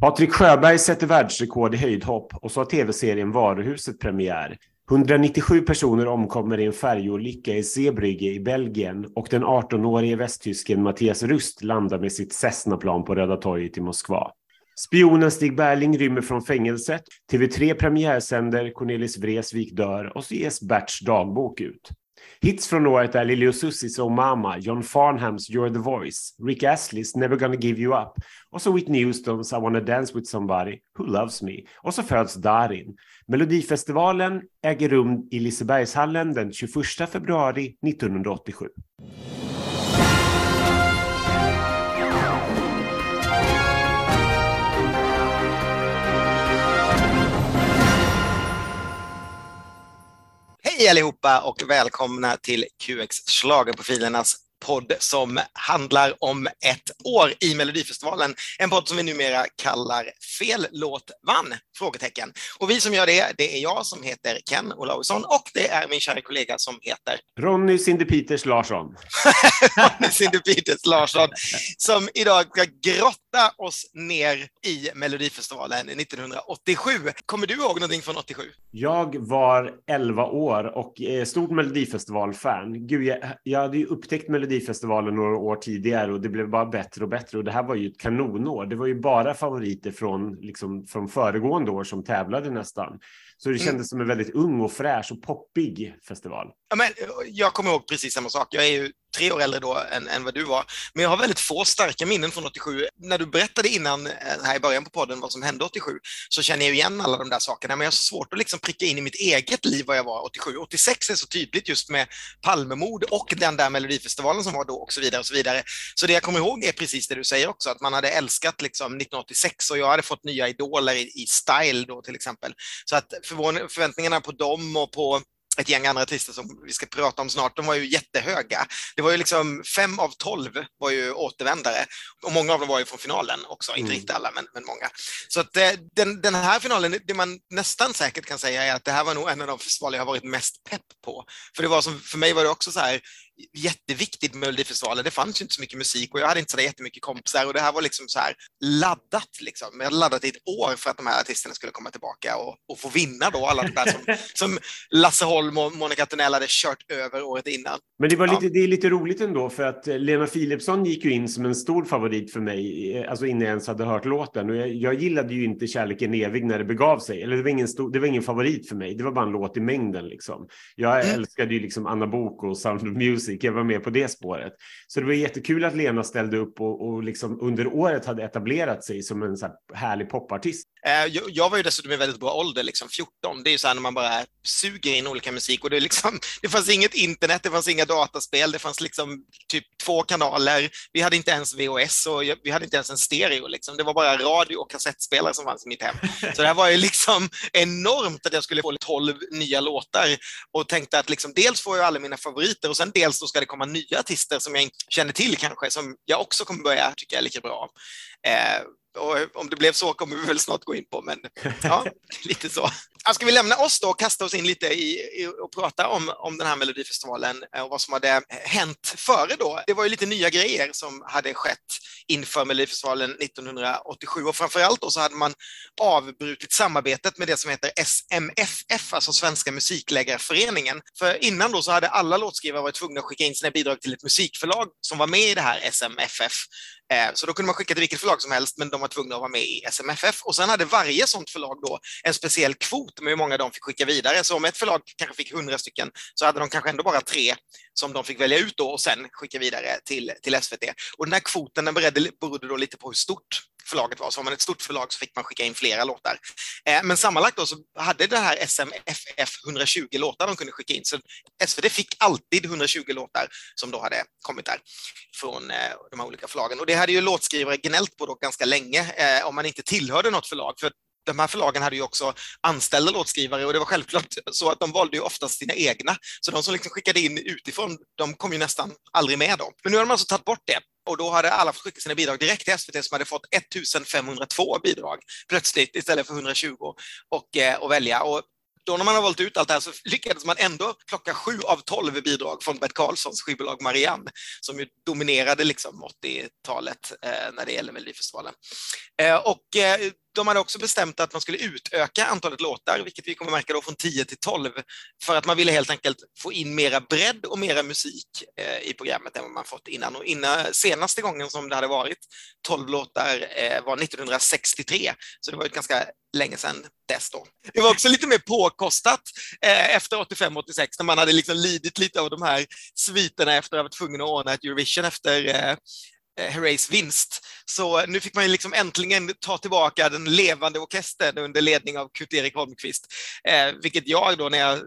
Patrik Sjöberg sätter världsrekord i höjdhopp och så har tv-serien Varuhuset premiär. 197 personer omkommer i en färjolycka i Zeebrugge i Belgien och den 18-årige västtysken Mattias Rust landar med sitt Cessna-plan på Röda torget i Moskva. Spionen Stig Berling rymmer från fängelset. TV3 premiärsänder Cornelis Vreeswijk dör och så ges Berts dagbok ut. Hits från året är Lili Susies Oh Mama, John Farnhams You're the Voice, Rick Astley's Never Gonna Give You Up och så Whitney Houstons I Wanna Dance With Somebody Who Loves Me och så föds Darin. Melodifestivalen äger rum i Lisebergshallen den 21 februari 1987. Hej allihopa och välkomna till QX Schlagerprofilernas podd som handlar om ett år i Melodifestivalen. En podd som vi numera kallar Fel låt vann? Frågetecken. Och vi som gör det, det är jag som heter Ken Olausson och det är min kära kollega som heter Ronny Cindy Peters Larsson. Ronny Cindy Peters Larsson som idag ska grotta oss ner i Melodifestivalen 1987. Kommer du ihåg någonting från 87? Jag var 11 år och eh, stort Melodifestival-fan. Gud, jag, jag hade ju upptäckt Melodifestivalen Melodifestivalen några år tidigare och det blev bara bättre och bättre och det här var ju ett kanonår. Det var ju bara favoriter från, liksom, från föregående år som tävlade nästan. Så det mm. kändes mm. som en väldigt ung och fräsch och poppig festival. Ja, men jag kommer ihåg precis samma sak. Jag är ju tre år äldre då än, än vad du var. Men jag har väldigt få starka minnen från 87. När du berättade innan, eh, här i början på podden, vad som hände 87, så känner jag igen alla de där sakerna. Men jag har så svårt att liksom pricka in i mitt eget liv vad jag var 87. 86 är så tydligt just med Palmemord och den där Melodifestivalen som var då och så vidare och så vidare. Så det jag kommer ihåg är precis det du säger också, att man hade älskat liksom 1986 och jag hade fått nya idoler i, i Style då till exempel. Så att förväntningarna på dem och på ett gäng andra artister som vi ska prata om snart, de var ju jättehöga. Det var ju liksom fem av tolv var ju återvändare och många av dem var ju från finalen också, mm. inte riktigt alla men, men många. Så att eh, den, den här finalen, det man nästan säkert kan säga är att det här var nog en av de festivaler jag har varit mest pepp på. För det var som, för mig var det också så här, jätteviktigt med Melodifestivalen. Det fanns ju inte så mycket musik och jag hade inte så jättemycket kompisar och det här var liksom så här laddat liksom. Jag hade laddat i ett år för att de här artisterna skulle komma tillbaka och, och få vinna då alla de där som, som Lasse Holm och Monica Tunnell hade kört över året innan. Men det, var lite, ja. det är lite roligt ändå för att eh, Lena Philipsson gick ju in som en stor favorit för mig, eh, alltså innan jag ens hade hört låten. Och jag, jag gillade ju inte Kärleken evig när det begav sig, eller det var, ingen stor, det var ingen favorit för mig, det var bara en låt i mängden liksom. Jag mm. älskade ju liksom Anna Bok och Sound of Music musiker Jag var med på det spåret. Så det var jättekul att Lena ställde upp och, och liksom under året hade etablerat sig som en så här härlig popartist. Eh, jag var ju dessutom i väldigt bra ålder, liksom 14. Det är ju så här när man bara suger in olika musik och det, liksom, det fanns inget internet, det fanns inga dataspel, det fanns liksom typ två kanaler. Vi hade inte ens VHS och vi hade inte ens en stereo. Liksom. Det var bara radio och kassettspelare som fanns i mitt hem. Så det här var ju liksom enormt att jag skulle få tolv nya låtar och tänkte att liksom, dels får jag alla mina favoriter och sen dels så ska det komma nya artister som jag inte känner till kanske, som jag också kommer börja tycka är lika bra. Eh, och om det blev så kommer vi väl snart gå in på, men ja, lite så. Ska vi lämna oss då och kasta oss in lite i, i och prata om, om den här Melodifestivalen eh, och vad som hade eh, hänt före då. Det var ju lite nya grejer som hade skett inför Melodifestivalen 1987 och framförallt då så hade man avbrutit samarbetet med det som heter SMFF, alltså Svenska musikläggarföreningen. För innan då så hade alla låtskrivare varit tvungna att skicka in sina bidrag till ett musikförlag som var med i det här SMFF. Eh, så då kunde man skicka till vilket förlag som helst, men de var tvungna att vara med i SMFF. Och sen hade varje sånt förlag då en speciell kvot med hur många de fick skicka vidare. Så om ett förlag kanske fick 100 stycken så hade de kanske ändå bara tre som de fick välja ut då och sen skicka vidare till, till SVT. Och den här kvoten den beredde, berodde då lite på hur stort förlaget var. Så var man ett stort förlag så fick man skicka in flera låtar. Eh, men sammanlagt då så hade det här SMFF 120 låtar de kunde skicka in. Så SVT fick alltid 120 låtar som då hade kommit där från eh, de här olika förlagen. Och det hade ju låtskrivare gnällt på då ganska länge eh, om man inte tillhörde något förlag. För de här förlagen hade ju också anställda låtskrivare och det var självklart så att de valde ju oftast sina egna. Så de som liksom skickade in utifrån, de kom ju nästan aldrig med då. Men nu har man alltså tagit bort det och då hade alla fått skicka sina bidrag direkt till SVT som hade fått 1502 bidrag plötsligt istället för 120 och, och, eh, och välja. Och då när man har valt ut allt det här så lyckades man ändå plocka sju av tolv bidrag från Bert Karlssons skivbolag Marianne, som ju dominerade liksom 80-talet eh, när det gäller Melodifestivalen. Eh, och eh, de hade också bestämt att man skulle utöka antalet låtar, vilket vi kommer märka då från 10 till 12, för att man ville helt enkelt få in mera bredd och mera musik eh, i programmet än vad man fått innan. Och innan, senaste gången som det hade varit 12 låtar eh, var 1963, så det var ett ganska länge sedan dess då. Det var också lite mer påkostat eh, efter 85-86 när man hade liksom lidit lite av de här sviterna efter att ha varit tvungen att ordna ett Eurovision efter eh, Eh, Herreys vinst. Så eh, nu fick man ju liksom äntligen ta tillbaka den levande orkestern under ledning av Kurt-Erik Holmqvist, eh, vilket jag då när jag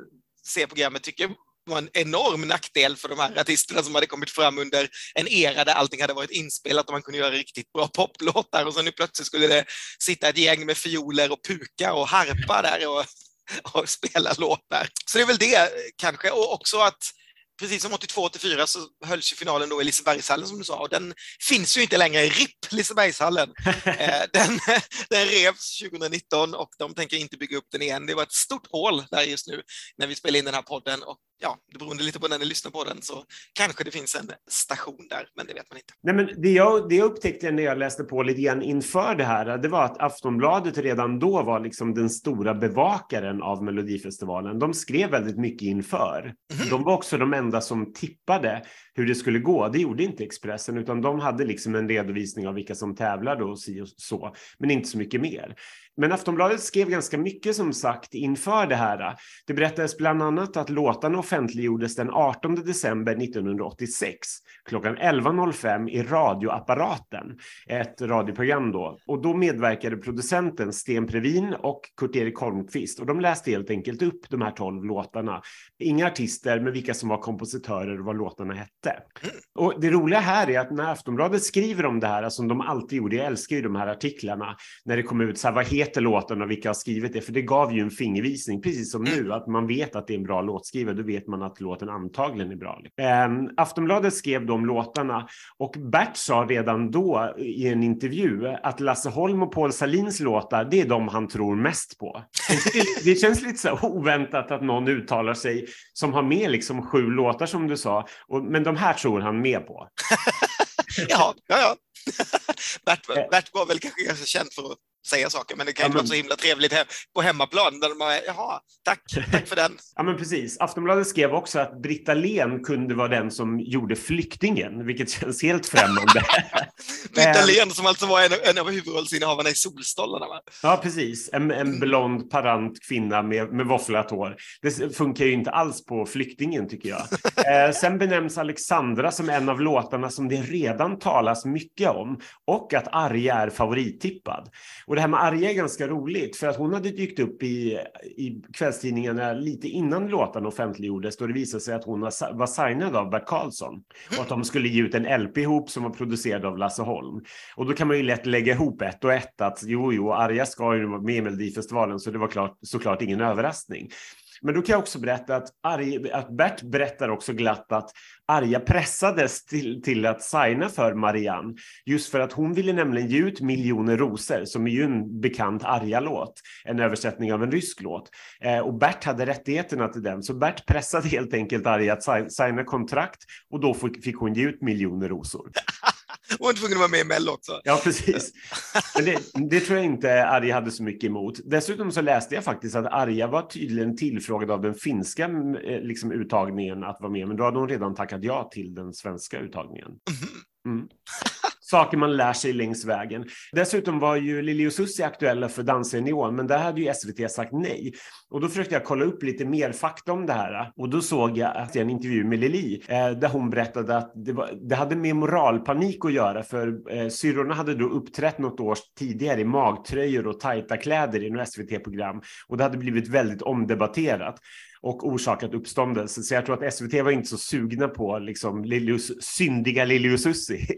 ser programmet tycker var en enorm nackdel för de här artisterna som hade kommit fram under en era där allting hade varit inspelat och man kunde göra riktigt bra poplåtar och så nu plötsligt skulle det sitta ett gäng med fioler och puka och harpa där och, och spela låtar. Så det är väl det eh, kanske och också att precis som 82-84 så hölls ju finalen då i Lisebergshallen som du sa och den finns ju inte längre. RIP Lisebergshallen. Eh, den, den revs 2019 och de tänker inte bygga upp den igen. Det var ett stort hål där just nu när vi spelar in den här podden och ja, det beroende lite på när ni lyssnar på den så kanske det finns en station där, men det vet man inte. Nej, men det, jag, det jag upptäckte när jag läste på lite grann inför det här, det var att Aftonbladet redan då var liksom den stora bevakaren av Melodifestivalen. De skrev väldigt mycket inför. Mm. De var också de enda som tippade hur det skulle gå. Det gjorde inte Expressen, utan de hade liksom en redovisning av vilka som tävlade och så, men inte så mycket mer. Men Aftonbladet skrev ganska mycket som sagt inför det här. Det berättades bland annat att låtarna offentliggjordes den 18 december 1986 klockan 11.05 i radioapparaten, ett radioprogram då. Och då medverkade producenten Sten Previn och Kurt-Erik Holmqvist och de läste helt enkelt upp de här tolv låtarna. Inga artister, men vilka som var kompositörer och vad låtarna hette. Och det roliga här är att när Aftonbladet skriver om det här, som de alltid gjorde, jag älskar ju de här artiklarna, när det kom ut så här, vad heter heter låten och vilka har skrivit det, för det gav ju en fingervisning, precis som nu, att man vet att det är en bra låtskrivare, då vet man att låten antagligen är bra. Ähm, Aftonbladet skrev de låtarna och Bert sa redan då i en intervju att Lasse Holm och Paul Salins låtar, det är de han tror mest på. Det, känns lite så oväntat att någon uttalar sig som har med liksom sju låtar som du sa, och, men de här tror han med på. ja, ja, ja. Bert, eh. Bert var väl kanske ganska känd för att säga saker, men det kan ju ja, men... vara så himla trevligt här på hemmaplan där bara, jaha, tack, tack för den. ja, men precis. Aftonbladet skrev också att Britta Len kunde vara den som gjorde Flyktingen, vilket känns helt främmande. Britta Len som alltså var en, en av huvudrollsinnehavarna i Solstolarna, va? Ja, precis. En, en blond, parant kvinna med, med våfflat hår. Det funkar ju inte alls på Flyktingen, tycker jag. eh, sen benämns Alexandra som en av låtarna som det redan talas mycket om och att Arja är favorittippad. Och det här med Arja är ganska roligt för att hon hade dykt upp i, i kvällstidningarna lite innan låtarna offentliggjordes då det visade sig att hon var signad av Bert Karlsson och att de skulle ge ut en LP ihop som var producerad av Lasse Holm. Och då kan man ju lätt lägga ihop ett och ett att jo, jo, Arja ska ju vara med i Melodifestivalen så det var klart, såklart ingen överraskning. Men då kan jag också berätta att, Arja, att Bert berättar också glatt att Arja pressades till, till att signa för Marianne just för att hon ville nämligen ge ut Miljoner rosor som är ju en bekant Arja-låt, en översättning av en rysk låt. Eh, och Bert hade rättigheterna till den, så Bert pressade helt enkelt Arja att signa kontrakt och då fick hon ge ut Miljoner rosor. Hon var tvungen att vara med i Mello också. Ja, precis. Men det, det, tror jag inte Arja hade så mycket emot. Dessutom så läste jag faktiskt att Arja var tydligen tillfrågad av den finska eh, liksom, uttagningen att vara med, men då hade hon redan tackat ja till den svenska uttagningen. Mhm. Mm saker man lär sig längs vägen. Dessutom var ju Lili och Susie aktuella för Dansa i neon, men där hade ju SVT sagt nej. Och då försökte jag kolla upp lite mer fakta om det här och då såg jag att jag en intervju med Lili eh, där hon berättade att det, var, det hade med moralpanik att göra för eh, syrrorna hade då uppträtt något år tidigare i magtröjor och tajta kläder i något SVT-program och det hade blivit väldigt omdebatterat och orsakat uppståndelse. Så jag tror att SVT var inte så sugna på liksom, Lilius, syndiga Lilius Ussi.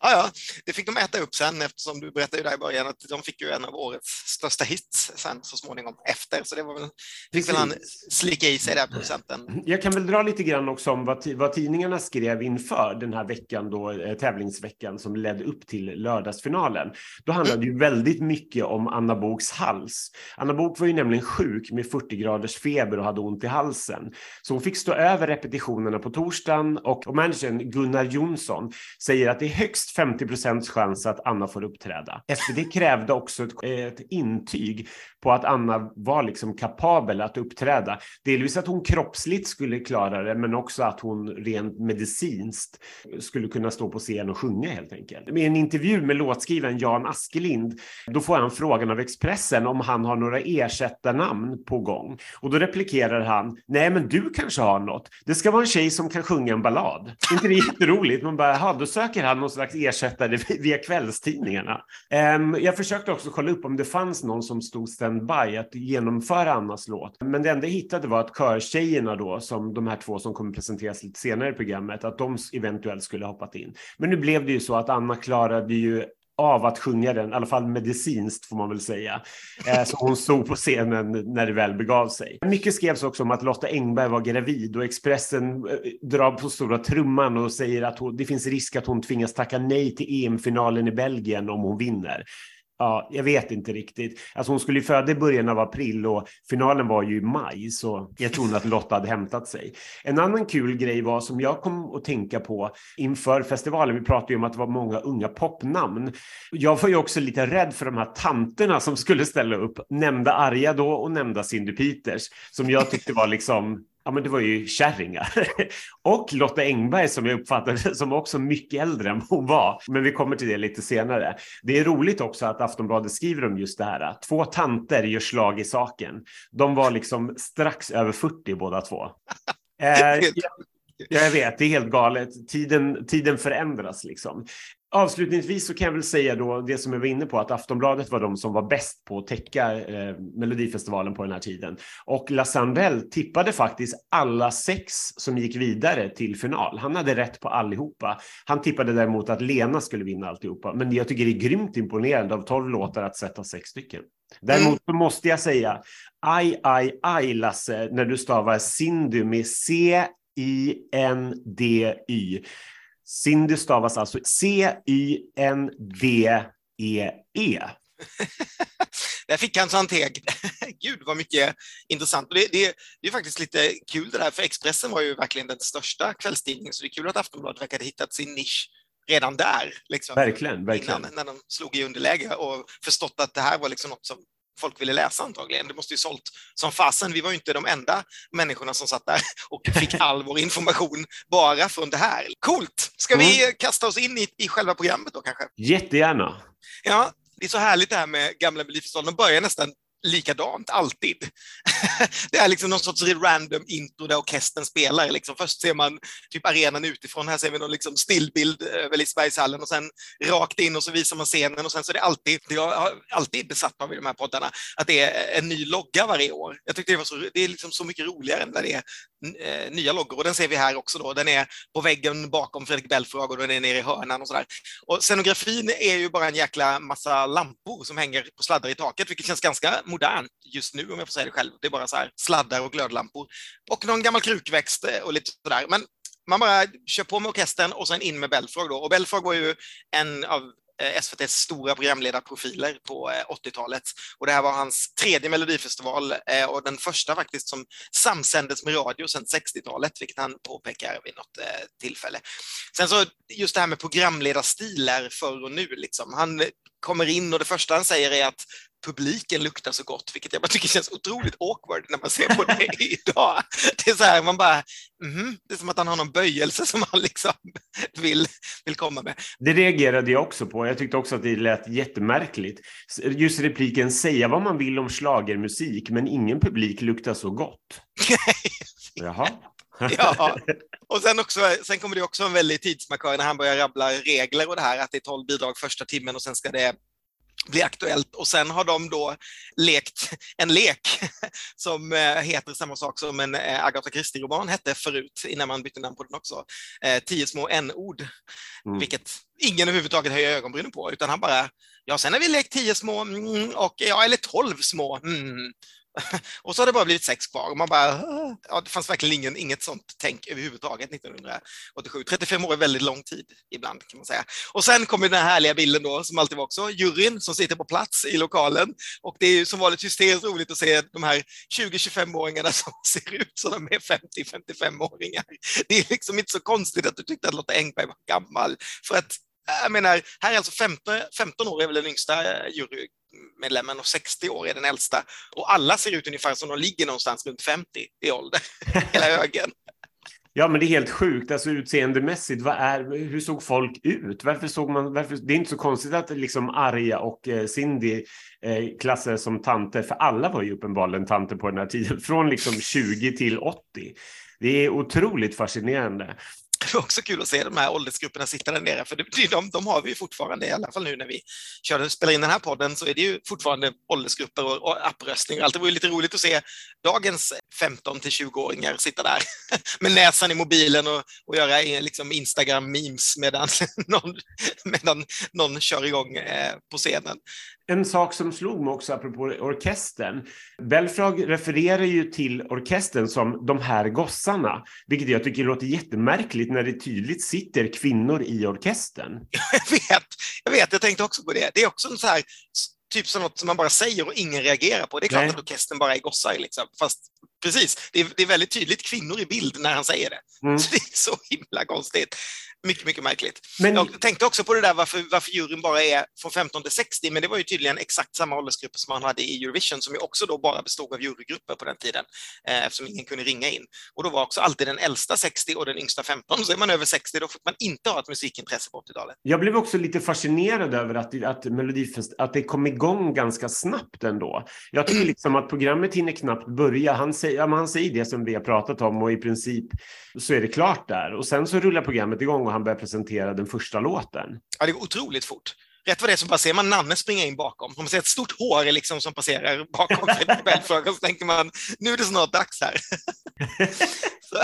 ja, ja, det fick de äta upp sen eftersom du berättade där i början att de fick ju en av årets största hits sen så småningom efter. Så det var väl, fick väl han slicka i sig där producenten. Jag kan väl dra lite grann också om vad, vad tidningarna skrev inför den här veckan då, eh, tävlingsveckan som ledde upp till lördagsfinalen. Då handlade mm. ju väldigt mycket om Anna Boks hals. Anna Bok var ju nämligen sjuk med 40 graders feber och hade ont i halsen. Så hon fick stå över repetitionerna på torsdagen och, och managern Gunnar Jonsson säger att det är högst 50 procents chans att Anna får uppträda. SVT krävde också ett, ett intyg på att Anna var liksom kapabel att uppträda. Delvis att hon kroppsligt skulle klara det, men också att hon rent medicinskt skulle kunna stå på scen och sjunga helt enkelt. I en intervju med låtskrivaren Jan Askelind, då får han frågan av Expressen om han har några ersättarnamn på gång. Och då replikerar han, nej men du kanske har något. Det ska vara en tjej som kan sjunga en ballad. inte det jätteroligt? Man bara, jaha, då söker han någon slags ersättare via kvällstidningarna. Um, jag försökte också kolla upp om det fanns någon som stod standby att genomföra Annas låt. Men det enda jag hittade var att körtjejerna då, som de här två som kommer presenteras lite senare i programmet, att de eventuellt skulle ha hoppat in. Men nu blev det ju så att Anna klarade ju av att sjunga den, i alla fall medicinskt får man väl säga. Eh, som hon stod på scenen när det väl begav sig. Mycket skrevs också om att Lotta Engberg var gravid och Expressen eh, drar på stora trumman och säger att hon, det finns risk att hon tvingas tacka nej till EM-finalen i Belgien om hon vinner. Ja, jag vet inte riktigt. Alltså hon skulle ju föda i början av april och finalen var ju i maj, så jag tror att Lotta hade hämtat sig. En annan kul grej var som jag kom att tänka på inför festivalen. Vi pratade ju om att det var många unga popnamn. Jag var ju också lite rädd för de här tanterna som skulle ställa upp. Nämnda Arja då och nämnda Cindy Peters som jag tyckte var liksom ja, men det var ju kärringar. och Lotta Engberg som jag uppfattade som också mycket äldre än hon var. Men vi kommer till det lite senare. Det är roligt också att Aftonbladet skriver om just det här. Två tanter gör slag i saken. De var liksom strax över 40 båda två. Eh, jag, jag vet, det är helt galet. Tiden, tiden förändras liksom. Avslutningsvis så kan jag väl säga då det som jag var inne på att Aftonbladet var de som var bäst på att täcka eh, Melodifestivalen på den här tiden. Och La Sandell tippade faktiskt alla sex som gick vidare till final. Han hade rätt på allihopa. Han tippade däremot att Lena skulle vinna alltihopa. Men jag tycker det är grymt imponerande av tolv låtar att sätta sex stycken. Däremot så måste jag säga aj, aj, aj Lasse när du stavar Cindy med C C-I-N-D-Y. Cindy stavas alltså C-Y-N-D-E-E. -E. Där fick han en teg. Gud vad mycket intressant. Och det, det, det är faktiskt lite kul det där, för Expressen var ju verkligen den största kvällstidningen, så det är kul att Aftonbladet verkade hittat sin nisch redan där. Liksom, verkligen, verkligen. Innan, när de slog i underläge och förstått att det här var liksom något som folk ville läsa antagligen. Det måste ju sålt som fasen. Vi var ju inte de enda människorna som satt där och fick all vår information bara från det här. Coolt! Ska mm. vi kasta oss in i, i själva programmet då kanske? Jättegärna. Ja, det är så härligt det här med gamla Melodifestivalen. De börjar nästan likadant, alltid. det är liksom någon sorts random intro där orkestern spelar. Liksom. Först ser man typ arenan utifrån, här ser vi någon liksom stillbild eh, över Lisebergshallen och sen rakt in och så visar man scenen och sen så är det alltid, det jag har alltid besatt av i de här poddarna, att det är en ny logga varje år. Jag tyckte det var så, det är liksom så mycket roligare än när det är eh, nya loggor och den ser vi här också då. Den är på väggen bakom Fredrik Belfrage och den är nere i hörnan och sådär. Och scenografin är ju bara en jäkla massa lampor som hänger på sladdar i taket, vilket känns ganska modernt just nu om jag får säga det själv. Det är bara så här sladdar och glödlampor och någon gammal krukväxt eh, och lite sådär. Men man bara kör på med orkestern och sen in med Belfrage då. Och Belfrage var ju en av eh, SVTs stora programledarprofiler på eh, 80-talet. Och det här var hans tredje melodifestival och den första faktiskt som samsändes med radio sedan 60-talet, vilket han påpekar vid något tillfälle. Sen så just det här med programledarstilar förr och nu, liksom. han kommer in och det första han säger är att publiken luktar så gott, vilket jag bara tycker känns otroligt awkward när man ser på det idag. Det är så här, man bara, mm, det är som att han har någon böjelse som han liksom vill, vill komma med. Det reagerade jag också på. Jag tyckte också att det lät jättemärkligt. Just repliken, säga vad man vill om slagermusik, men ingen publik luktar så gott. Jaha. ja, och sen, också, sen kommer det också en väldig tidsmarkör när han börjar rabbla regler och det här, att det är tolv bidrag första timmen och sen ska det bli aktuellt och sen har de då lekt en lek som eh, heter samma sak som en eh, Agatha Christie-roman hette förut innan man bytte namn på den också. Eh, tio små n-ord, mm. vilket ingen överhuvudtaget höjer ögonbrynen på, utan han bara, ja, sen har vi lekt tio små mm, och ja, eller tolv små. Mm. och så har det bara blivit sex kvar och man bara, ja, det fanns verkligen ingen, inget sånt tänk överhuvudtaget 1987. 35 år är väldigt lång tid ibland kan man säga. Och sen kommer den här härliga bilden då, som alltid var också, juryn som sitter på plats i lokalen och det är ju som vanligt hysteriskt roligt att se de här 20-25-åringarna som ser ut som de är 50-55-åringar. Det är liksom inte så konstigt att du tyckte att Lotta Engberg var gammal, för att jag menar, här är alltså 15, 15 år är väl den yngsta jury, medlemmen och 60 år är den äldsta. Och alla ser ut ungefär som de ligger någonstans runt 50 i ålder, hela högen. Ja, men det är helt sjukt. Alltså utseendemässigt, vad är, hur såg folk ut? Varför såg man, varför, det är inte så konstigt att liksom Arja och eh, Cindy eh, klassades som tanter, för alla var ju uppenbarligen tanter på den här tiden, från liksom 20 till 80. Det är otroligt fascinerande det var också kul att se de här åldersgrupperna sitta där nere, för det, de, de har vi fortfarande, i alla fall nu när vi kör, spelar in den här podden, så är det ju fortfarande åldersgrupper och, och appröstning. Allt det vore lite roligt att se dagens 15 till 20-åringar sitta där med näsan i mobilen och, och göra liksom Instagram-memes medan någon, medan någon kör igång eh, på scenen. En sak som slog mig också apropå orkestern. Belfrag refererar ju till orkestern som de här gossarna, vilket jag tycker låter jättemärkligt när det tydligt sitter kvinnor i orkestern. Jag vet, jag vet, jag tänkte också på det. Det är också så här, typ som något som man bara säger och ingen reagerar på. Det är klart Nej. att orkestern bara är gossar, liksom. fast precis, det är, det är, väldigt tydligt kvinnor i bild när han säger det. Mm. Så det är så himla konstigt. Mycket, mycket märkligt. Men... Jag tänkte också på det där varför, varför juryn bara är från 15 till 60, men det var ju tydligen exakt samma åldersgrupper som man hade i Eurovision, som ju också då bara bestod av jurygrupper på den tiden, eh, eftersom ingen kunde ringa in. Och då var också alltid den äldsta 60 och den yngsta 15, så är man över 60 då fick man inte ha ett musikintresse på 80-talet. Jag blev också lite fascinerad över att, att Melodifest, att det kom igång ganska snabbt ändå. Jag tycker liksom att programmet hinner knappt börja. Han säger, ja, han säger det som vi har pratat om och i princip så är det klart där. Och sen så rullar programmet igång och han börjar presentera den första låten. Ja, det går otroligt fort. Rätt vad det är så bara ser man Nanne springa in bakom. Man ser ett stort hår liksom som passerar bakom Belfrag och så tänker man nu är det snart dags här. så,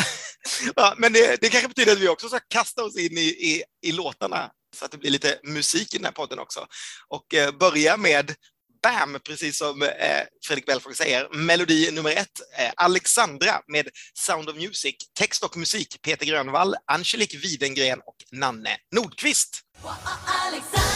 ja, men det, det kanske betyder att vi också ska kasta oss in i, i, i låtarna så att det blir lite musik i den här podden också. Och eh, börja med Bam, precis som eh, Fredrik Belfrage säger. Melodi nummer ett, eh, Alexandra med Sound of Music. Text och musik, Peter Grönvall, Angelique Widengren och Nanne Nordqvist. Alexandra,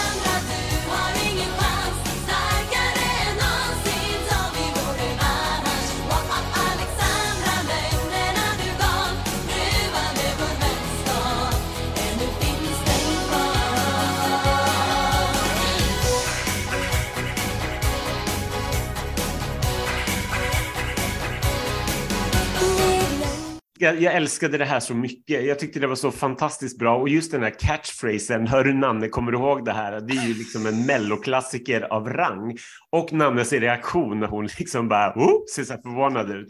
jag, jag, älskade det här så mycket. Jag tyckte det var så fantastiskt bra och just den här catchphrasen, hör du Nanne, kommer du ihåg det här? Det är ju liksom en melloklassiker av rang. Och Nannes reaktion när hon liksom bara, oh, ser så här förvånad ut.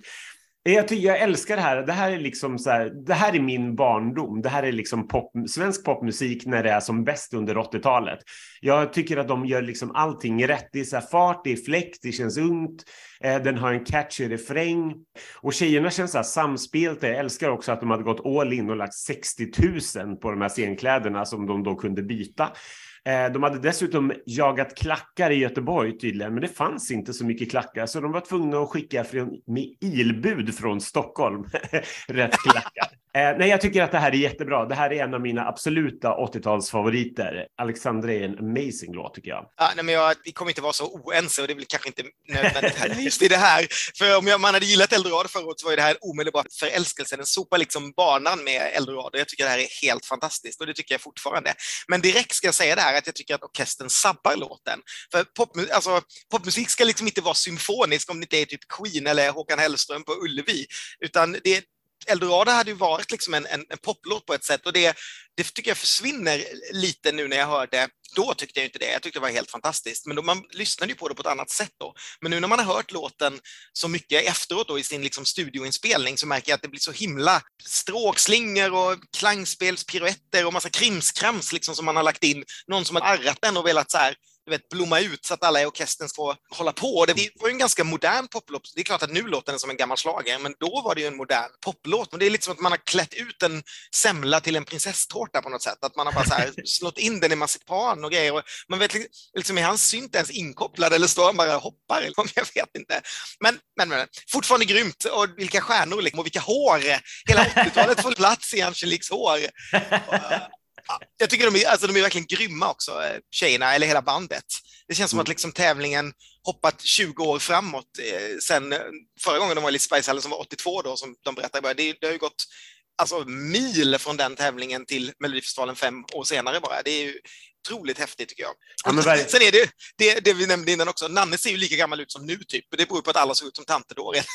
Eh, jag, tycker, jag älskar det här. Det här är liksom så här, det här är min barndom. Det här är liksom pop, svensk popmusik när det är som bäst under 80-talet. Jag tycker att de gör liksom allting rätt. Det är så här fart, det är fläkt, det känns ungt. Eh, den har en catchy refräng och tjejerna känns så här samspelta. Jag älskar också att de hade gått all in och lagt 60 000 på de här scenkläderna som de då kunde byta. Eh, de hade dessutom jagat klackar i Göteborg tydligen, men det fanns inte så mycket klackar, så de var tvungna att skicka med ilbud från Stockholm rätt klackar. Eh, nej, jag tycker att det här är jättebra. Det här är en av mina absoluta 80-talsfavoriter. Alexandra är en amazing låt tycker jag. Ja, nej, men jag, vi kommer inte vara så oense och det är väl kanske inte nödvändigt just i det här. För om jag, man hade gillat Eldorado förra året så var det här omedelbart förälskelse. Den sopar liksom banan med Eldorado. Jag tycker det här är helt fantastiskt och det tycker jag fortfarande. Men direkt ska jag säga det här att jag tycker att orkestern sabbar låten. För pop, alltså, popmusik ska liksom inte vara symfonisk om det inte är typ Queen eller Håkan Hellström på Ullevi, utan det, Eldorado hade ju varit liksom en, en, en poplåt på ett sätt och det, det tycker jag försvinner lite nu när jag hörde, då tyckte jag inte det, jag tyckte det var helt fantastiskt, men då man lyssnade ju på det på ett annat sätt då. Men nu när man har hört låten så mycket efteråt då i sin liksom studioinspelning så märker jag att det blir så himla stråkslingor och klangspelspiruetter och massa krimskrams liksom som man har lagt in, någon som har arrat den och velat så här du vet, blomma ut så att alla i orkestern får hålla på. Det var ju en ganska modern poplåt. Det är klart att nu låter den som en gammal schlager, men då var det ju en modern poplåt. Men det är lite som att man har klätt ut en semla till en prinsesstårta på något sätt. Att man har bara så här slått in den i marsipan och grejer. Och man vet liksom, är hans synt ens inkopplad eller står han bara och hoppar? Jag vet inte. Men, men, men fortfarande grymt. Och vilka stjärnor liksom, och vilka hår. Hela 80-talet får plats i Angeliques hår. Jag tycker de är, alltså, de är verkligen grymma också, eh, tjejerna, eller hela bandet. Det känns som mm. att liksom tävlingen hoppat 20 år framåt eh, sen eh, förra gången de var i Lisebergshallen som var 82 då, som de berättade. Det, det har ju gått alltså, mil från den tävlingen till Melodifestivalen fem år senare bara. Det är ju otroligt häftigt tycker jag. Ja, Sen är det, det, det vi nämnde innan också, Nanne ser ju lika gammal ut som nu typ. Det beror på att alla såg ut som tanter då redan.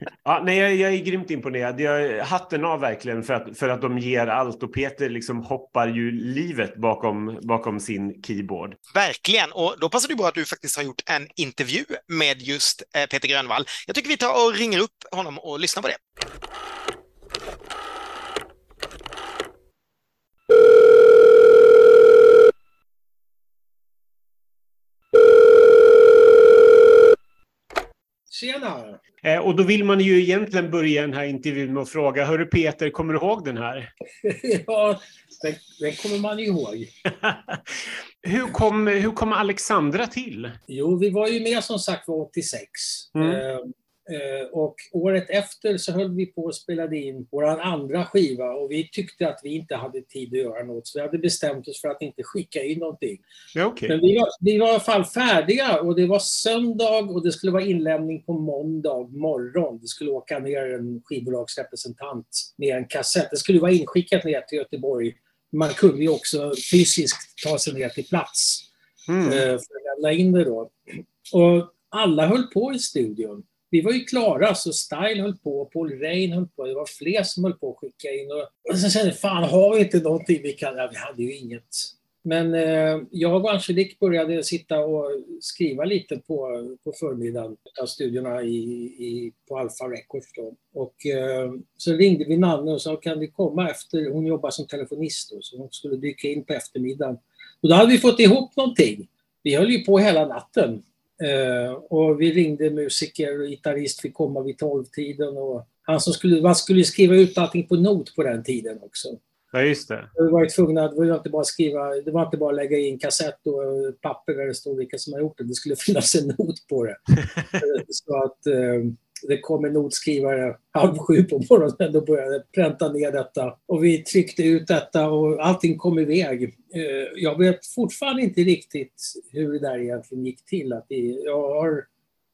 Ja, nej, jag, jag, är grymt imponerad. Jag, hatten av verkligen för att, för att de ger allt och Peter liksom hoppar ju livet bakom, bakom sin keyboard. Verkligen, och då passar det bra att du faktiskt har gjort en intervju med just eh, Peter Grönvall. Jag tycker vi tar och ringer upp honom och lyssnar på det. Tjena! Eh, och då vill man ju egentligen börja den här intervjun med att fråga, hörru Peter, kommer du ihåg den här? ja, den, den kommer man ihåg. hur, kom, hur kom Alexandra till? Jo, vi var ju med som sagt var 86. Mm. Eh, och året efter så höll vi på att spela in vår andra skiva och vi tyckte att vi inte hade tid att göra något så vi hade bestämt oss för att inte skicka in någonting. Okay. Men vi var, vi var i alla fall färdiga och det var söndag och det skulle vara inlämning på måndag morgon. Det skulle åka ner en skivbolagsrepresentant med en kassett. Det skulle vara inskickat ner till Göteborg. Man kunde ju också fysiskt ta sig ner till plats mm. Eh, för att lämna in det då. Och alla höll på i studion vi var ju klara, så Style höll på, Paul Rein höll på, det var fler som höll på att skicka in. Och, och så kände jag, fan har vi inte någonting vi kan... Ja, vi hade ju inget. Men eh, jag och Angelique började sitta och skriva lite på, på förmiddagen av studierna i, i, på Alfa Records. Då. Och eh, så ringde vi Nanne och sa, kan vi komma efter? Hon jobbar som telefonist då, så hon skulle dyka in på eftermiddagen. Och då hade vi fått ihop någonting. Vi höll ju på hela natten. Eh, och vi ringde musiker och gitarrist fick komma vid tolvtiden och han som skulle, man skulle skriva ut allting på not på den tiden också. Ja, just det. Vi var tvungna, det var inte bara skriva, det var inte bara lägga in kassett och papper där det stod vilka som har gjort det. Det skulle finnas en not på det. Så att eh, det kom en notskrivare halv sju på morgonen och började pränta ner detta. Och vi tryckte ut detta och allting kom iväg. Eh, jag vet fortfarande inte riktigt hur det där egentligen gick till. Att jag har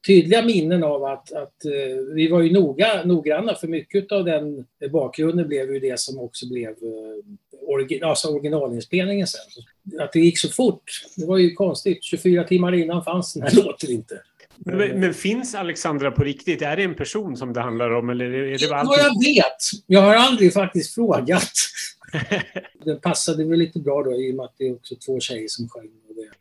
tydliga minnen av att, att eh, vi var ju noga, noggranna för mycket av den bakgrunden blev ju det som också blev eh, origin, alltså originalinspelningen sen. Att det gick så fort, det var ju konstigt. 24 timmar innan fanns den här låten inte. Men, men, finns Alexandra på riktigt? Är det en person som det handlar om? Eller är det alltid... Vad jag vet. Jag har aldrig faktiskt frågat. Den passade väl lite bra då i och med att det är också två tjejer som sjöng.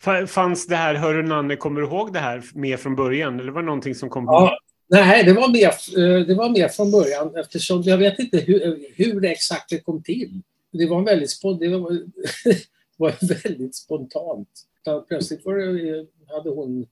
Det. Fanns det här, hör Nanne, kommer du ihåg det här med från början? Eller var det någonting som kom? Ja, nej, det var, med, eh, det var med från början eftersom jag vet inte hur, hur det exakt det kom till. Det var väldigt, det var, det var väldigt spontant. Plötsligt var det, hade hon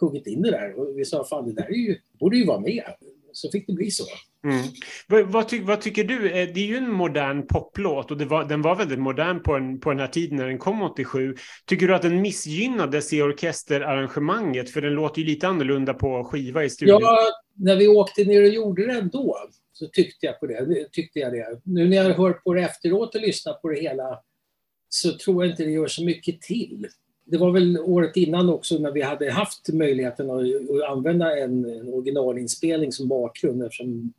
sjungit in det där och vi sa fan det där är ju, borde ju vara med. Så fick det bli så. Mm. Vad, vad, ty, vad, tycker du? Eh, det är ju en modern poplåt och var, den var väldigt modern på, en, på den här tiden när den kom 87. Tycker du att den missgynnades i orkesterarrangemanget? För den låter ju lite annorlunda på skiva i studion. Ja, när vi åkte ner och gjorde den då så tyckte jag på det. Tyckte jag det. Nu när jag har hört på det efteråt och lyssnat på det hela så tror jag inte det gör så mycket till det var väl året innan också när vi hade haft möjligheten att, använda en, originalinspelning som bakgrund eftersom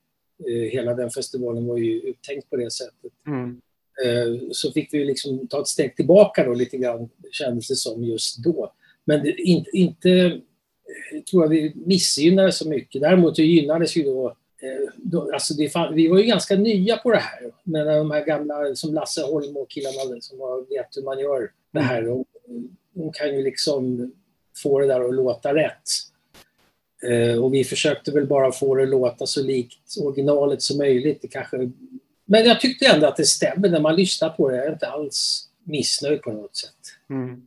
eh, hela den festivalen var ju uttänkt på det sättet. Mm. Eh, så fick vi liksom ta ett steg tillbaka då lite grann kändes det som just då. Men det, inte, inte eh, tror jag vi missgynnade så mycket. Däremot gynnades ju då då, alltså det, vi var ju ganska nya på det här. Men de här gamla som Lasse Holm och killarna som vet hur man gör det här. Och, hon kan ju liksom få det där att låta rätt. Eh, och vi försökte väl bara få det att låta så likt originalet som möjligt. Det kanske... Men jag tyckte ändå att det stämmer när man lyssnar på det. Jag är inte alls missnöjd på något sätt. Mm.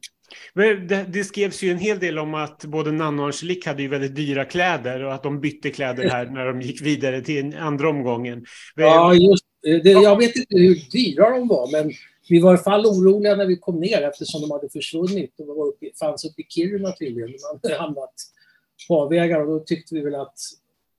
Men det, det skrevs ju en hel del om att både Nanna och Angelique hade ju väldigt dyra kläder och att de bytte kläder här när de gick vidare till andra omgången. Ja, just det. Jag vet inte hur dyra de var, men vi var i fall oroliga när vi kom ner eftersom de hade försvunnit och var uppe, fanns uppe i Kiruna tydligen. Man hade hamnat på avvägar och då tyckte vi väl att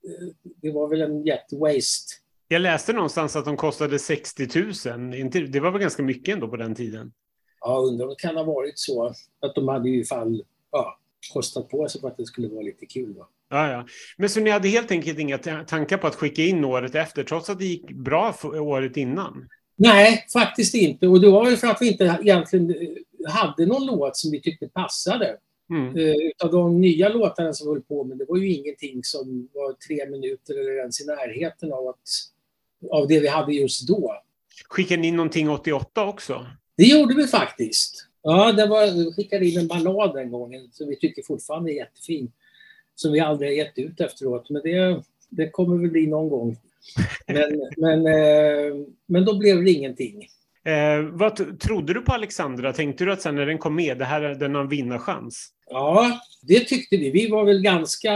eh, det var väl en jättewaste. Jag läste någonstans att de kostade 60 000. Det var väl ganska mycket ändå på den tiden? Ja, undrar om det kan ha varit så att de hade i fall ja, kostat på sig för att det skulle vara lite kul. Va? Ja, ja. Men så ni hade helt enkelt inga tankar på att skicka in året efter, trots att det gick bra året innan? Nej, faktiskt inte. Och det var ju för att vi inte egentligen eh, hade någon låt som vi tyckte passade. Mm. Uh, utav de nya låtarna som vi höll på med, det var ju ingenting som var tre minuter eller ens i närheten av, att, av det vi hade just då. Skickade ni in någonting 88 också? Det gjorde vi faktiskt. Ja, det var, vi skickade in en ballad den gången som vi tycker fortfarande är jättefin. Som vi aldrig har gett ut efteråt, men det, det kommer väl bli någon gång. Men, men, eh, men då blev det ingenting. Eh, vad trodde du på Alexandra? Tänkte du att sen när den kom med, det här den har en vinnarchans? Ja, det tyckte vi. Vi var väl ganska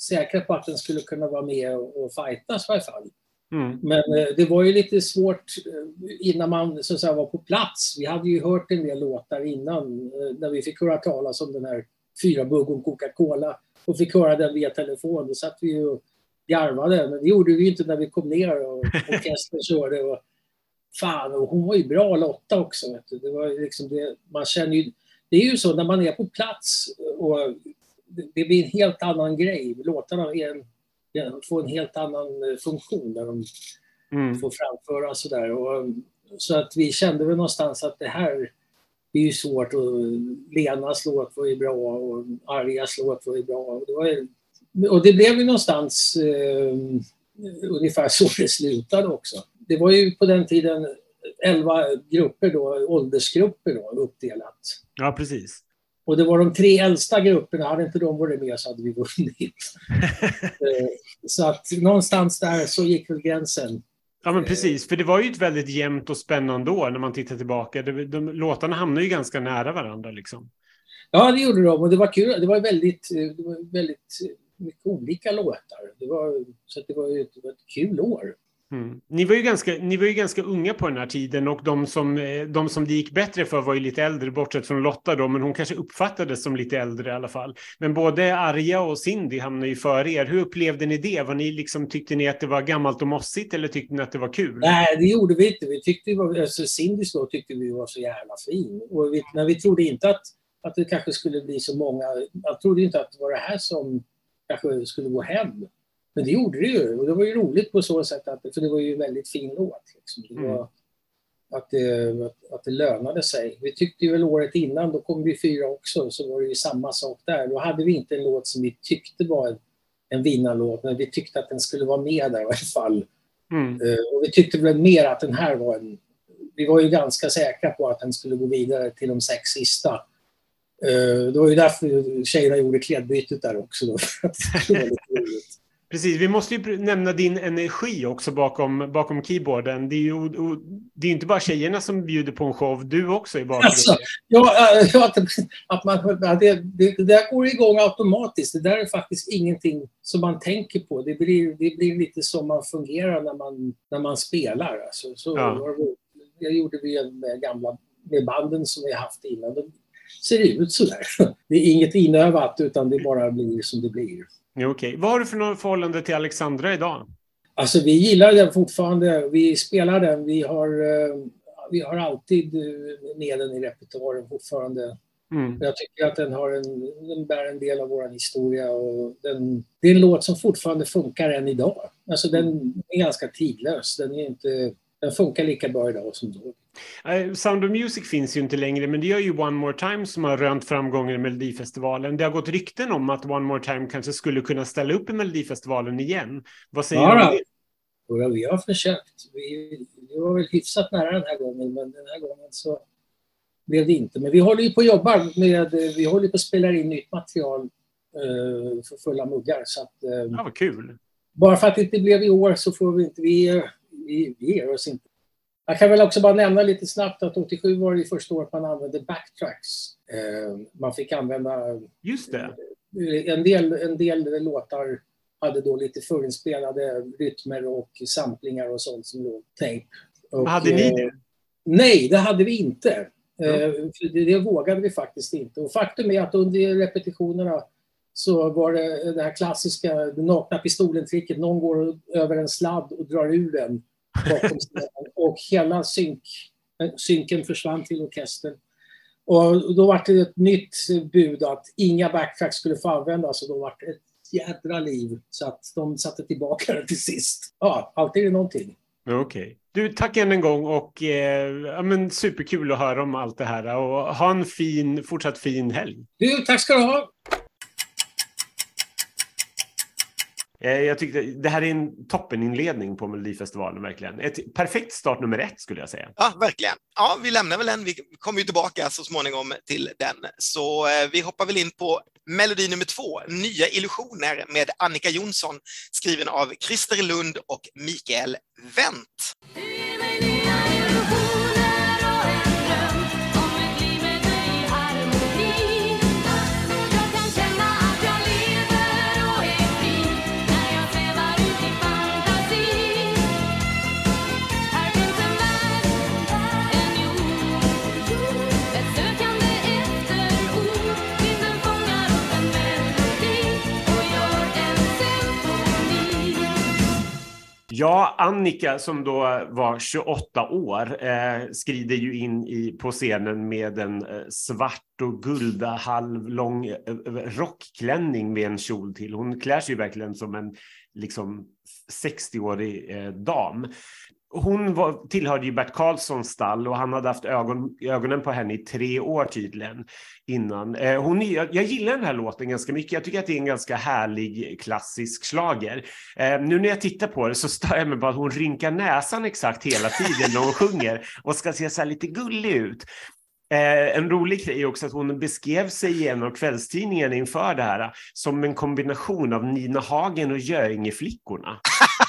säkra på att den skulle kunna vara med och fightas i alla fall. Mm. Men eh, det var ju lite svårt eh, innan man så att säga, var på plats. Vi hade ju hört en del låtar innan eh, när vi fick höra talas om den här Fyra bugg om Coca-Cola och fick höra den via telefon. Då satt vi och garvade. Men det gjorde vi inte när vi kom ner och orkestern körde. Och, fan, och hon var ju bra Lotta också. Det var liksom det, man känner ju, det är ju så när man är på plats och det blir en helt annan grej. Låtarna en få en helt annan eh, funktion där de mm. får framföra sådär. Så att vi kände väl någonstans att det här är ju svårt och Lenas låt var ju bra och Arjas låt var ju bra. Och det, var, och det blev ju någonstans eh, ungefär så det slutade också. Det var ju på den tiden elva grupper då, åldersgrupper då, uppdelat. Ja, precis. Och det var de tre äldsta grupperna, hade inte de varit med så hade vi vunnit. Eh, så att någonstans där så gick väl gränsen. Ja men precis, för det var ju ett väldigt jämnt och spännande år när man tittar tillbaka. De, de, låtarna hamnade ju ganska nära varandra liksom. Ja det gjorde de och det var kul. Det var väldigt, det var väldigt mycket olika låtar. Det var, så det var ett, det var ett kul år. Mm. Ni, var ju ganska, ni var ju ganska unga på den här tiden och de som, eh, de som det gick bättre för var ju lite äldre, bortsett från Lotta då, men hon kanske uppfattades som lite äldre i alla fall. Men både Arja och Cindy hamnade ju före er. Hur upplevde ni det? Var ni liksom, tyckte ni att det var gammalt och mossigt eller tyckte ni att det var kul? Nej, det gjorde vi inte. Vi tyckte alltså Cindys då tyckte vi var så jävla fin. Och vi, när vi trodde inte att, att det kanske skulle bli så många, jag trodde inte att det var det här som kanske skulle gå hem. Men det gjorde det ju och det var ju roligt på så sätt att för det var ju en väldigt fin låt. Liksom. Det var, mm. att, det, att det lönade sig. Vi tyckte ju väl året innan, då kom vi fyra också, så var det ju samma sak där. Då hade vi inte en låt som vi tyckte var en, en vinnarlåt, men vi tyckte att den skulle vara med där i alla fall. Mm. Uh, och vi tyckte väl mer att den här var en... Vi var ju ganska säkra på att den skulle gå vidare till de sex sista. Uh, det var ju därför tjejerna gjorde klädbytet där också. Då, att. Precis, vi måste ju nämna din energi också bakom, bakom keyboarden. Det är ju det är inte bara tjejerna som bjuder på en show, du också i bakgrunden. Alltså, ja, ja, att man, det, det, det där går igång automatiskt. Det där är faktiskt ingenting som man tänker på. Det blir, det blir lite som man fungerar när man, när man spelar. Alltså, så, ja. Det gjorde vi med gamla med banden som vi haft innan. Ser ut sådär. Det är inget inövat utan det bara blir som det blir. Ja, Okej. Okay. Vad har du för förhållande till Alexandra idag? Alltså vi gillar den fortfarande. Vi spelar den. Vi har, eh, vi har alltid eh, med den i repertoaren fortfarande. Mm. Jag tycker att den, har en, den bär en del av vår historia och den, det är en låt som fortfarande funkar än idag. Alltså den är ganska tidlös. Den, är inte, den funkar lika bra idag som då. Uh, Sound of Music finns ju inte längre, men det gör ju One More Time som har rönt framgångar i Melodifestivalen. Det har gått rykten om att One More Time kanske skulle kunna ställa upp i Melodifestivalen igen. Vad säger ja, du om det? Ja, vi har försökt. Vi, vi var väl hyfsat nära den här gången, men den här gången så blev det inte. Men vi håller ju på att jobba med, vi håller på att spela in nytt material uh, för fulla muggar. Så att, uh, ja, vad kul! Bara för att det inte blev i år så får vi inte, vi, vi, vi ger oss inte Jag kan väl också bara nämna lite snabbt att 87 var det första året man använde backtracks. Eh, man fick använda... Just det. En del, en del låtar hade då lite förinspelade rytmer och samplingar och sånt som låg tape. Och, hade ni det? Nej, det hade vi inte. Mm. Det, det vågade vi faktiskt inte. Och faktum är att under repetitionerna så var det det här klassiska nakna pistolen-tricket. Någon går över en sladd och drar ur den bakom och hela synk, synken försvann till orkestern. Och då var det ett nytt bud att inga backtracks skulle få användas och då var det ett jädra liv. Så att de satte tillbaka det till sist. Ja, alltid är det någonting. Okej. Okay. Du, tack än en gång och eh, ja, men superkul att höra om allt det här och ha en fin, fortsatt fin helg. Du, tack ska du ha. Eh, jag tyckte det här är en toppeninledning på Melodifestivalen verkligen. Ett perfekt start nummer ett skulle jag säga. Ja, verkligen. Ja, vi lämnar väl den. Vi kommer ju tillbaka så småningom till den. Så eh, vi hoppar väl in på melodi nummer två, Nya illusioner med Annika Jonsson, skriven av Christer Lund och Mikael Wendt. Ja, Annika som då var 28 år eh, skrider ju in i, på scenen med en eh, svart och gulda halvlång eh, eh, rockklänning med en kjol till. Hon klär sig verkligen som en liksom 60-årig eh, dam hon var, tillhörde ju Bert Karlssons stall och han hade haft ögon, ögonen på henne i tre år tydligen innan. Eh, hon, jag, jag, gillar den här låten ganska mycket. Jag tycker att det är en ganska härlig klassisk slager. Eh, nu när jag tittar på det så stör jag mig på att hon rynkar näsan exakt hela tiden när hon sjunger och ska se så lite gullig ut. Eh, en rolig grej är också att hon beskrev sig i en av kvällstidningarna inför det här som en kombination av Nina Hagen och Göringeflickorna.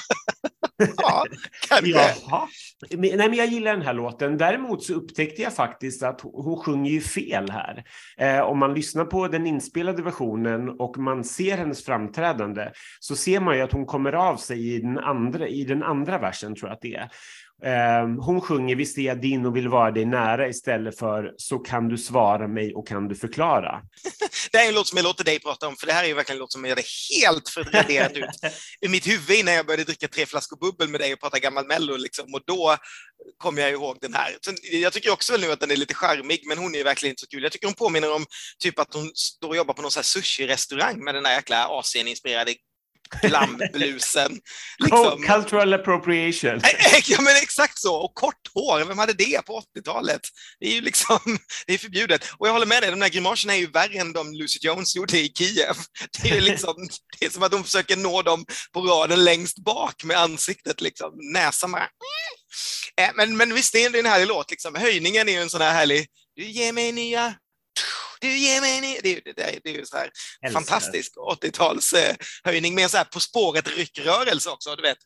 ja. Jaha. Nej, men jag gillar den här låten. Däremot så upptäckte jag faktiskt att hon sjunger ju fel här. Eh, om man lyssnar på den inspelade versionen och man ser hennes framträdande så ser man ju att hon kommer av sig i den andra, i den andra versen, tror jag att det är. Ehm, hon sjunger vi ser din och vill vara dig nära istället för Så kan du svara mig och kan du förklara. det här är en låt som jag låter dig prata om, för det här är ju verkligen en låt som jag hade helt förtraderat ut ur mitt huvud innan jag började dricka tre flaskor bubbel med dig och prata gammal mello. Liksom. Och då kom jag ihåg den här. Sen, jag tycker också nu att den är lite charmig, men hon är verkligen inte så kul. Jag tycker hon påminner om typ att hon står och jobbar på någon sushi-restaurang med den där jäkla Asien-inspirerade glamblusen. Liksom. Cultural appropriation. Ja, men exakt så. Och kort hår, vem hade det på 80-talet? Det är ju liksom, det är förbjudet. Och jag håller med dig, de där grimaserna är ju värre än de Lucy Jones gjorde i Kiev. Det är, liksom, det är som att de försöker nå dem på raden längst bak med ansiktet, liksom. näsan bara... Äh, men, men visst, det är en härlig låt. Liksom. Höjningen är ju en sån här härlig... Du ger mig nya du ger mig en... Det, det, det, det är ju så här fantastisk 80-talshöjning med en så här På spåret-ryckrörelse också, du vet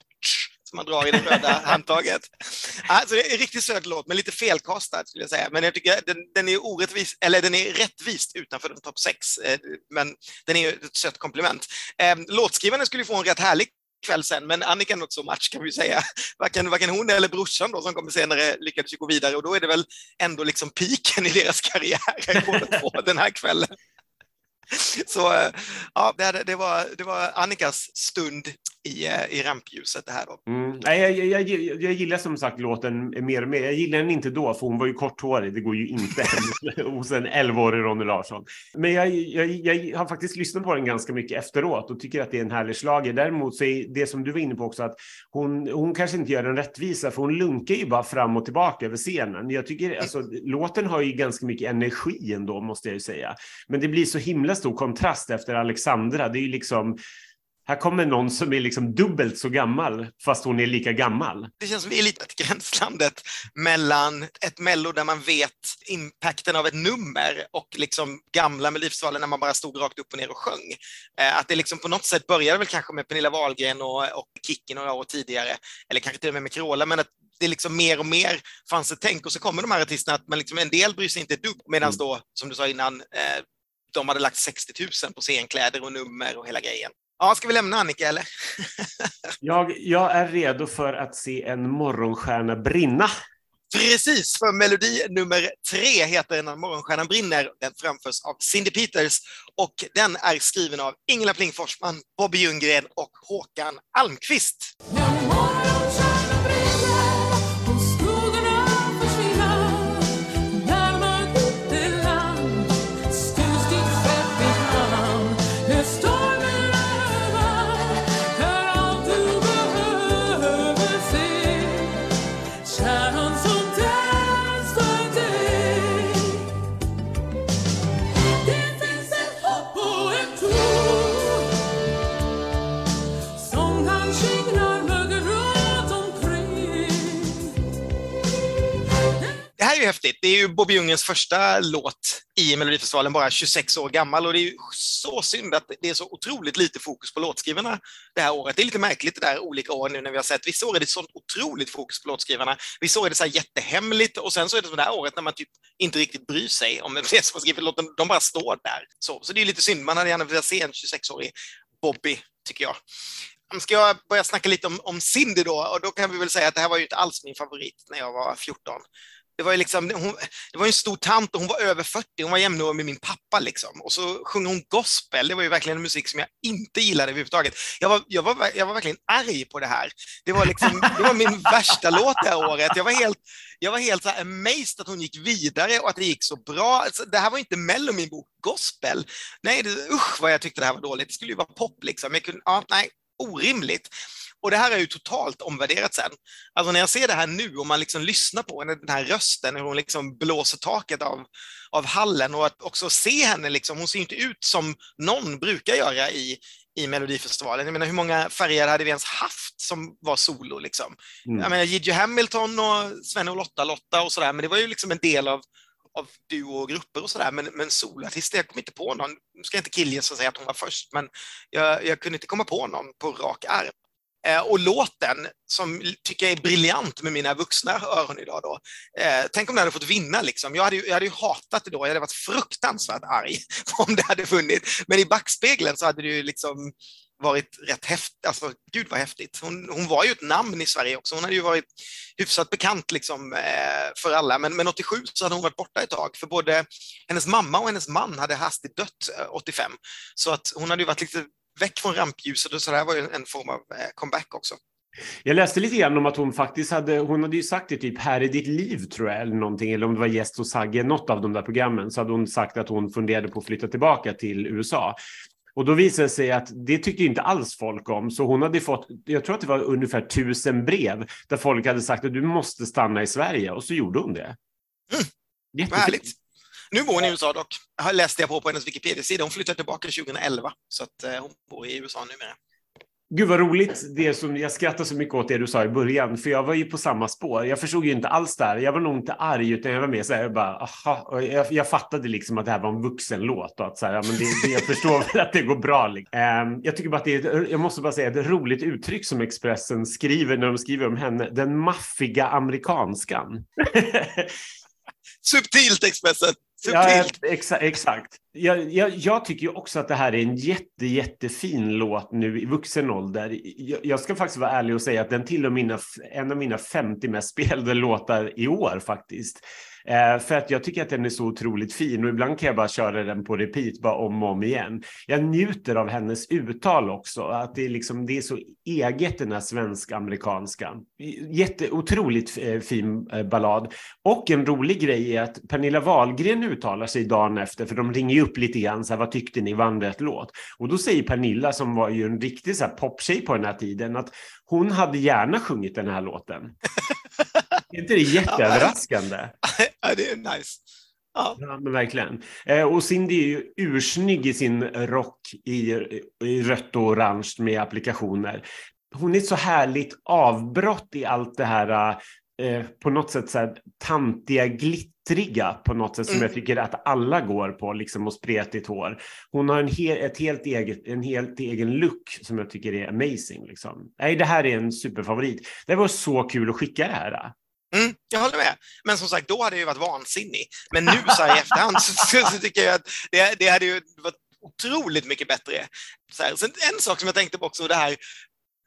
som man drar i det röda handtaget. Alltså, det är en riktigt söt låt, men lite felkastad skulle jag säga. Men jag tycker den, den är orättvis, eller den är rättvist utanför topp sex. Eh, men den är ett sött komplement. Eh, låtskrivaren skulle få en rätt härlig kväll sen, men Annika något så match kan vi säga. Varken, varken hon eller brorsan då, som kommer senare lyckades gå vidare och då är det väl ändå liksom piken i deras karriär, båda två, den här kvällen. Så eh, ja, det, det, var, det var Annikas stund i, eh, i rampljuset det här då. Mm. Jag, jag, jag, jag, gillar som sagt låten mer och mer. Jag gillar den inte då, för hon var ju korthårig. Det går ju inte hos en 11-årig Ronny Larsson. Men jag, jag, har faktiskt lyssnat på den ganska mycket efteråt och tycker att det är en härlig slager. Däremot så är det som du var inne på också att hon, hon kanske inte gör den rättvisa, för hon lunkar ju bara fram och tillbaka över scenen. Jag tycker alltså, låten har ju ganska mycket energi ändå, måste jag ju säga. Men det blir så himla stor kontrast efter Alexandra. Det är ju liksom här kommer någon som är liksom dubbelt så gammal fast hon är lika gammal. Det känns som vi är lite i gränslandet mellan ett mello där man vet impacten av ett nummer och liksom gamla Melodifestivalen när man bara stod rakt upp och ner och sjöng. Eh, att det liksom på något sätt började väl kanske med Pernilla Wahlgren och, och Kikki några år tidigare, eller kanske till och med med Carola, men att det liksom mer och mer fanns ett tänk och så kommer de här artisterna att man liksom, en del bryr sig inte ett dugg medan mm. då, som du sa innan, eh, de hade lagt 60 000 på scenkläder och nummer och hela grejen. Ja, ska vi lämna Annika eller? jag, jag är redo för att se en morgonstjärna brinna. Precis, för melodi nummer tre heter När morgonstjärnan brinner. Den framförs av Cindy Peters och den är skriven av Ingela Pling Forsman, Bobby Ljunggren och Håkan Almqvist. Det här är ju häftigt. Det är ju Bobby Ljunggrens första låt i Melodifestivalen, bara 26 år gammal och det är ju så synd att det är så otroligt lite fokus på låtskrivarna det här året. Det är lite märkligt det där olika år nu när vi har sett, vissa år är det sånt otroligt fokus på låtskrivarna, vissa år är det så här jättehemligt och sen så är det som det här året när man typ inte riktigt bryr sig om vem som har skrivit låten, de bara står där. Så, så det är lite synd, man hade gärna velat se en 26-årig Bobby, tycker jag. Ska jag börja snacka lite om, om Cindy då? Och då kan vi väl säga att det här var ju inte alls min favorit när jag var 14 det var, liksom, hon, det var en stor tant och hon var över 40, hon var jämnårig med min pappa. Liksom. Och så sjöng hon gospel, det var ju verkligen en musik som jag inte gillade överhuvudtaget. Jag var, jag var, jag var verkligen arg på det här. Det var, liksom, det var min värsta låt det här året. Jag var helt, jag var helt så här amazed att hon gick vidare och att det gick så bra. Alltså, det här var inte Mello, min bok, gospel. Nej, det, usch vad jag tyckte det här var dåligt. Det skulle ju vara pop liksom. Jag kunde, ja, nej, orimligt. Och det här är ju totalt omvärderat sen. Alltså när jag ser det här nu och man liksom lyssnar på henne, den här rösten, hur hon liksom blåser taket av, av hallen och att också se henne, liksom, hon ser inte ut som någon brukar göra i, i Melodifestivalen. Jag menar, hur många färger hade vi ens haft som var solo? Liksom? Mm. Jag menar, Gigi Hamilton och Sven och Lotta, Lotta och sådär, men det var ju liksom en del av av duo och grupper och sådär, men, men solartister, jag kom inte på någon. Nu ska jag inte killgissa och säga att hon var först, men jag, jag kunde inte komma på någon på rak arm. Eh, och låten, som tycker jag är briljant med mina vuxna öron idag då. Eh, tänk om den hade fått vinna liksom. Jag hade, ju, jag hade ju hatat det då, jag hade varit fruktansvärt arg om det hade funnits. Men i backspegeln så hade det ju liksom varit rätt häftigt. Alltså, gud vad häftigt. Hon, hon, var ju ett namn i Sverige också. Hon hade ju varit hyfsat bekant liksom, eh, för alla. Men, men 87 så hade hon varit borta ett tag, för både hennes mamma och hennes man hade hastigt dött eh, 85. Så att hon hade ju varit lite väck från rampljuset och så där var ju en form av eh, comeback också. Jag läste lite grann om att hon faktiskt hade, hon hade ju sagt det typ här i ditt liv tror jag, eller någonting, eller om det var gäst hos Sagge, något av de där programmen, så hade hon sagt att hon funderade på att flytta tillbaka till USA. Och då visade det sig att det tyckte inte alls folk om, så hon hade fått, jag tror att det var ungefär tusen brev där folk hade sagt att du måste stanna i Sverige och så gjorde hon det. Mm. Vad härligt. Nu bor hon i USA dock. Läste jag på på hennes Wikipedia-sida. Hon flyttade tillbaka 2011, så att eh, hon bor i USA numera. Gud vad roligt, det som, jag skrattar så mycket åt det du sa i början, för jag var ju på samma spår. Jag förstod ju inte alls där. Jag var nog inte arg, utan jag var mer så här, jag bara, aha, jag, jag fattade liksom att det här var en vuxenlåt och att så här, ja, men det, det, jag förstår att det går bra. Liksom. Um, jag tycker bara att det är, jag måste bara säga, ett roligt uttryck som Expressen skriver när de skriver om henne, den maffiga amerikanskan. Subtilt Expressen. Ja, exa, exakt. Jag, jag, jag, tycker också att det här är en jätte, jättefin låt nu i vuxen ålder. Jag, jag ska faktiskt vara ärlig och säga att den tillhör mina, en av mina 50 mest spelade låtar i år faktiskt. Eh, för att jag tycker att den är så otroligt fin och ibland kan jag bara köra den på repeat bara om och om igen. Jag njuter av hennes uttal också, att det är, liksom, det är så eget den här svensk-amerikanska. Jätte, otroligt eh, fin eh, ballad. Och en rolig grej är att Pernilla Wahlgren uttalar sig dagen efter, för de ringer upp lite grann, så här, vad tyckte ni, vann rätt låt? Och då säger Pernilla, som var ju en riktig poptjej på den här tiden, att hon hade gärna sjungit den här låten. Är inte det jätteöverraskande? Ja, det är nice. Ja. ja men verkligen. Eh, och Cindy är ju ursnygg i sin rock i, i rött och orange med applikationer. Hon är så härligt avbrott i allt det här eh, på något sätt så här tantiga, glittriga på något sätt som Mm. jag tycker att alla går på, liksom och spretigt hår. Hon har en, hel, ett helt eget, en helt egen look som jag tycker är amazing. Liksom. Nej, det här är en superfavorit. Det var så kul att skicka det här. Mm, jag håller med. Men som sagt, då hade jag ju varit vansinnig. Men nu så här i efterhand så, så, så tycker jag att det, det hade ju varit otroligt mycket bättre. Så här. Sen en sak som jag tänkte på också, det här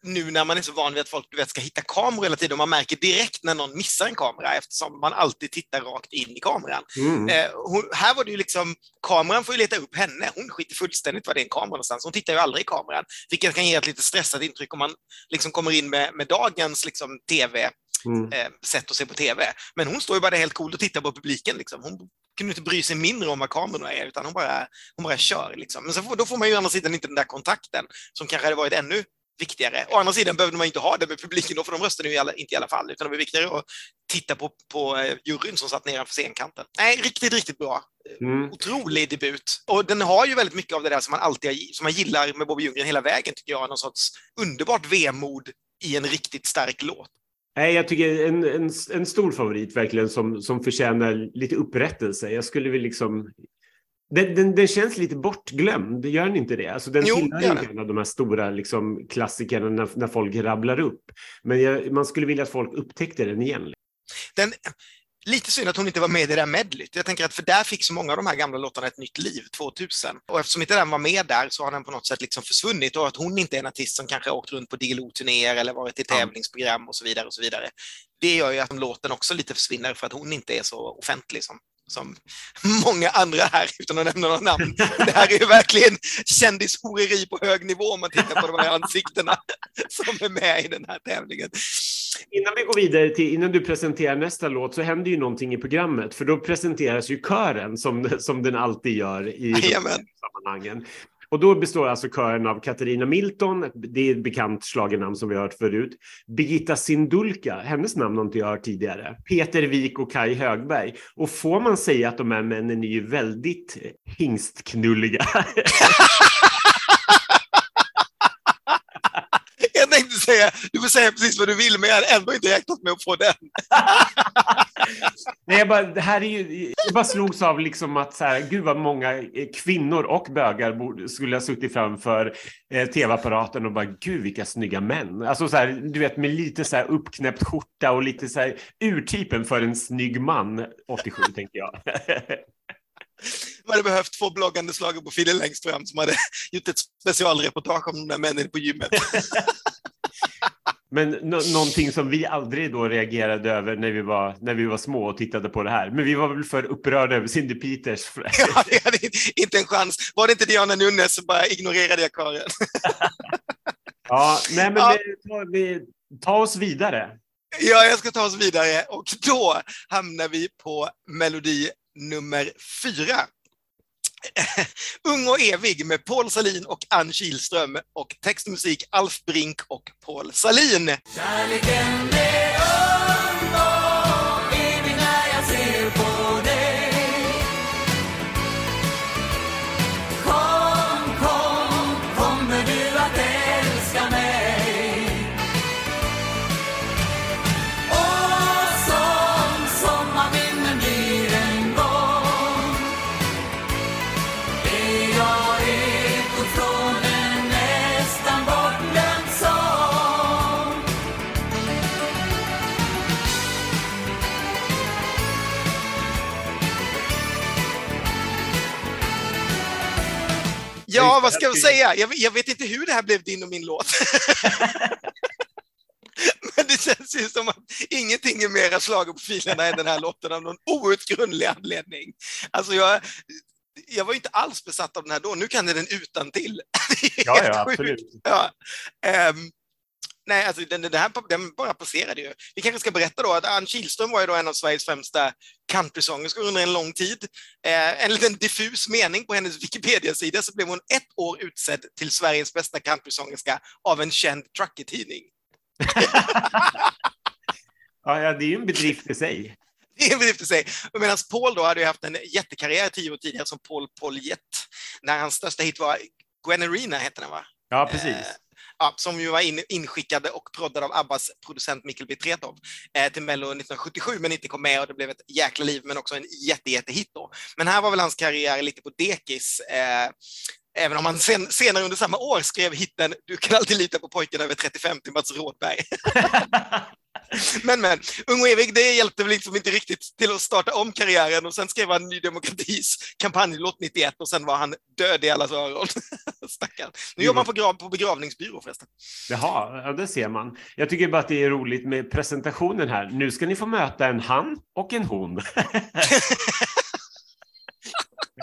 nu när man är så van vid att folk du vet, ska hitta kameror hela tiden och man märker direkt när någon missar en kamera eftersom man alltid tittar rakt in i kameran. Mm. Eh, hon, här var det ju liksom, kameran får ju leta upp henne. Hon skiter fullständigt var det är en kamera någonstans. Hon tittar ju aldrig i kameran, vilket kan ge ett lite stressat intryck om man liksom kommer in med, med dagens liksom, tv Mm. eh, sätt att se på tv. Men hon står ju bara där helt cool och tittar på publiken. Liksom. Hon kunde inte bry sig mindre om vad kamerorna är, utan hon bara, hon bara kör. Liksom. Men så får, då får man ju å andra sidan inte den där kontakten som kanske hade varit ännu viktigare. Å andra sidan behövde man inte ha det med publiken då, för de röstade ju i alla, inte i alla fall, utan det var viktigare att titta på, på eh, juryn som satt nedanför scenkanten. Nej, riktigt, riktigt bra. Mm. Otrolig debut. Och den har ju väldigt mycket av det där som man alltid som man gillar med Bobby Ljunggren hela vägen, tycker jag. Någon sorts underbart vemod i en riktigt stark låt. Nej, jag tycker en, en, en stor favorit verkligen som, som förtjänar lite upprättelse. Jag skulle vilja liksom... Den, den, den känns lite bortglömd, gör den inte det? Alltså den Jo, tillhör gör inte en av de här stora liksom, klassikerna när, när folk rabblar upp. Men jag, man skulle vilja att folk upptäckte den igen. Den, lite synd att hon inte var med i det där medleyt. Jag tänker att för där fick så många av de här gamla låtarna ett nytt liv, 2000. Och eftersom inte den var med där så har den på något sätt liksom försvunnit och att hon inte är en artist som kanske åkt runt på Diggiloo-turnéer eller varit i tävlingsprogram och så vidare och så vidare. Det gör ju att låten också lite försvinner för att hon inte är så offentlig som som många andra här, utan att nämna några namn. Det här är ju verkligen kändishoreri på hög nivå om man tittar på de här ansiktena som är med i den här tävlingen. Innan vi går vidare till, innan du presenterar nästa låt så händer ju någonting i programmet för då presenteras ju kören som, som den alltid gör i de här Jajamän. sammanhangen. Och då består alltså kören av Katarina Milton, det är ett bekant schlagernamn som vi har hört förut, Birgitta Sindulka, hennes namn har inte jag hört tidigare, Peter Wik och Kai Högberg. Och får man säga att de här männen är ju väldigt hingstknulliga. Jag tänkte säga, du får säga precis vad du vill, men jag hade ändå inte räknat med att få den. Nej, jag bara, det här är ju, jag bara slogs av liksom att så här, gud vad många eh, kvinnor och bögar borde, skulle ha suttit framför eh, tv-apparaten och bara, gud vilka snygga män. Alltså så här, du vet med lite så här uppknäppt skjorta och lite så här urtypen för en snygg man, 87 tänker jag. Man hade behövt två bloggande Fille längst fram som hade gjort ett specialreportage om de där männen på gymmet. Men nå någonting som vi aldrig då reagerade över när vi, var, när vi var små och tittade på det här. Men vi var väl för upprörda över Cindy Peters. Ja, det hade inte en chans. Var det inte Diana Nunes så bara ignorerade jag kören. ja, nej men Ja. Vi, vi, ta oss vidare. Ja, jag ska ta oss vidare och då hamnar vi på melodi nummer fyra. Ung och evig med Paul Salin och Ann Kihlström och text och musik Alf Brink och Paul Salin. Kärleken är Ja, vad ska jag säga? Jag, jag vet inte hur det här blev din och min låt. Men det känns ju som att ingenting är mera schlagerprofilerna än den här låten av någon outgrundlig anledning. Alltså jag, jag var inte alls besatt av den här då, nu kan jag den utan till. Ja, ja, absolut. Ja. Ehm, nej, alltså den, den, här, den bara passerade ju. Vi kanske ska berätta då att Ann Kihlström var ju då en av Sveriges främsta countrysångerskor under en lång tid. Eh, en liten diffus mening på hennes Wikipedia-sida så blev hon ett år utsedd till Sveriges bästa countrysångerska av en känd trucker-tidning. Ja, det är ju en bedrift i sig. Det är en bedrift i sig. Medan Paul då hade ju haft en jättekarriär tio år tidigare som Paul Paulette, när hans största hit var Gwen Arena, hette den va? Ja, precis. Eh, ja, som ju var in, inskickade och proddade av Abbas producent Mikkel Bitretov eh, till Mello 1977 men inte kom med och det blev ett jäkla liv men också en jätte, jättehit då. Men här var väl hans karriär lite på dekis. Eh, Även om han sen, senare under samma år skrev hitten Du kan alltid lita på pojken över 35 till Mats Rådberg. men men, Ung och evig, det hjälpte väl liksom inte riktigt till att starta om karriären och sen skrev han Ny Demokratis kampanjlåt 91 och sen var han död i allas öron. Stackarn. Nu jobbar han på, på begravningsbyrå förresten. Jaha, ja, det ser man. Jag tycker bara att det är roligt med presentationen här. Nu ska ni få möta en han och en hon.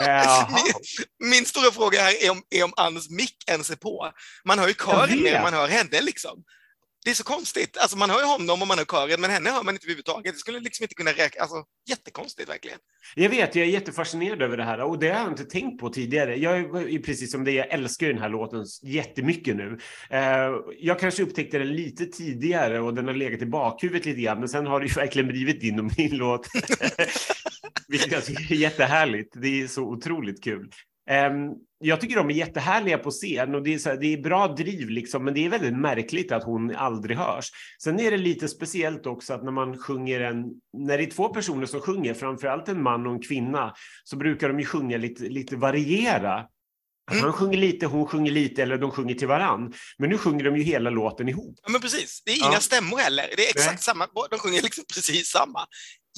Min, min stora fråga här är om, är om Anns mick ens är på. Man hör ju kören vet. mer man hör henne liksom. Det är så konstigt. Alltså man hör ju honom och man hör kören, men henne hör man inte överhuvudtaget. Det skulle liksom inte kunna räkna. Alltså, jättekonstigt verkligen. Jag vet, jag är jättefascinerad över det här och det har jag inte tänkt på tidigare. Jag är precis som det, jag älskar ju den här låten jättemycket nu. Eh, jag kanske upptäckte den lite tidigare och den har legat i bakhuvudet lite grann, men sen har det ju verkligen blivit din och min låt. Vilket jag tycker är jättehärligt. Det är så otroligt kul. Ehm, jag tycker de är jättehärliga på scen och det är, så här, det är bra driv liksom, men det är väldigt märkligt att hon aldrig hörs. Sen är det lite speciellt också att när man sjunger en, när det är två personer som sjunger, framförallt en man och en kvinna, så brukar de ju sjunga lite, lite variera. Han sjunger lite, hon sjunger lite eller de sjunger till varann. Men nu sjunger de ju hela låten ihop. Ja, men precis. Det är inga Ja. stämmor heller. Det är exakt Nej. samma. De sjunger liksom precis samma.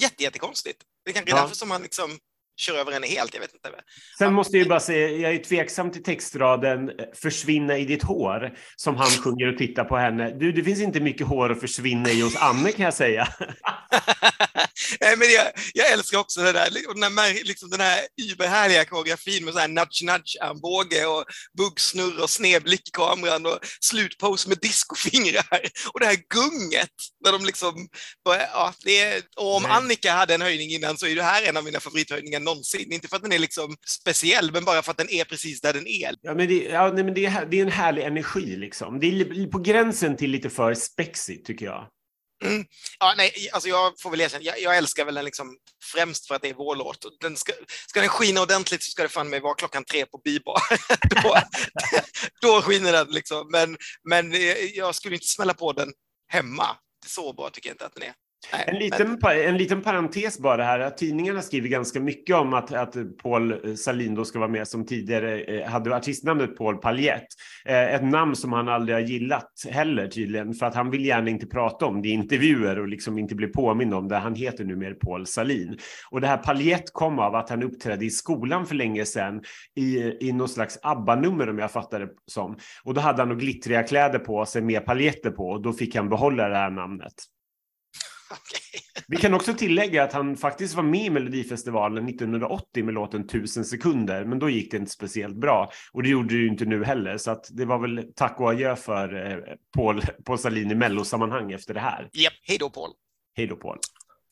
Jätte, jättekonstigt. Det är kanske är Ja. därför som man liksom kör över henne helt. Jag vet inte. Sen måste jag ju bara säga, jag är tveksam till textraden försvinna i ditt hår som han sjunger och tittar på henne. Du, det finns inte mycket hår att försvinna i hos Anne kan jag säga. Nej, men jag, jag älskar också det där, den, här, liksom den här überhärliga koreografin med så här nudge-nudge-armbåge och buggsnurr och snedblick i kameran och slutpose med discofingrar. Och det här gunget när de liksom, ja, det är, och om Nej. Annika hade en höjning innan så är det här en av mina favorithöjningar någonsin. Inte för att den är liksom speciell, men bara för att den är precis där den är. Ja, men det, ja, nej, men det, är, det är en härlig energi liksom. Det är på gränsen till lite för spexigt tycker jag. Ja, nej, alltså jag får väl erkänna, jag, jag älskar väl den liksom främst för att det är vår låt. Den ska, ska den skina ordentligt så ska det fan mig vara klockan tre på bibar. då, då skiner den liksom. Men, men eh, jag skulle inte smälla på den hemma. Så bra tycker jag inte att den är. En liten, en liten parentes bara här. att Tidningarna skriver ganska mycket om att, att Paul Salin då ska vara med som tidigare eh, hade artistnamnet Paul Paljett. Eh, ett namn som han aldrig har gillat heller tydligen för att han vill gärna inte prata om det i intervjuer och liksom inte bli påmind om det. Han heter numera Paul Salin. Och det här Paljett kom av att han uppträdde i skolan för länge sedan i, i någon slags ABBA-nummer om jag fattar det som. Och då hade han nog glittriga kläder på sig med paljetter på och då fick han behålla det här namnet. Vi kan också tillägga att han faktiskt var med i Melodifestivalen 1980 med låten Tusen sekunder, men då gick det inte speciellt bra. Och det gjorde det ju inte nu heller, så att det var väl tack och adjö för eh, Paul, Paul Salin i mellosammanhang efter det här. Japp, hej då Paul. Hej då Paul.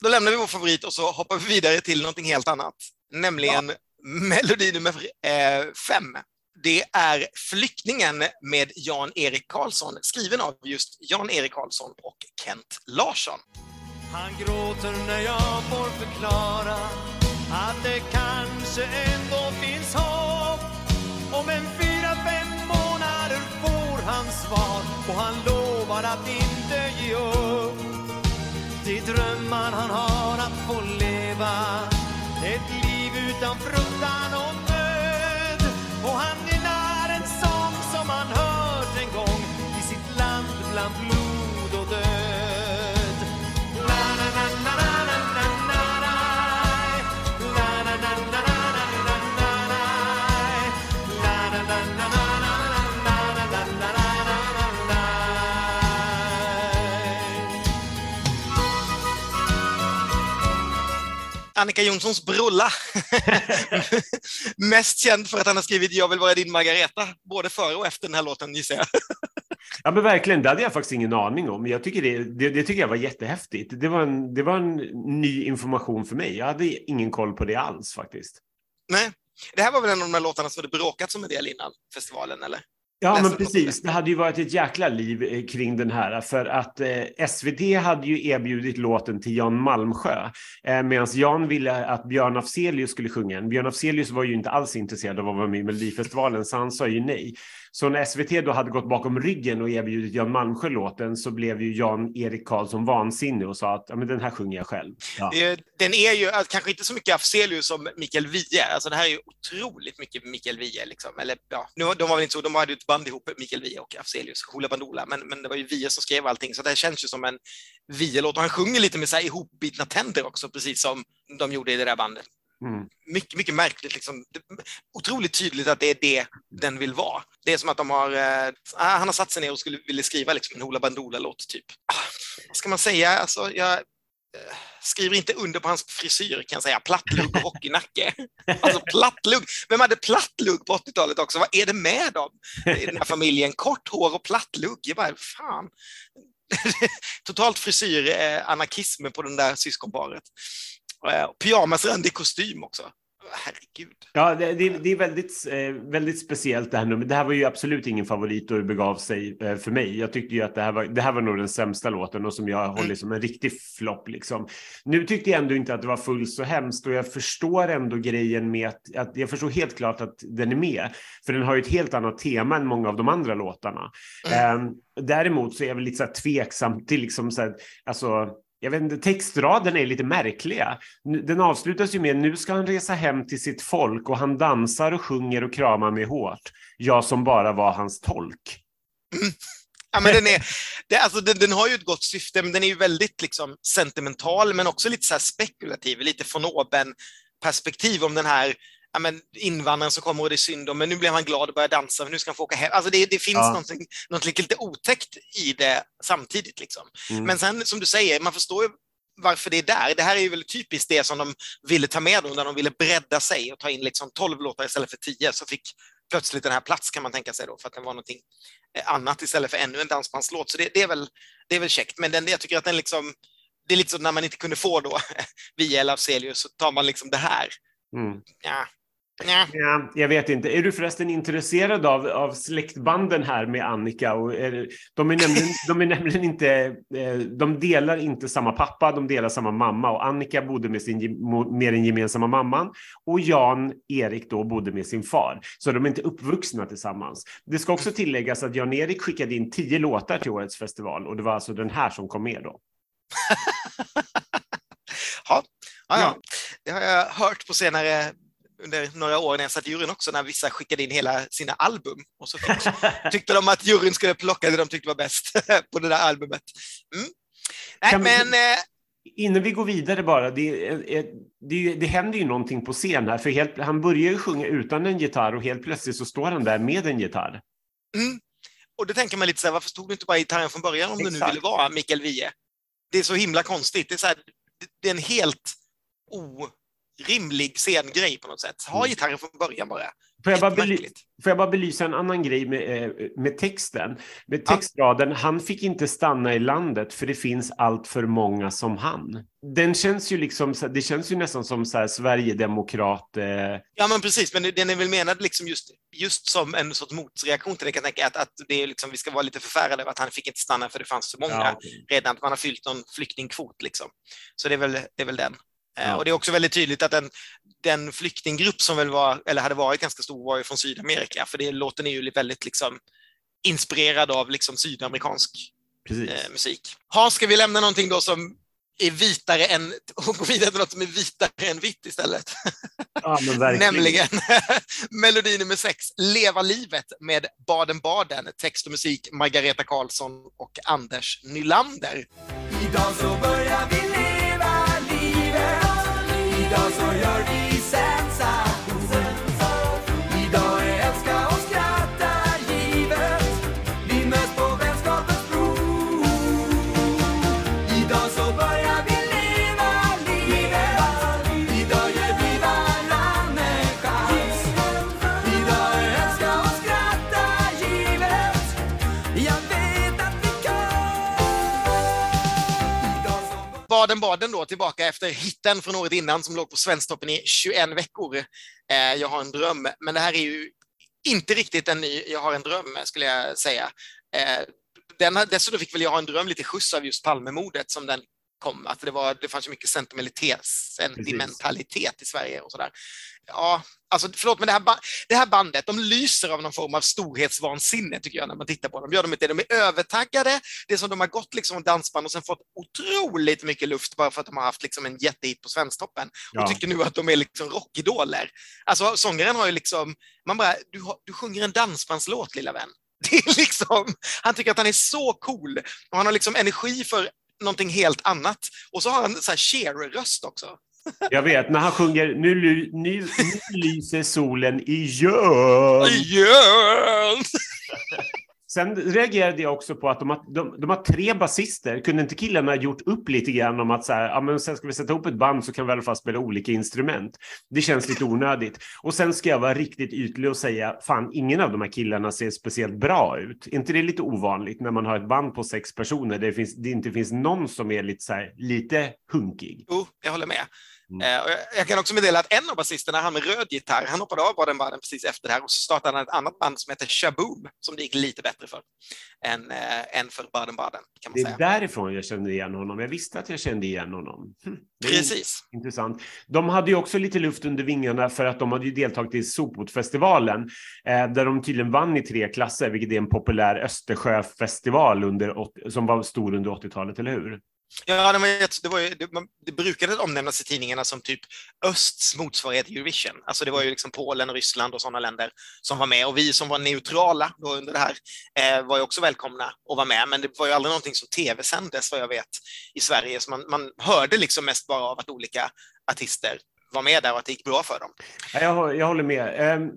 Då lämnar vi vår favorit och så hoppar vi vidare till någonting helt annat. Nämligen melodi nummer eh, fem. Det är Flyktningen med Jan-Erik Karlsson, skriven av just Jan-Erik Karlsson och Kent Larsson. Han gråter när jag får förklara att det kanske ändå finns hopp. Om en fyra, fem månader får han svar och han lovar att inte ge upp. Det är drömmar han har att få leva ett liv utan fruktan och Annika Jonssons Brulla. Mest känd för att han har skrivit Jag vill vara din Margareta, både före och efter den här låten gissar jag. Ja men verkligen, det hade jag faktiskt ingen aning om. Jag tycker det, det, det tycker jag var jättehäftigt. Det var, en, det var en ny information för mig. Jag hade ingen koll på det alls faktiskt. Nej. Det här var väl en av de här låtarna som hade bråkat som en del innan festivalen, eller? Ja, men precis. Det hade ju varit ett jäkla liv eh, kring den här för att eh, SVT hade ju erbjudit låten till Jan Malmsjö eh, medan Jan ville att Björn Afzelius skulle sjunga den. Björn Afzelius var ju inte alls intresserad av att vara med i Melodifestivalen så han sa ju nej. Så när SVT då hade gått bakom ryggen och erbjudit Jan Malmsjö låten så blev ju Jan-Erik Karlsson vansinnig och sa att ja, men den här sjunger jag själv. Ja. Den är ju alltså, kanske inte så mycket Afzelius som Mikael Wiehe. Alltså det här är ju otroligt mycket Mikael Wiehe. Liksom. Eller, ja, nu, de var väl inte så, de hade ju ett band ihop, Mikael Wiehe och Afzelius, Hoola Bandoola, men, men det var ju Wiehe som skrev allting, så det här känns ju som en Wiehe-låt. Och han sjunger lite med så här ihopbitna tänder också, precis som de gjorde i det där bandet. Mm. Mycket, mycket märkligt. Liksom. Otroligt tydligt att det är det den vill vara. Det är som att de har, eh, ah, han har satt sig ner och skulle ville skriva liksom, en Hoola Bandoola-låt, typ. Ah, vad ska man säga? Alltså, jag, eh, skriver inte under på hans frisyr kan jag säga. Plattlugg och hockeynacke. Alltså plattlugg. Vem hade plattlugg på 80-talet också? Vad är det med dem i den här familjen? Kort hår och plattlugg. Jag bara, fan. Totalt frisyr, eh, anarkism på den där syskonparet. Eh, pyjamasrandig kostym också. Herregud. Ja, det, det, är väldigt, eh, väldigt speciellt det här numret. Det här var ju absolut ingen favorit och det begav sig eh, för mig. Jag tyckte ju att det här, var, det här var nog den sämsta låten och som jag håller som en riktig flopp. Liksom. Nu tyckte jag ändå inte att det var fullt så hemskt och jag förstår ändå grejen med att, att jag förstår helt klart att den är med. För den har ju ett helt annat tema än många av de andra låtarna. Eh, däremot så är jag väl lite så här tveksam till liksom så här, alltså jag vet inte, textraden är lite märkliga. Den avslutas ju med nu ska han resa hem till sitt folk och han dansar och sjunger och kramar mig hårt. Jag som bara var hans tolk. Mm. Ja, men den, är, det, alltså, den, den har ju ett gott syfte, men den är ju väldigt liksom, sentimental, men också lite så här spekulativ, lite von oben perspektiv om den här ja, men, invandraren som kommer och det är synd om, men nu blev han glad och börjar dansa, för nu ska han få åka hem. Alltså, det, det finns Ja. något lite otäckt i det samtidigt. Liksom. Mm. Men sen, som du säger, man förstår ju varför det är där. Det här är ju väldigt typiskt det som de ville ta med då, när de ville bredda sig och ta in liksom 12 låtar istället för 10, så fick plötsligt den här plats kan man tänka sig då, för att den var någonting eh, annat istället för ännu en dansbandslåt. Så det, det, är, väl, det är väl käckt, men den, jag tycker att den liksom, det är lite så när man inte kunde få då via eller Afzelius så tar man liksom det här. Mm. Ja. Ja. Ja, jag vet inte. Är du förresten intresserad av, av släktbanden här med Annika? Och är, de, är nämligen, de är nämligen inte, eh, de delar inte samma pappa, de delar samma mamma och Annika bodde med, sin, med den gemensamma mamman och Jan Erik då bodde med sin far. Så de är inte uppvuxna tillsammans. Det ska också tilläggas att Jan Erik skickade in tio låtar till årets festival och det var alltså den här som kom med då. Ja. Ja. Det har jag hört på senare under några år när jag satt i juryn också, när vissa skickade in hela sina album och så fick, tyckte de att juryn skulle plocka det de tyckte var bäst på det där albumet. Mm. Nej, Kan vi- men eh, Innan vi går vidare bara, det, är- är- det, det händer ju någonting på scen här, för helt, han börjar ju sjunga utan en gitarr och helt plötsligt så står han där med en gitarr. Mm. Och då tänker man lite så här, varför stod du inte bara gitarren från början om du nu Exakt. ville vara Mikael Wiehe? Det är så himla konstigt. Det är, så här, det- är en helt orimlig scengrej på något sätt. Ha Mm. gitarren från början bara. Får jag, bara bely, får jag bara belysa en annan grej med, eh, med texten? Med textraden, han fick inte stanna i landet för det finns allt för många som han. Den känns ju liksom, det känns ju nästan som så här Sverigedemokrat. Eh, Ja, men precis, men den är väl menad liksom just, just som en sorts motreaktion till det, kan jag tänka, att, att det är liksom, vi ska vara lite förfärade över att han fick inte stanna för det fanns för många ja, redan, att man har fyllt någon flyktingkvot. Liksom. Så det är väl, det är väl den. Eh, Ja. Och det är också väldigt tydligt att den, den flyktinggrupp som väl var, eller hade varit ganska stor var ju från Sydamerika, för det, låten är ju väldigt liksom, inspirerad av liksom, sydamerikansk eh, musik. Ha, ska vi lämna någonting då som är vitare än, och gå vidare till något som är vitare än vitt istället? Ja, men. Nämligen melodi nummer sex, Leva livet med Baden-Baden, text och musik Margareta Karlsson och Anders Nylander. Idag så börjar vi Baden-Baden då, tillbaka efter hitten från året innan som låg på Svensktoppen i 21 veckor. Eh, jag har en dröm, men det här är ju inte riktigt en ny Jag har en dröm, skulle jag säga. Eh, den, dessutom fick väl Jag har en dröm lite skjuts av just Palmemordet som den kom. Att det, var, det fanns ju mycket sentimentalitet, sentimentalitet i Sverige och sådär. Ja, alltså förlåt, men det här, det här bandet, de lyser av någon form av storhetsvansinne tycker jag när man tittar på dem. Gör de inte det? De är övertaggade. Det är som de har gått liksom dansband och sen fått otroligt mycket luft bara för att de har haft liksom en jättehit på Svensktoppen ja. och tycker nu att de är liksom rockidoler. Alltså sångaren har ju liksom, man bara, du, har, du sjunger en dansbandslåt lilla vän. Det är liksom, han tycker att han är så cool och han har liksom energi för någonting helt annat. Och så har han så här Cher-röst också. Jag vet, när han sjunger nu, nu, nu lyser solen igen. Igen! Sen reagerade jag också på att de har, de, de har tre basister. Kunde inte killarna ha gjort upp lite grann om att så här, ja, men sen ska vi sätta ihop ett band så kan vi i alla fall spela olika instrument. Det känns lite onödigt. Och sen ska jag vara riktigt ytlig och säga, fan, ingen av de här killarna ser speciellt bra ut. Är inte det lite ovanligt när man har ett band på sex personer där det, finns, det inte finns någon som är lite, så här, lite hunkig? Jo, jag håller med. Mm. Eh, jag kan också meddela att en av basisterna, han med röd gitarr, han hoppade av Baden-Baden precis efter det här och så startade han ett annat band som heter Shaboom som det gick lite bättre för än, äh, än för Baden-Baden. Kan man det är säga. därifrån jag kände igen honom. Jag visste att jag kände igen honom. Hm. Precis. Intressant. De hade ju också lite luft under vingarna för att de hade ju deltagit i Sopotfestivalen eh, där de tydligen vann i tre klasser, vilket är en populär Östersjöfestival under, som var stor under 80-talet, eller hur? Ja, det, var, det, var ju, det, det brukade omnämnas i tidningarna som typ östs motsvarighet till Eurovision. Alltså det var ju liksom Polen, Ryssland och sådana länder som var med och vi som var neutrala då under det här eh, var ju också välkomna att vara med. Men det var ju aldrig någonting som tv-sändes vad jag vet i Sverige. Så man, man hörde liksom mest bara av att olika artister var med där och att det gick bra för dem. Jag, jag håller med. Um,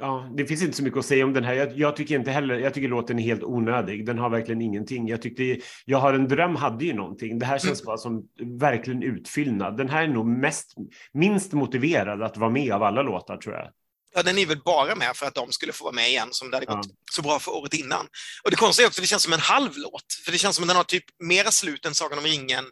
ja, det finns inte så mycket att säga om den här. Jag, jag, tycker inte heller, jag tycker låten är helt onödig. Den har verkligen ingenting. Jag tyckte, jag har en dröm hade ju någonting. Det här känns mm. bara som verkligen utfyllnad. Den här är nog mest, minst motiverad att vara med av alla låtar tror jag. Ja, den är väl bara med för att de skulle få vara med igen som det hade gått ja. så bra för året innan. Och det konstiga är också, det känns som en halv låt. För det känns som att den har typ mera slut än Sagan om ringen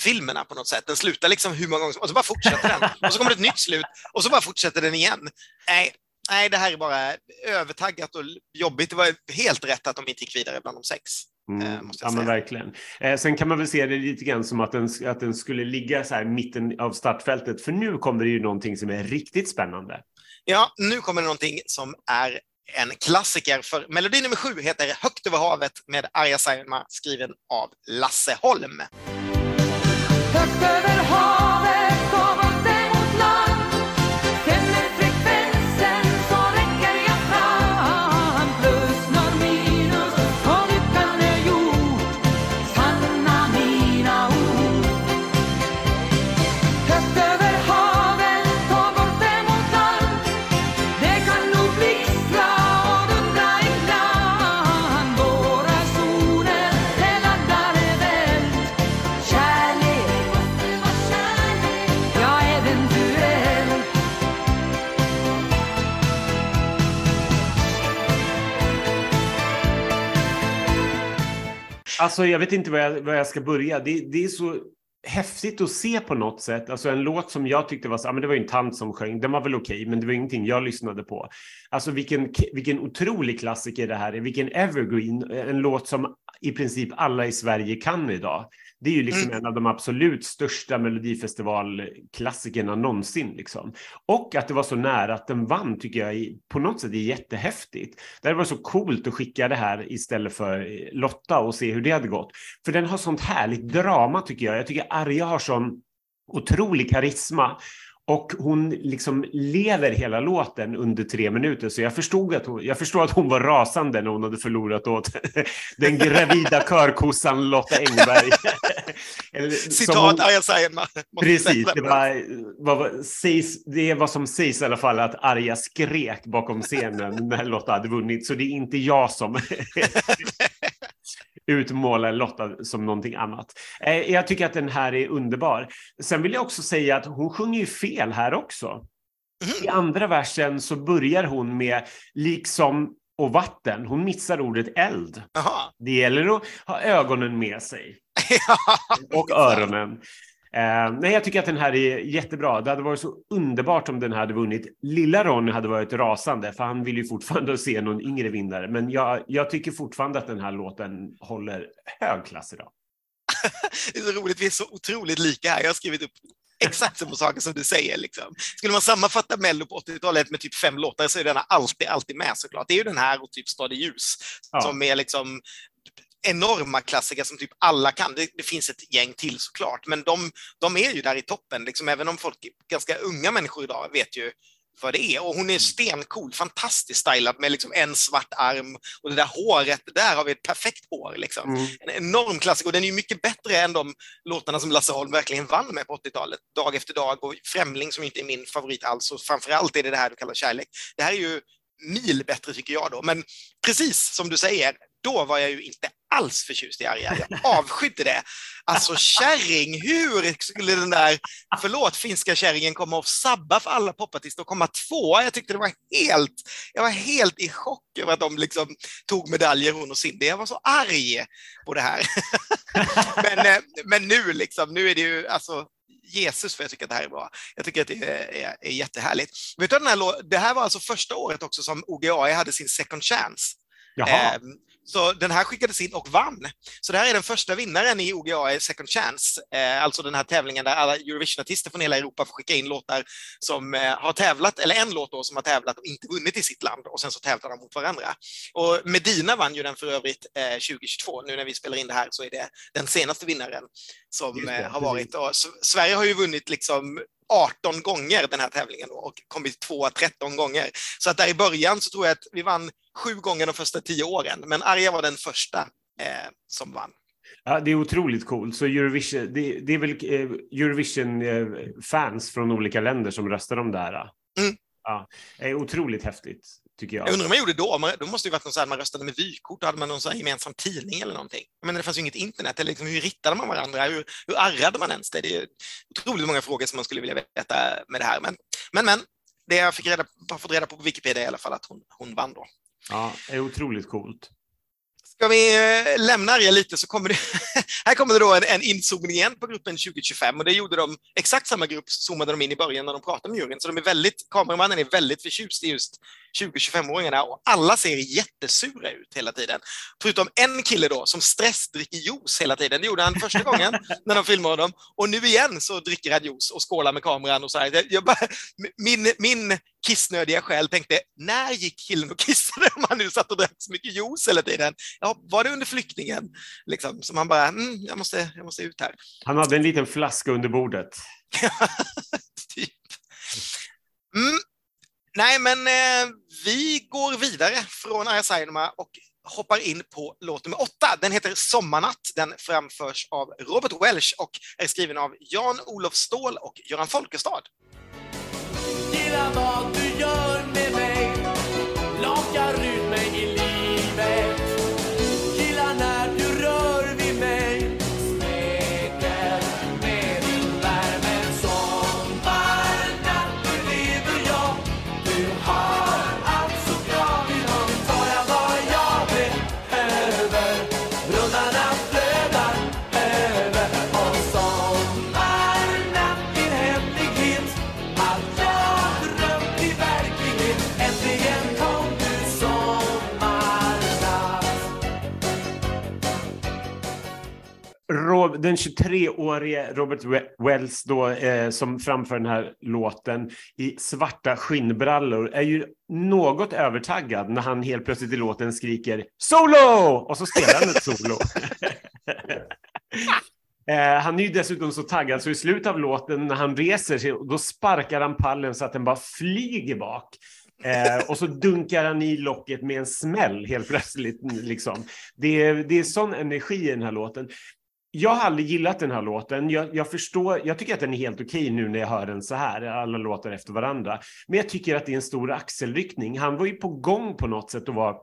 filmerna på något sätt. Den slutar liksom hur många gånger som och så bara fortsätter den. Och så kommer det ett nytt slut och så bara fortsätter den igen. Nej, nej, det här är bara övertaggat och jobbigt. Det var helt rätt att de inte gick vidare bland de sex. Mm. Eh, ja, men verkligen. Eh, sen kan man väl se det lite grann som att den, att den skulle ligga så här mitten av startfältet, för nu kommer det ju någonting som är riktigt spännande. Ja, nu kommer det någonting som är en klassiker, för melodi nummer sju heter Högt över havet med Arja Saijonmaa, skriven av Lasse Holm. Högt Alltså, jag vet inte var jag, var jag ska börja. Det, det, är så häftigt att se på något sätt. Alltså en låt som jag tyckte var så, ah, men det var ju en tant som sjöng, den var väl okej, okay, men det var ingenting jag lyssnade på. Alltså vilken, vilken otrolig klassiker det här är, vilken evergreen, en låt som i princip alla i Sverige kan idag. Det är ju liksom mm. en av de absolut största melodifestivalklassikerna någonsin. Liksom. Och att det var så nära att den vann tycker jag på något sätt är jättehäftigt. Det var så coolt att skicka det här istället för Lotta och se hur det hade gått. För den har sånt härligt drama tycker jag. Jag tycker Arja har sån otrolig karisma och hon liksom lever hela låten under tre minuter, så jag förstod att hon, jag förstår att hon var rasande när hon hade förlorat åt den gravida körkossan Lotta Engberg. Citat Arja Saijonmaa. Precis, det, var, vad, sägs, det är vad som sägs i alla fall att Arja skrek bakom scenen när Lotta hade vunnit, så det är inte jag som utmåla Lotta som någonting annat. Eh, jag tycker att den här är underbar. Sen vill jag också säga att hon sjunger ju fel här också. Mm. I andra versen så börjar hon med liksom och vatten. Hon missar ordet eld. Aha. Det gäller att ha ögonen med sig. och öronen. Eh, nej, jag tycker att den här är jättebra. Det hade varit så underbart om den hade vunnit. Lilla Ronny hade varit rasande, för han vill ju fortfarande se någon yngre vinnare. Men jag, jag tycker fortfarande att den här låten håller hög klass idag. det är så roligt, vi är så otroligt lika här. Jag har skrivit upp exakt samma saker som du säger. Liksom. Skulle man sammanfatta Mello på 80-talet med typ fem låtar så är denna alltid, alltid med såklart. Det är ju den här och typ Stad i ljus Ja. som är liksom enorma klassiker som typ alla kan. Det, det finns ett gäng till såklart, men de, de är ju där i toppen, liksom, även om folk, ganska unga människor idag vet ju vad det är. Och hon är stencool, fantastiskt stylad med liksom en svart arm och det där håret, där har vi ett perfekt hår. Liksom. Mm. En enorm klassiker och den är ju mycket bättre än de låtarna som Lasse Holm verkligen vann med på 80-talet. Dag efter dag och Främling som inte är min favorit alls och framförallt är det det här du kallar kärlek. Det här är ju mil bättre tycker jag då, men precis som du säger, då var jag ju inte alls förtjust i Arja. Jag avskydde det. Alltså kärring, hur skulle den där, förlåt, finska kärringen komma och sabba för alla popartister och komma tvåa? Jag tyckte det var helt, jag var helt i chock över att de liksom tog medaljer, hon och Cindy. Jag var så arg på det här. men, eh, men nu liksom, nu är det ju alltså Jesus för jag tycker att det här är bra. Jag tycker att det är, är, är jättehärligt. Vet du, den här, det här var alltså första året också som OGA hade sin second chance. Jaha. Så den här skickades in och vann. Så det här är den första vinnaren i OGA Second Chance, eh, alltså den här tävlingen där alla Eurovision-artister från hela Europa får skicka in låtar som eh, har tävlat, eller en låt då som har tävlat och inte vunnit i sitt land och sen så tävlar de mot varandra. Och Medina vann ju den för övrigt eh, 2022. Nu när vi spelar in det här så är det den senaste vinnaren som Just det, eh, har varit. Och Sverige har ju vunnit liksom 18 gånger den här tävlingen och kommit tvåa 13 gånger. Så att där i början så tror jag att vi vann sju gånger de första tio åren, men Arja var den första eh, som vann. Ja, det är otroligt coolt. Så Eurovision, det, det är väl eh, Eurovision-fans från olika länder som röstar om det här. Mm. Ja, det är otroligt häftigt, tycker jag. Jag undrar hur man gjorde då? Man- Då måste det varit någon så här, man röstade med vykort, då hade man någon så här gemensam tidning eller någonting. Men det fanns ju inget internet, eller liksom, hur rittade man varandra? Hur, hur arrade man ens det? Det är otroligt många frågor som man skulle vilja veta med det här. Men, men, men det jag fick reda, fått reda på på Wikipedia i alla fall att hon, hon vann då. Ja, det är otroligt coolt. Ska vi eh, lämna Arja lite så kommer det, här kommer det då en, en inzoomning igen på gruppen 2025 och det gjorde de, exakt samma grupp zoomade de in i början när de pratade med juryn, så de är väldigt, kameramannen är väldigt förtjust i just 20-25-åringarna och alla ser jättesura ut hela tiden. Förutom en kille då som stressdricker juice hela tiden. Det gjorde han första gången när de filmade honom och nu igen så dricker han juice och skålar med kameran och så här. Jag bara, min, min kissnödiga själ tänkte, när gick killen och kissade om han nu satt och drack så mycket juice hela tiden? Ja, var det under flyktningen? Liksom, så man bara, mm, jag, måste, jag måste ut här. Han hade en liten flaska under bordet. typ. Mm. Nej, men eh, vi går vidare från Arja Saijonmaa och hoppar in på låt nummer åtta. Den heter Sommarnatt. Den framförs av Robert Welch och är skriven av Jan-Olof Ståhl och Göran Folkestad. Gilla vad du gör med mig. Lakar Rob, den 23-årige Robert Wells då, eh, som framför den här låten i svarta skinnbrallor är ju något övertaggad när han helt plötsligt i låten skriker solo och så spelar han ett solo. Eh, han är ju dessutom så taggad så i slutet av låten när han reser sig, då sparkar han pallen så att den bara flyger bak. Eh, och så dunkar han i locket med en smäll helt plötsligt. Liksom. Det, är, det är sån energi i den här låten. Jag har aldrig gillat den här låten. Jag, jag förstår, jag tycker att den är helt okej nu när jag hör den så här, alla låtar efter varandra. Men jag tycker att det är en stor axelryckning. Han var ju på gång på något sätt och var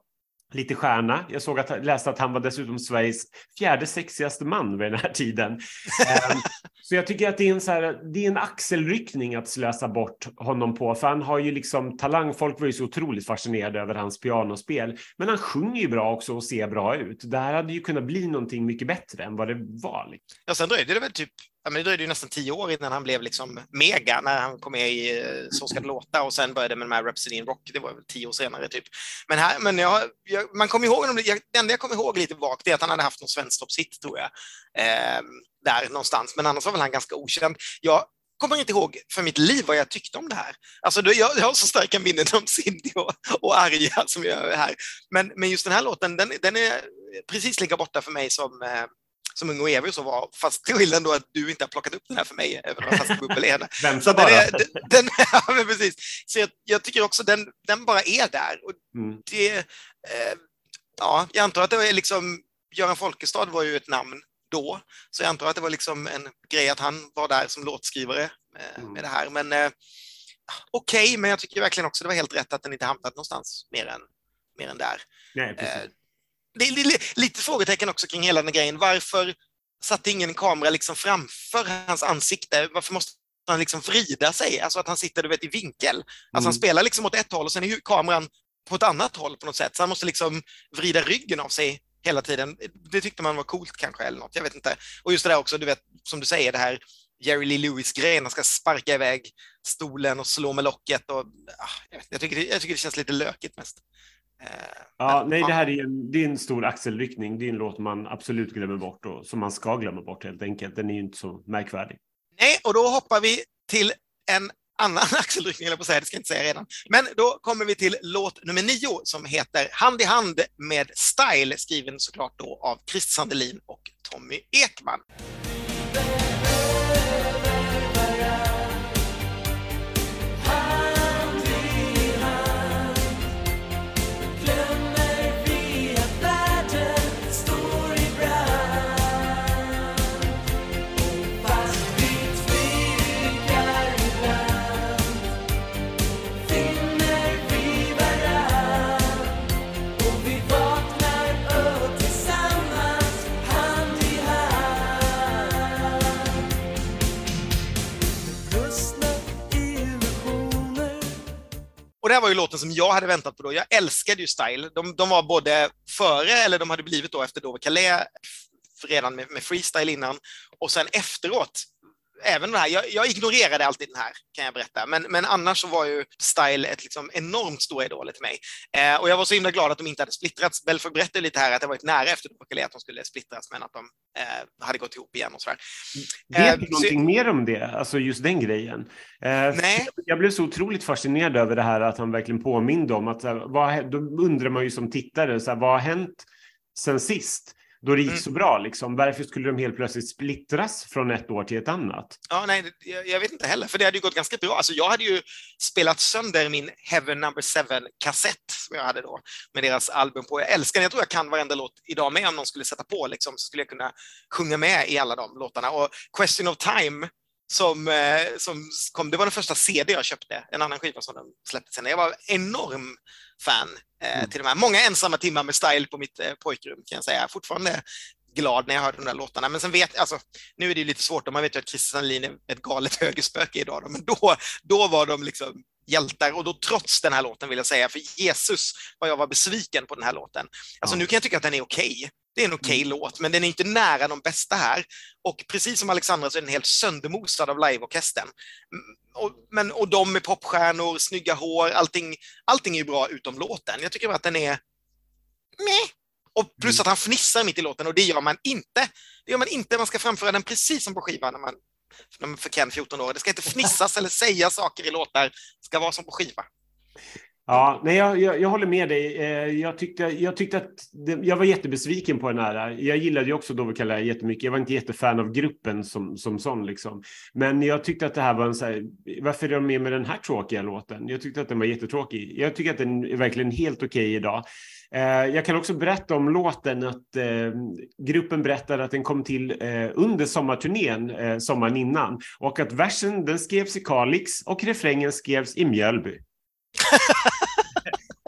lite stjärna. Jag såg att läste att han var dessutom Sveriges fjärde sexigaste man vid den här tiden. Ehm, så jag tycker att det är en så här, det är en axelryckning att slösa bort honom på, för han har ju liksom talang. Folk var ju så otroligt fascinerade över hans pianospel, men han sjunger ju bra också och ser bra ut. Det här hade ju kunnat bli någonting mycket bättre än vad det var. liksom. Ja, sen dröjde det väl typ ja, men det dröjde ju nästan tio år innan han blev liksom mega, när han kom med i eh, Så ska det låta och sen började med de här Rhapsody in Rock, det var väl tio år senare typ. Men, här, men jag, jag, man kommer ihåg honom, jag, det enda jag kommer ihåg lite vagt är att han hade haft någon svensktoppshit tror jag, eh, där någonstans, men annars var väl han ganska okänd. Jag kommer inte ihåg för mitt liv vad jag tyckte om det här. Alltså, jag, jag har så starka minnen om Cindy och, och Arja som jag är här. Men, men just den här låten, den, den är precis lika borta för mig som eh, som Ung och Evig så var, fast till skillnad då att du inte har plockat upp den här för mig, även om fast bubbel är Vänta så bara. den är, den, den, ja, precis. Så jag, jag tycker också den, den bara är där. Och Mm. det, eh, ja, jag antar att det är liksom, Göran Folkestad var ju ett namn då, så jag antar att det var liksom en grej att han var där som låtskrivare eh, Mm. med det här. Men eh, okej, men jag tycker verkligen också det var helt rätt att den inte hamnat någonstans mer än, mer än där. Nej, det är li- lite frågetecken också kring hela den grejen. Varför satte ingen kamera liksom framför hans ansikte? Varför måste han liksom vrida sig? Alltså att han sitter du vet, i vinkel. Alltså han Mm. spelar liksom åt ett håll och sen är kameran på ett annat håll på något sätt. Så han måste liksom vrida ryggen av sig hela tiden. Det tyckte man var coolt kanske eller något. Jag vet inte. Och just det där också, du vet, som du säger, det här Jerry Lee Lewis-grejen. Han ska sparka iväg stolen och slå med locket. Och, ah, jag, vet, jag, tycker det, jag tycker det känns lite lökigt mest. Eh, Ja, men, nej, det här är en, det är en stor axelryckning. Det är en låt man absolut glömmer bort och som man ska glömma bort helt enkelt. Den är ju inte så märkvärdig. Nej, och då hoppar vi till en annan axelryckning, eller på att säga, det ska jag inte säga redan. Men då kommer vi till låt nummer nio som heter Hand i hand med Style, skriven såklart då av Christer Sandelin och Tommy Ekman. Och det här var ju låten som jag hade väntat på då. Jag älskade ju Style. De, de var både före, eller de hade blivit då efter Dover Calais, redan med, med freestyle innan, och sen efteråt, även den här, jag, jag ignorerade alltid den här, kan jag berätta, men, men annars så var ju Style ett liksom enormt stor idol till mig. Eh, och jag var så himla glad att de inte hade splittrats. Belfort berättade lite här att det varit nära efter Calais att de skulle splittras, men att de eh, hade gått ihop igen och sådär. Vet Eh, du så- någonting mer om det? Alltså just den grejen? Eh, Nej. Jag blev så otroligt fascinerad över det här att han verkligen påminde om att så här, vad, då undrar man ju som tittare, så här, vad har hänt sen sist? Då det gick Mm. så bra, liksom. varför skulle de helt plötsligt splittras från ett år till ett annat? Ja, nej, jag, jag vet inte heller, för det hade ju gått ganska bra. Alltså, jag hade ju spelat sönder min Heaven Number 7-kassett som jag hade då med deras album på. Jag älskar den, jag tror jag kan varenda låt idag med. Om någon skulle sätta på liksom, så skulle jag kunna sjunga med i alla de låtarna. Och Question of Time som, eh, som kom, det var den första CD jag köpte, en annan skiva som de släppte sen. Jag var enorm fan eh, Mm. till de här. Många ensamma timmar med style på mitt eh, pojkrum kan jag säga. Fortfarande glad när jag hörde de där låtarna. Men sen vet alltså, nu är det ju lite svårt, man vet ju att Christer Sandlin är ett galet högerspöke idag, då, men då, då var de liksom hjältar och då trots den här låten vill jag säga, för Jesus vad jag var besviken på den här låten. Alltså Ja. nu kan jag tycka att den är okej. Det är en okej låt, men den är inte nära de bästa här. Och precis som Alexandra så är den helt söndermosad av liveorkestern. Mm, Och, men, och de med popstjärnor, snygga hår, allting, allting är ju bra utom låten. Jag tycker bara att den är meh. Och plus Mm. att han fnissar mitt i låten och det gör man inte. Det gör man inte, man ska framföra den precis som på skivan när man, när man för Ken 14 år. Det ska inte fnissas eller säga saker i låtar, det ska vara som på skiva. Ja, nej, jag, jag, jag håller med dig. Eh, jag tyckte, jag tyckte att det, jag var jättebesviken på den här. Jag gillade ju också Dover Calais jättemycket. Jag var inte jättefan av gruppen som, som sån. Liksom. Men jag tyckte att det här var en så här, varför är de med med den här tråkiga låten? Jag tyckte att den var jättetråkig. Jag tycker att den är verkligen helt okej idag. Eh, jag kan också berätta om låten att eh, gruppen berättade att den kom till eh, under sommarturnén eh, sommaren innan och att versen den skrevs i Kalix och refrängen skrevs i Mjölby.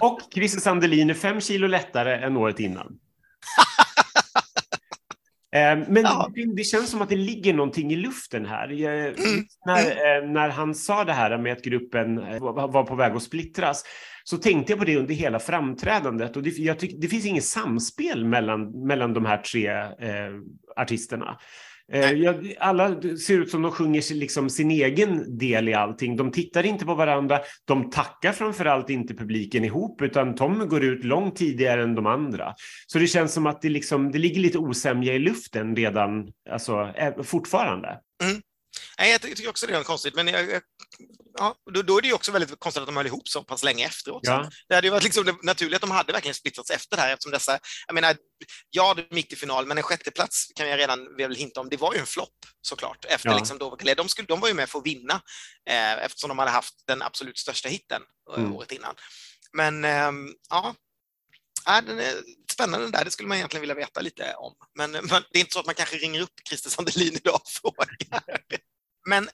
Och Christer Sandelin är fem kilo lättare än året innan. Eh, Men Ja. det, känns som att det ligger någonting i luften här. Jag, Mm. när, eh, när han sa det här med att gruppen eh, var var på väg att splittras så tänkte jag på det under hela framträdandet. Och det, jag tyck, det finns inget samspel mellan, mellan de här tre eh, artisterna. Eh, alla ser ut som de sjunger sig liksom sin egen del i allting. De tittar inte på varandra. De tackar framförallt inte publiken ihop, utan Tom går ut långt tidigare än de andra. Så det känns som att det, liksom, det ligger lite osämja i luften redan, alltså fortfarande. Mm. Nej, jag tycker också det är konstigt, men jag, jag, ja, då, då, är det ju också väldigt konstigt att de höll ihop så pass länge efteråt. Ja. Det hade ju varit liksom naturligt att de hade verkligen splittrats efter det här eftersom dessa, jag menar, ja, de gick till final, men en sjätteplats kan jag redan väl hinta om, det var ju en flopp såklart. Efter ja. liksom då, de, skulle, de var ju med för att vinna eh, eftersom de hade haft den absolut största hitten eh, mm. året innan. Men eh, ja, Ja, den är spännande där, det skulle man egentligen vilja veta lite om. Men, men det är inte så att man kanske ringer upp Christer Sandelin idag och frågar. Men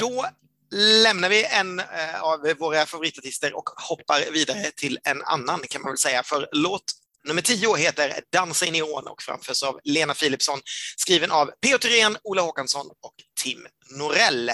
då lämnar vi en eh, av våra favoritartister och hoppar vidare till en annan kan man väl säga. För låt nummer 10 heter Dansa i neon och framförs av Lena Philipsson, skriven av P.O. Thyrén, Ola Håkansson och Tim Norell.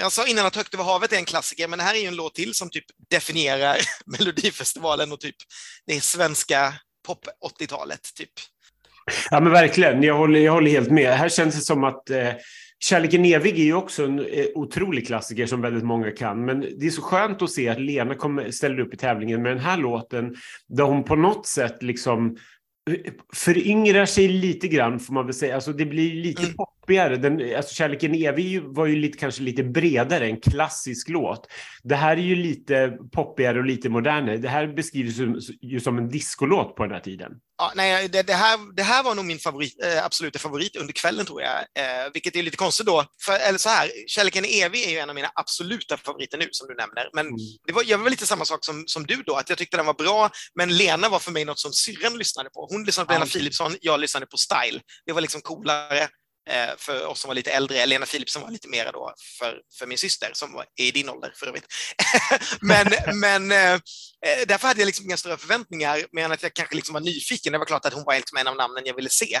Jag sa innan att Högt över havet är en klassiker, men det här är ju en låt till som typ definierar Melodifestivalen och typ det svenska pop 80-talet. Typ. Ja men verkligen, jag håller, jag håller helt med. Här känns det som att eh, Kärleken evig är ju också en eh, otrolig klassiker som väldigt många kan. Men det är så skönt att se att Lena kommer, ställer upp i tävlingen med den här låten där hon på något sätt liksom föryngrar sig lite grann får man väl säga. Alltså det blir lite mm. poppigare. Den, alltså Kärleken evig var ju lite, kanske lite bredare, en klassisk låt. Det här är ju lite poppigare och lite modernare. Det här beskrivs ju som en discolåt på den här tiden. Ja, nej, det, det, här, det här var nog min favorit, eh, absoluta favorit under kvällen tror jag, eh, vilket är lite konstigt då. För, eller så här, Kärleken är evig är ju en av mina absoluta favoriter nu som du nämner. Men mm. det var, jag var lite samma sak som, som du då, att jag tyckte den var bra, men Lena var för mig något som syrran lyssnade på. Hon lyssnade på Lena Philipsson, jag lyssnade på Style. Det var liksom coolare. Eh, för oss som var lite äldre. Lena Philipsson var lite mera då för, för min syster som var, är i din ålder för övrigt. men men eh, eh, därför hade jag liksom inga större förväntningar, men att jag kanske liksom var nyfiken. Det var klart att hon var liksom en av namnen jag ville se.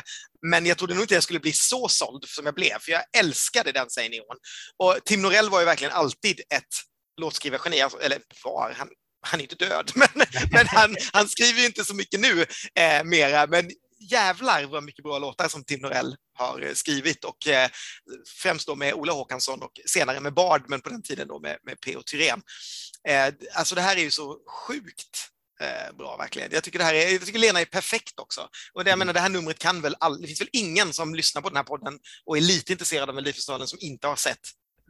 Men jag trodde nog inte jag skulle bli så såld som jag blev, för jag älskade den säger Neon. Och Tim Norell var ju verkligen alltid ett låtskrivargeni, alltså, eller var, han, han är inte död, men, men han, han skriver ju inte så mycket nu eh, mera. Men jävlar vad mycket bra låtar som Tim Norell har eh, skrivit och eh, främst då med Ola Håkansson och senare med Bard, men på den tiden då med, med P.O. Thyrén. Eh, alltså det här är ju så sjukt eh, bra verkligen. Jag tycker, det här är, jag tycker Lena är perfekt också. Och det, jag menar, det här numret kan väl all, det finns väl ingen som lyssnar på den här podden och är lite intresserad av Melodifestivalen som inte har sett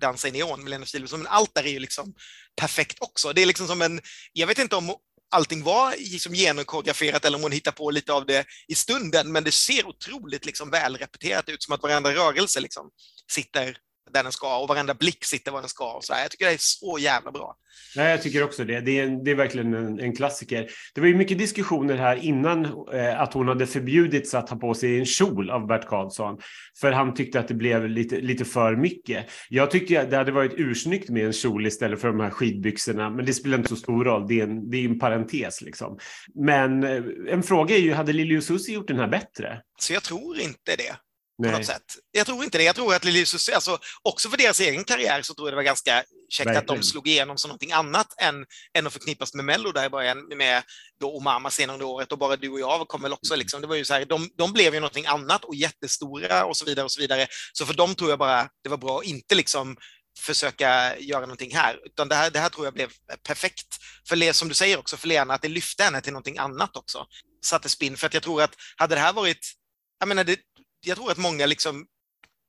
Dansa i neon med Lena Philipsson, men allt där är ju liksom perfekt också. Det är liksom som en, jag vet inte om allting var liksom genomkoreograferat eller om hon hittar på lite av det i stunden, men det ser otroligt liksom välrepeterat ut, som att varenda rörelse liksom sitter där den ska och varenda blick sitter var den ska. Och så här. Jag tycker det är så jävla bra. Nej, jag tycker också det. Det är, det är verkligen en, en, klassiker. Det var ju mycket diskussioner här innan eh, att hon hade förbjudits att ha på sig en kjol av Bert Karlsson. För han tyckte att det blev lite, lite för mycket. Jag tyckte att det hade varit ursnyggt med en kjol istället för de här skidbyxorna. Men det spelar inte så stor roll. Det är en, det är en parentes liksom. Men eh, en fråga är ju, hade Lili Susi gjort den här bättre? Så jag tror inte det. Nej. På något sätt. Jag tror inte det. Jag tror att Lili Susie, alltså, också för deras egen karriär så tror jag det var ganska käckt Verkligen. att de slog igenom som någonting annat än, än att förknippas med Mello där i början med då Omama senare under året och bara du och jag kom väl också liksom. Det var ju så här, de, de blev ju någonting annat och jättestora och så vidare och så vidare. Så för dem tror jag bara det var bra att inte liksom försöka göra någonting här, utan det här, det här tror jag blev perfekt. För som du säger också, för Lena, att det lyfte henne till någonting annat också. Satte spinn, för att jag tror att hade det här varit jag menar, det, jag tror att många liksom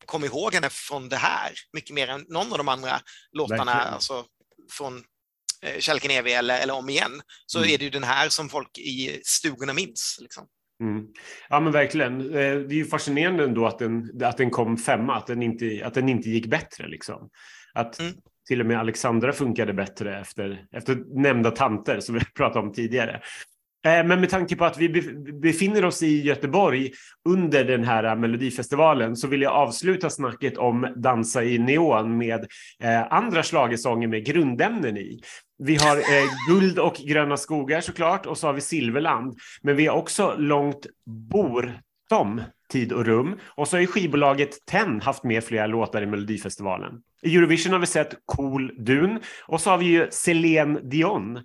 kom ihåg henne från det här mycket mer än någon av de andra låtarna, alltså från eh, Kärleken evig eller, eller om igen, så mm. är det ju den här som folk i stugorna minns. Liksom. Mm. Ja men verkligen. Eh, det är ju fascinerande ändå att den, att den kom femma, att den inte, att den inte gick bättre. Liksom. Att mm. till och med Alexandra funkade bättre efter, efter nämnda tanter som vi pratade om tidigare. Eh, men med tanke på att vi befinner oss i Göteborg under den här Melodifestivalen så vill jag avsluta snacket om Dansa i neon med eh, andra slagesånger med grundämnen i. Vi har eh, Guld och gröna skogar såklart och så har vi Silverland. Men vi har också Långt Bortom tid och rum. Och så har ju skivbolaget TEN haft med flera låtar i Melodifestivalen. I Eurovision har vi sett Cool Dun och så har vi ju Celine Dion.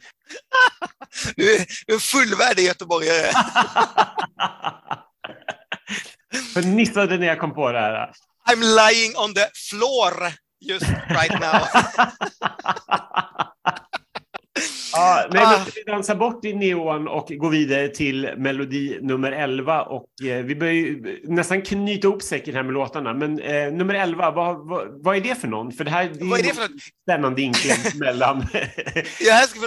du är en fullvärdig göteborgare. Jag nissade när jag kom på det här. I'm lying on the floor just right now. Ja, nej, ah. Vi dansar bort i neon och går vidare till melodi nummer 11. Och, eh, vi börjar ju nästan knyta ihop säcken här med låtarna. Men eh, nummer 11, vad, vad, vad, är det för någon? För det här det vad är det för spännande inkling mellan... jag, ska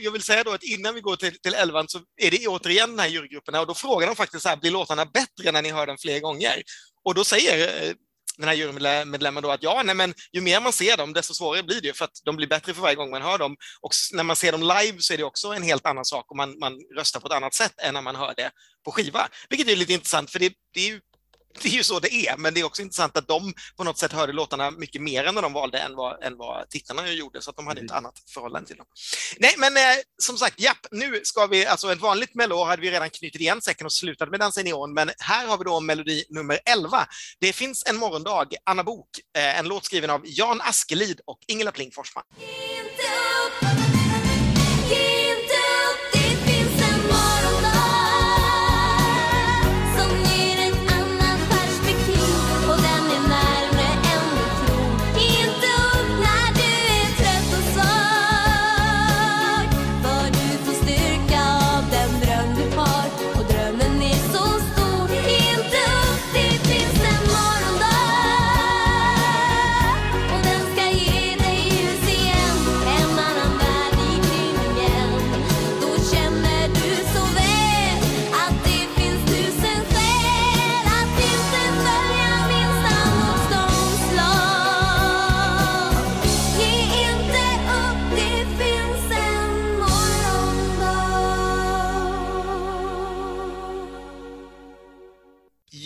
jag vill säga då att innan vi går till, till 11 så är det återigen den här jurygruppen och då frågar de faktiskt så här, blir låtarna bättre när ni hör den fler gånger? Och då säger eh, den här jurymedlemmen då att ja, nej, men ju mer man ser dem, desto svårare blir det för att de blir bättre för varje gång man hör dem. Och när man ser dem live så är det också en helt annan sak och man, man röstar på ett annat sätt än när man hör det på skiva. Vilket är lite intressant för det, det är ju det är ju så det är, men det är också intressant att de på något sätt hörde låtarna mycket mer än de valde än vad, än vad tittarna gjorde, så att de hade ett annat förhållande till dem. Nej, men eh, som sagt, japp, nu ska vi, alltså ett vanligt mello hade vi redan knutit igen säcken och slutat med Dansa i neon, men här har vi då melodi nummer 11. Det finns en morgondag, Anna Bok, eh, en låt skriven av Jan Askelid och Ingela Pling Forsman.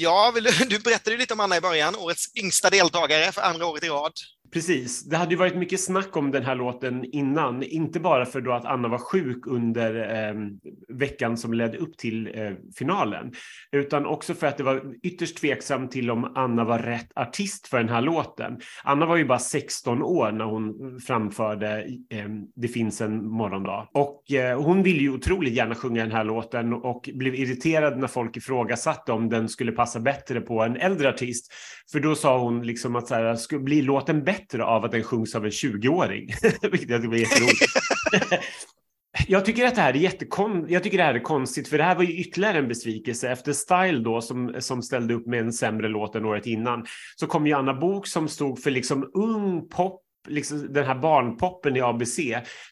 Ja, vill, du berättade lite om Anna i början, årets yngsta deltagare för andra året i rad. Precis. Det hade ju varit mycket snack om den här låten innan, inte bara för då att Anna var sjuk under eh, veckan som ledde upp till eh, finalen, utan också för att det var ytterst tveksamt till om Anna var rätt artist för den här låten. Anna var ju bara 16 år när hon framförde eh, Det finns en morgondag och eh, hon ville ju otroligt gärna sjunga den här låten och blev irriterad när folk ifrågasatte om den skulle passa bättre på en äldre artist. För då sa hon liksom att så här, skulle bli låten bättre bättre av att den sjungs av en 20-åring, vilket jag tycker var jätteroligt. Jag tycker att det här är jättekon... Jag tycker det här är konstigt, för det här var ju ytterligare en besvikelse. Efter Style då, som, som ställde upp med en sämre låt än året innan, så kom ju Anna Bok som stod för liksom ung pop, liksom den här barnpoppen i ABC,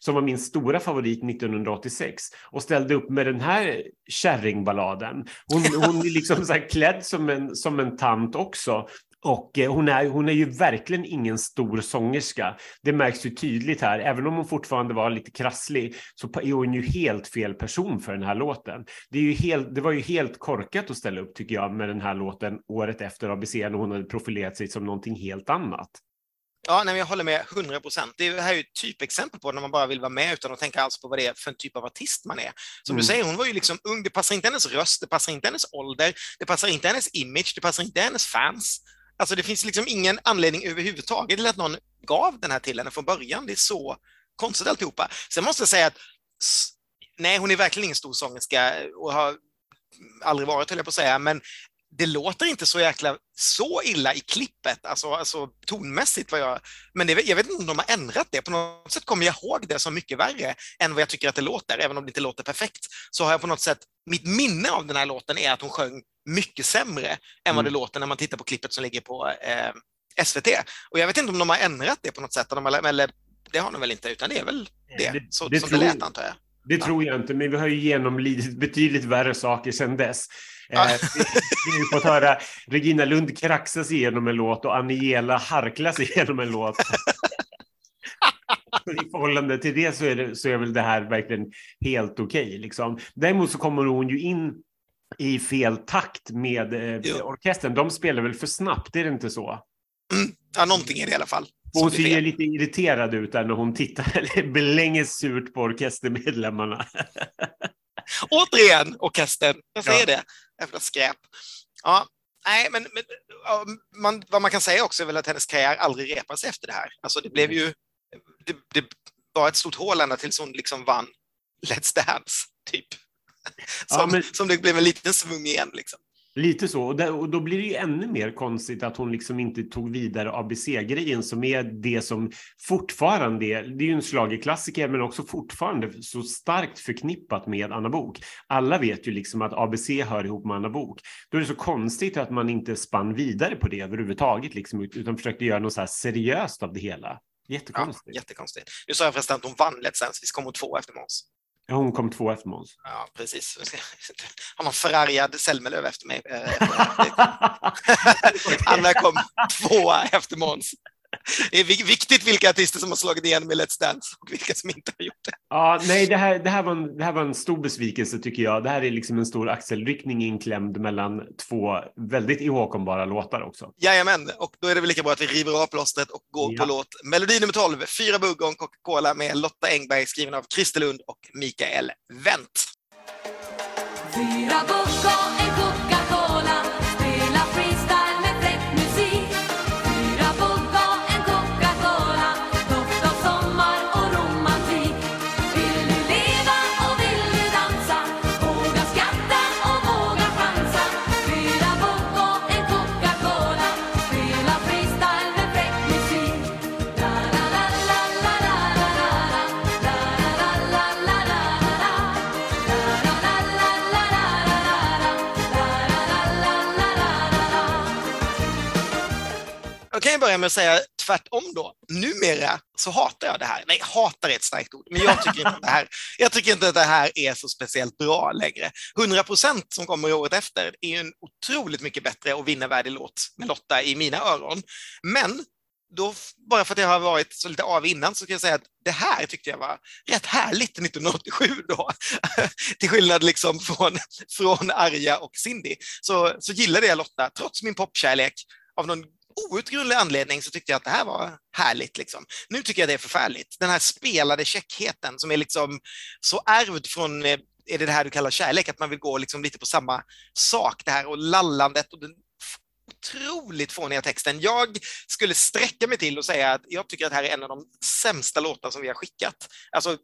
som var min stora favorit 1986, och ställde upp med den här kärringballaden. Hon, hon är liksom så klädd som en, som en tant också, och eh, hon är, hon är ju verkligen ingen stor sångerska. Det märks ju tydligt här. Även om hon fortfarande var lite krasslig så är hon ju helt fel person för den här låten. Det, är ju helt, det var ju helt korkat att ställa upp tycker jag med den här låten året efter ABC när hon hade profilerat sig som någonting helt annat. Ja, nej, jag håller med 100 procent. Det här är ju ett typexempel på när man bara vill vara med utan att tänka alls på vad det är för en typ av artist man är. Som mm. du säger, hon var ju liksom ung. Det passar inte hennes röst, det passar inte hennes ålder, det passar inte hennes image, det passar inte hennes fans. Alltså det finns liksom ingen anledning överhuvudtaget till att någon gav den här till henne från början. Det är så konstigt alltihopa. Sen måste jag säga att nej, hon är verkligen ingen stor sångerska och har aldrig varit, höll jag på att säga, men det låter inte så jäkla så illa i klippet, alltså, alltså tonmässigt. Vad jag, men det, jag vet inte om de har ändrat det. På något sätt kommer jag ihåg det som mycket värre än vad jag tycker att det låter, även om det inte låter perfekt. Så har jag på något sätt, mitt minne av den här låten är att hon sjöng mycket sämre än mm. vad det låter när man tittar på klippet som ligger på eh, SVT. Och jag vet inte om de har ändrat det på något sätt, eller det har de väl inte, utan det är väl det, det så, det som tror, det lät antar jag. Det tror jag inte, men vi har ju genomlidit betydligt värre saker sedan dess. Eh, vi, vi har fått höra Regina Lund kraxa sig igenom en låt och Aniela harkla sig igenom en låt. I förhållande till det så är, det, så är väl det här verkligen helt okej. Okay, liksom. Däremot så kommer hon ju in i fel takt med eh, orkestern. De spelar väl för snabbt, är det inte så? Mm. Ja, någonting är det i alla fall. Hon ser ju lite irriterad ut där när hon tittar, eller belänger surt på orkestermedlemmarna. Återigen orkestern, jag säger ja. det, jävla skräp. Ja, nej, men, men man, vad man kan säga också är väl att hennes karriär aldrig repas efter det här. Alltså det blev ju, det, det var ett stort hål ända tills hon liksom vann Let's Dance, typ. Som, ja, men... som det blev en liten svung igen. Liksom. Lite så, och, där, och, då blir det ju ännu mer konstigt att hon liksom inte tog vidare ABC-grejen som är det som fortfarande är, det är ju en slagerklassiker men också fortfarande så starkt förknippat med Anna Bok. Alla vet ju liksom att ABC hör ihop med Anna Bok. Då är det så konstigt att man inte spann vidare på det överhuvudtaget liksom, utan försökte göra något så seriöst av det hela. Jättekonstigt. Ja, jättekonstigt. Nu sa jag förresten att hon vann Let's Dance, vi kom hon två efter Måns. Ja, hon kom två efter Måns. Ja, precis. Har någon förargad Selmelöv efter mig. Anna kom tvåa efter Måns. Det är viktigt vilka artister som har slagit igenom i Let's Dance och vilka som inte har gjort det. Ja, nej, det här, det här, var, en, det här var en stor besvikelse tycker jag. Det här är liksom en stor axelryckning inklämd mellan två väldigt ihågkombara låtar också. Jajamän, och då är det väl lika bra att vi river av plåstret och går ja. på låt melodi nummer 12, Fyra bugg och Coca-Cola med Lotta Engberg skriven av Christer Lund och Mikael Wendt. Fyra bugg och en Coca-Cola Då kan jag börja med att säga tvärtom då. Numera så hatar jag det här. Nej, hatar är ett starkt ord, men jag tycker inte att det här, jag tycker inte att det här är så speciellt bra längre. 100 procent som kommer året efter är ju en otroligt mycket bättre och vinnarvärdig låt med Lotta i mina öron. Men då, bara för att jag har varit så lite av innan så kan jag säga att det här tyckte jag var rätt härligt 1987 då. Till skillnad liksom från, från Arja och Cindy så, så gillade jag Lotta trots min popkärlek av någon outgrundlig anledning så tyckte jag att det här var härligt. Liksom. Nu tycker jag det är förfärligt. Den här spelade käckheten som är liksom så ärvd från eh, är det det här du kallar kärlek, att man vill gå liksom lite på samma sak, det här och lallandet och den otroligt fåniga texten. Jag skulle sträcka mig till och säga att jag tycker att det här är en av de sämsta låtar som vi har skickat. Alltså,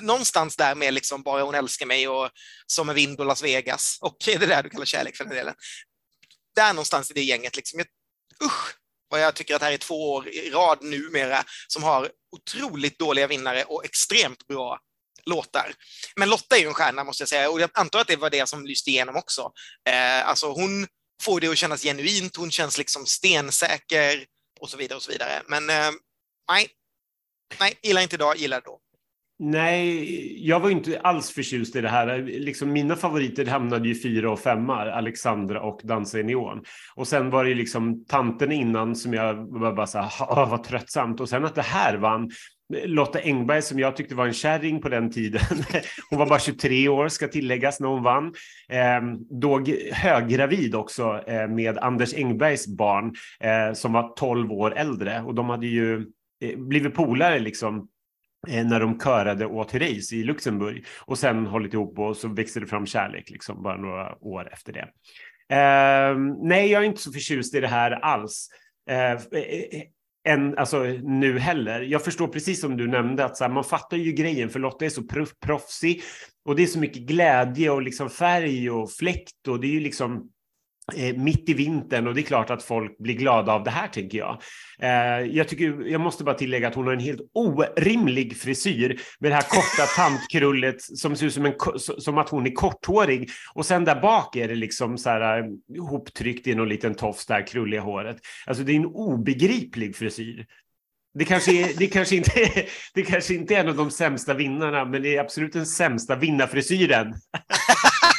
någonstans där med liksom Bara hon älskar mig och Som en vind och Las Vegas och är det där du kallar kärlek för den delen. Där någonstans i det gänget. Liksom. Jag usch vad jag tycker att det här är två år i rad numera som har otroligt dåliga vinnare och extremt bra låtar. Men Lotta är ju en stjärna måste jag säga och jag antar att det var det som lyste igenom också. Eh, alltså hon får det att kännas genuint, hon känns liksom stensäker och så vidare och så vidare. Men eh, nej, nej, gillar inte idag, gillar då. Nej, jag var inte alls förtjust i det här. Liksom mina favoriter hamnade ju fyra och femma, Alexandra och Dansa i neon. Och sen var det liksom tanten innan som jag var bara så här, vad tröttsamt. Och sen att det här vann. Lotta Engberg som jag tyckte var en kärring på den tiden. Hon var bara 23 år ska tilläggas när hon vann. Eh, då höggravid också eh, med Anders Engbergs barn eh, som var 12 år äldre och de hade ju eh, blivit polare liksom Eh, när de körade åt Therese i Luxemburg och sen hållit ihop och så växte det fram kärlek liksom bara några år efter det. Eh, nej, jag är inte så förtjust i det här alls. Ehm, eh, eh än, alltså, nu heller. Jag förstår precis som du nämnde att så här, man fattar ju grejen för Lotta är så proffsig och det är så mycket glädje och liksom färg och fläkt och det är ju liksom Eh, mitt i vintern och det är klart att folk blir glada av det här tänker jag. Eh, jag, tycker, jag måste bara tillägga att hon har en helt orimlig frisyr med det här korta tantkrullet som ser ut som, en, som att hon är korthårig och sen där bak är det liksom så här eh, ihoptryckt i någon liten tofs där krulliga håret. Alltså det är en obegriplig frisyr. Det kanske, är, det, kanske inte är, det kanske inte är en av de sämsta vinnarna, men det är absolut den sämsta vinnarfrisyren.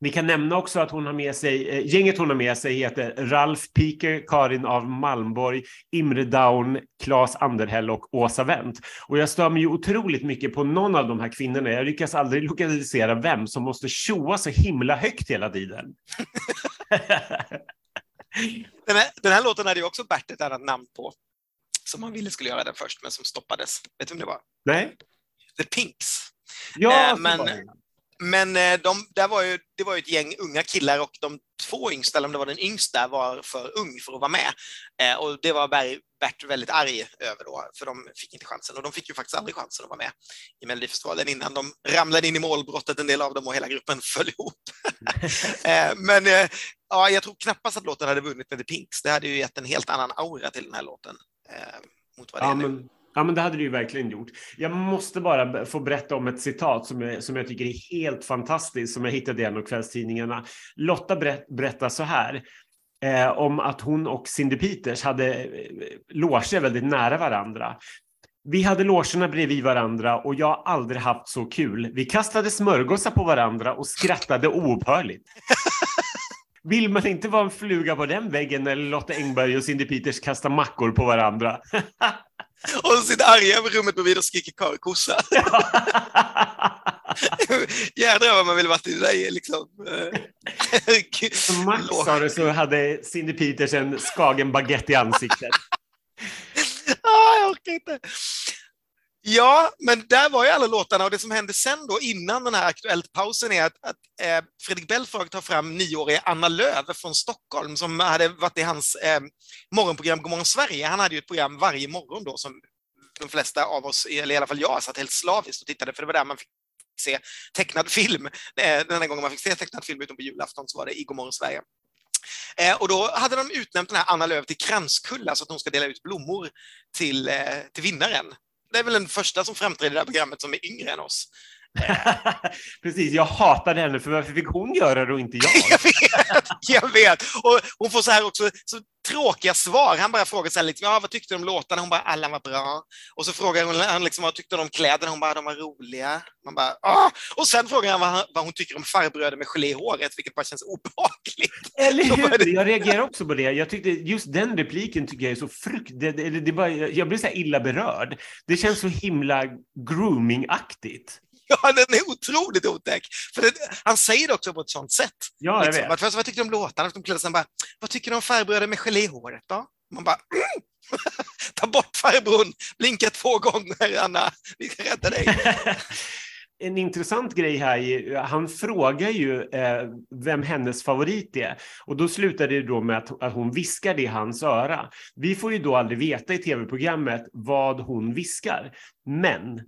Vi kan nämna också att hon har med sig, eh, gänget hon har med sig heter Ralf Piker, Karin av Malmborg, Imre Daun, Claes Anderhäll och Åsa Wendt. Och jag stör mig ju otroligt mycket på någon av de här kvinnorna. Jag lyckas aldrig lokalisera vem som måste tjoa så himla högt hela tiden. Den här, den här låten hade ju också Bert ett annat namn på, som han ville skulle göra den först, men som stoppades. Vet du vem det var? Nej? The Pinks. Ja, Eh, men-. Men eh, de, där var ju, det var ju ett gäng unga killar och de två yngsta, eller om det var den yngsta, var för ung för att vara med. Eh, och det var Ber- Bert väldigt arg över då, för de fick inte chansen. Och de fick ju faktiskt aldrig chansen att vara med i Melodifestivalen innan de ramlade in i målbrottet, en del av dem, och hela gruppen föll ihop. eh, men ja, jag tror knappast att låten hade vunnit med The Pinks. Det hade ju gett en helt annan aura till den här låten. Mot vad det Ja är nu. men, ja, men det hade det ju verkligen gjort. Jag måste bara få berätta om ett citat som jag, som jag tycker är helt fantastiskt, som jag hittade i en av kvällstidningarna. Lotta berätt, berättar så här. Eh, om att hon och Cindy Peters hade eh, loger väldigt nära varandra. Vi hade logerna bredvid varandra och jag har aldrig haft så kul. Vi kastade smörgåsar på varandra och skrattade oupphörligt. Vill man inte vara en fluga på den väggen när Lotta Engberg och Cindy Peters kastar mackor på varandra? Och så sitter arga över rummet bredvid och skriker kar- kossa. Jädrar vad man vill varit i det där liksom. Som Max sa det så hade Cindy Peters en skagen baguette i ansiktet. ah, jag orkar inte. Ja, men där var ju alla låtarna och det som hände sen då innan den här Aktuellt-pausen är att, att eh, Fredrik Belfrage tar fram nioåriga Anna Lööf från Stockholm som hade varit i hans eh, morgonprogram Godmorgon Sverige. Han hade ju ett program varje morgon då som de flesta av oss, eller i alla fall jag, satt helt slaviskt och tittade för det var där man fick se tecknad film. Eh, Den enda gången man fick se tecknad film utom på julafton så var det i Godmorgon Sverige. Eh, och då hade de utnämnt den här Anna Lööf till kranskulla så att hon ska dela ut blommor till, eh, till vinnaren. Det är väl den första som framträder i det här programmet som är yngre än oss. Precis, jag hatade henne för varför fick hon göra det och inte jag? Jag vet, jag vet. Och hon får så här också så tråkiga svar. Han bara frågar så här, liksom, ja, vad tyckte du om låtarna? Hon bara, alla var bra. Och så frågar hon han liksom, vad tyckte du om kläderna? Hon bara, de var roliga. Man bara, ah! Och sen frågar han vad, vad hon tycker om farbröder med gelé i håret, vilket bara känns obehagligt. Eller det- hur? Jag reagerar också på det. Jag tyckte just den repliken tycker jag är så frukt... Det, det, det bara, jag blir så här illa berörd. Det känns så himla grooming-aktigt. Ja, den är otroligt otäck. För det, han säger det också på ett sånt sätt. Ja, jag Liksom. vet. Att Först, vad tyckte du om låtarna? De sig, bara, vad tycker du om farbröder med gelé i håret då? Man bara, mm! ta bort farbrorn, blinka två gånger Anna, vi ska rädda dig. En intressant grej här är, han frågar ju eh, vem hennes favorit är. Och då slutar det då med att, att hon viskar det i hans öra. Vi får ju då aldrig veta i tv-programmet vad hon viskar. Men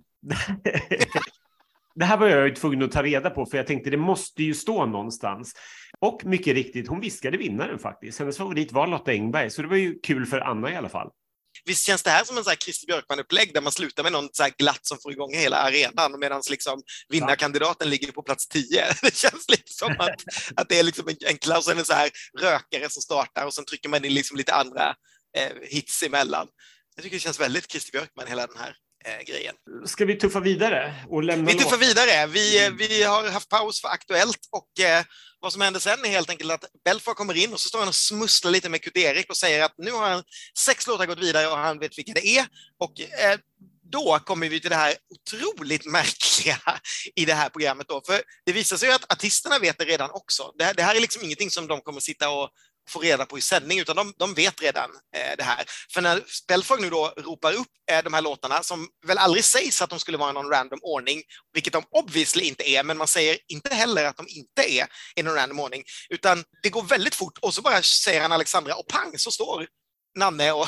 det här var jag ju tvungen att ta reda på för jag tänkte det måste ju stå någonstans. Och mycket riktigt, hon viskade vinnaren faktiskt. Hennes favorit var Lotta Engberg, så det var ju kul för Anna i alla fall. Visst känns det här som en så här Christer Björkman-upplägg där man slutar med någon så glatt som får igång hela arenan medan liksom vinnarkandidaten ligger på plats 10. Det känns lite som att, att det är liksom en, en klass, en så här rökare som startar och sen trycker man in liksom lite andra eh, hits emellan. Jag tycker det känns väldigt Christer Björkman, hela den här grejen. Ska vi tuffa vidare och lämna Vi tuffar vidare. Vi, eh, Mm. vi har haft paus för Aktuellt och eh, vad som händer sen är helt enkelt att Belfort kommer in och så står han och smusslar lite med Kurt-Erik och säger att nu har han sex låtar gått vidare och han vet vilka det är. Och eh, då kommer vi till det här otroligt märkliga i det här programmet då. För det visar sig ju att artisterna vet det redan också. Det här, det här är liksom ingenting som de kommer sitta och få reda på i sändning, utan de, de vet redan eh, det här. För när Belfort nu då ropar upp eh, de här låtarna, som väl aldrig sägs att de skulle vara i någon random ordning, vilket de obviously inte är, men man säger inte heller att de inte är i någon random ordning, utan det går väldigt fort och så bara säger han Alexandra och pang så står Nanne och,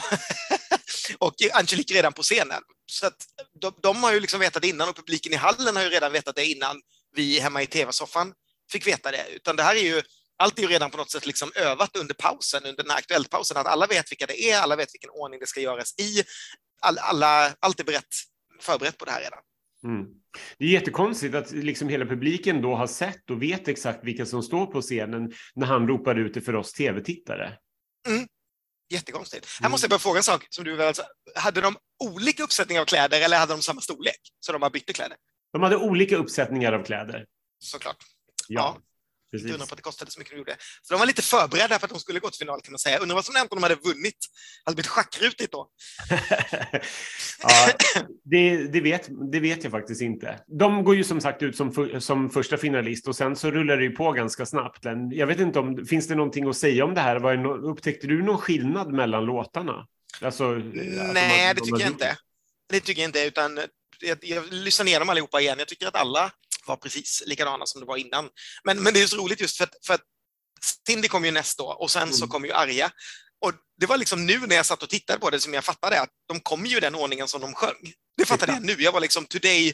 och Angelique redan på scenen. Så att de, de har ju liksom vetat det innan och publiken i hallen har ju redan vetat det innan vi hemma i tv-soffan fick veta det. Utan det här är ju, allt är ju redan på något sätt liksom övat under pausen, under den här aktuella pausen, att alla vet vilka det är, alla vet vilken ordning det ska göras i. All, alla, allt är berett, förberett på det här redan. Mm. Det är jättekonstigt att liksom hela publiken då har sett och vet exakt vilka som står på scenen när han ropar ut det för oss tv-tittare. Jättekonstigt. Här Mm. måste jag bara fråga en sak. Som du väl, alltså, hade de olika uppsättningar av kläder eller hade de samma storlek? Så de bara bytte kläder? De hade olika uppsättningar av kläder. Såklart. Ja. Precis. Inte undra på att det kostade så mycket de gjorde. Så de var lite förberedda för att de skulle gå till final kan man säga. Undrar vad som hänt om de hade vunnit. Hade blivit schackrutigt då. ja, det, det, vet, det vet jag faktiskt inte. De går ju som sagt ut som, för, som första finalist och sen så rullar det ju på ganska snabbt. Jag vet inte om, finns det någonting att säga om det här? Var det no, upptäckte du någon skillnad mellan låtarna? Alltså, Nej, det tycker jag inte. Det tycker jag inte, utan jag, jag lyssnar igenom allihopa igen. Jag tycker att alla var precis likadana som det var innan. Men, men det är så roligt just för att, för att Cindy kom ju näst då och sen mm. så kom ju Arja. Och det var liksom nu när jag satt och tittade på det som jag fattade att de kom ju i den ordningen som de sjöng. Det fattade jag nu. Jag var liksom today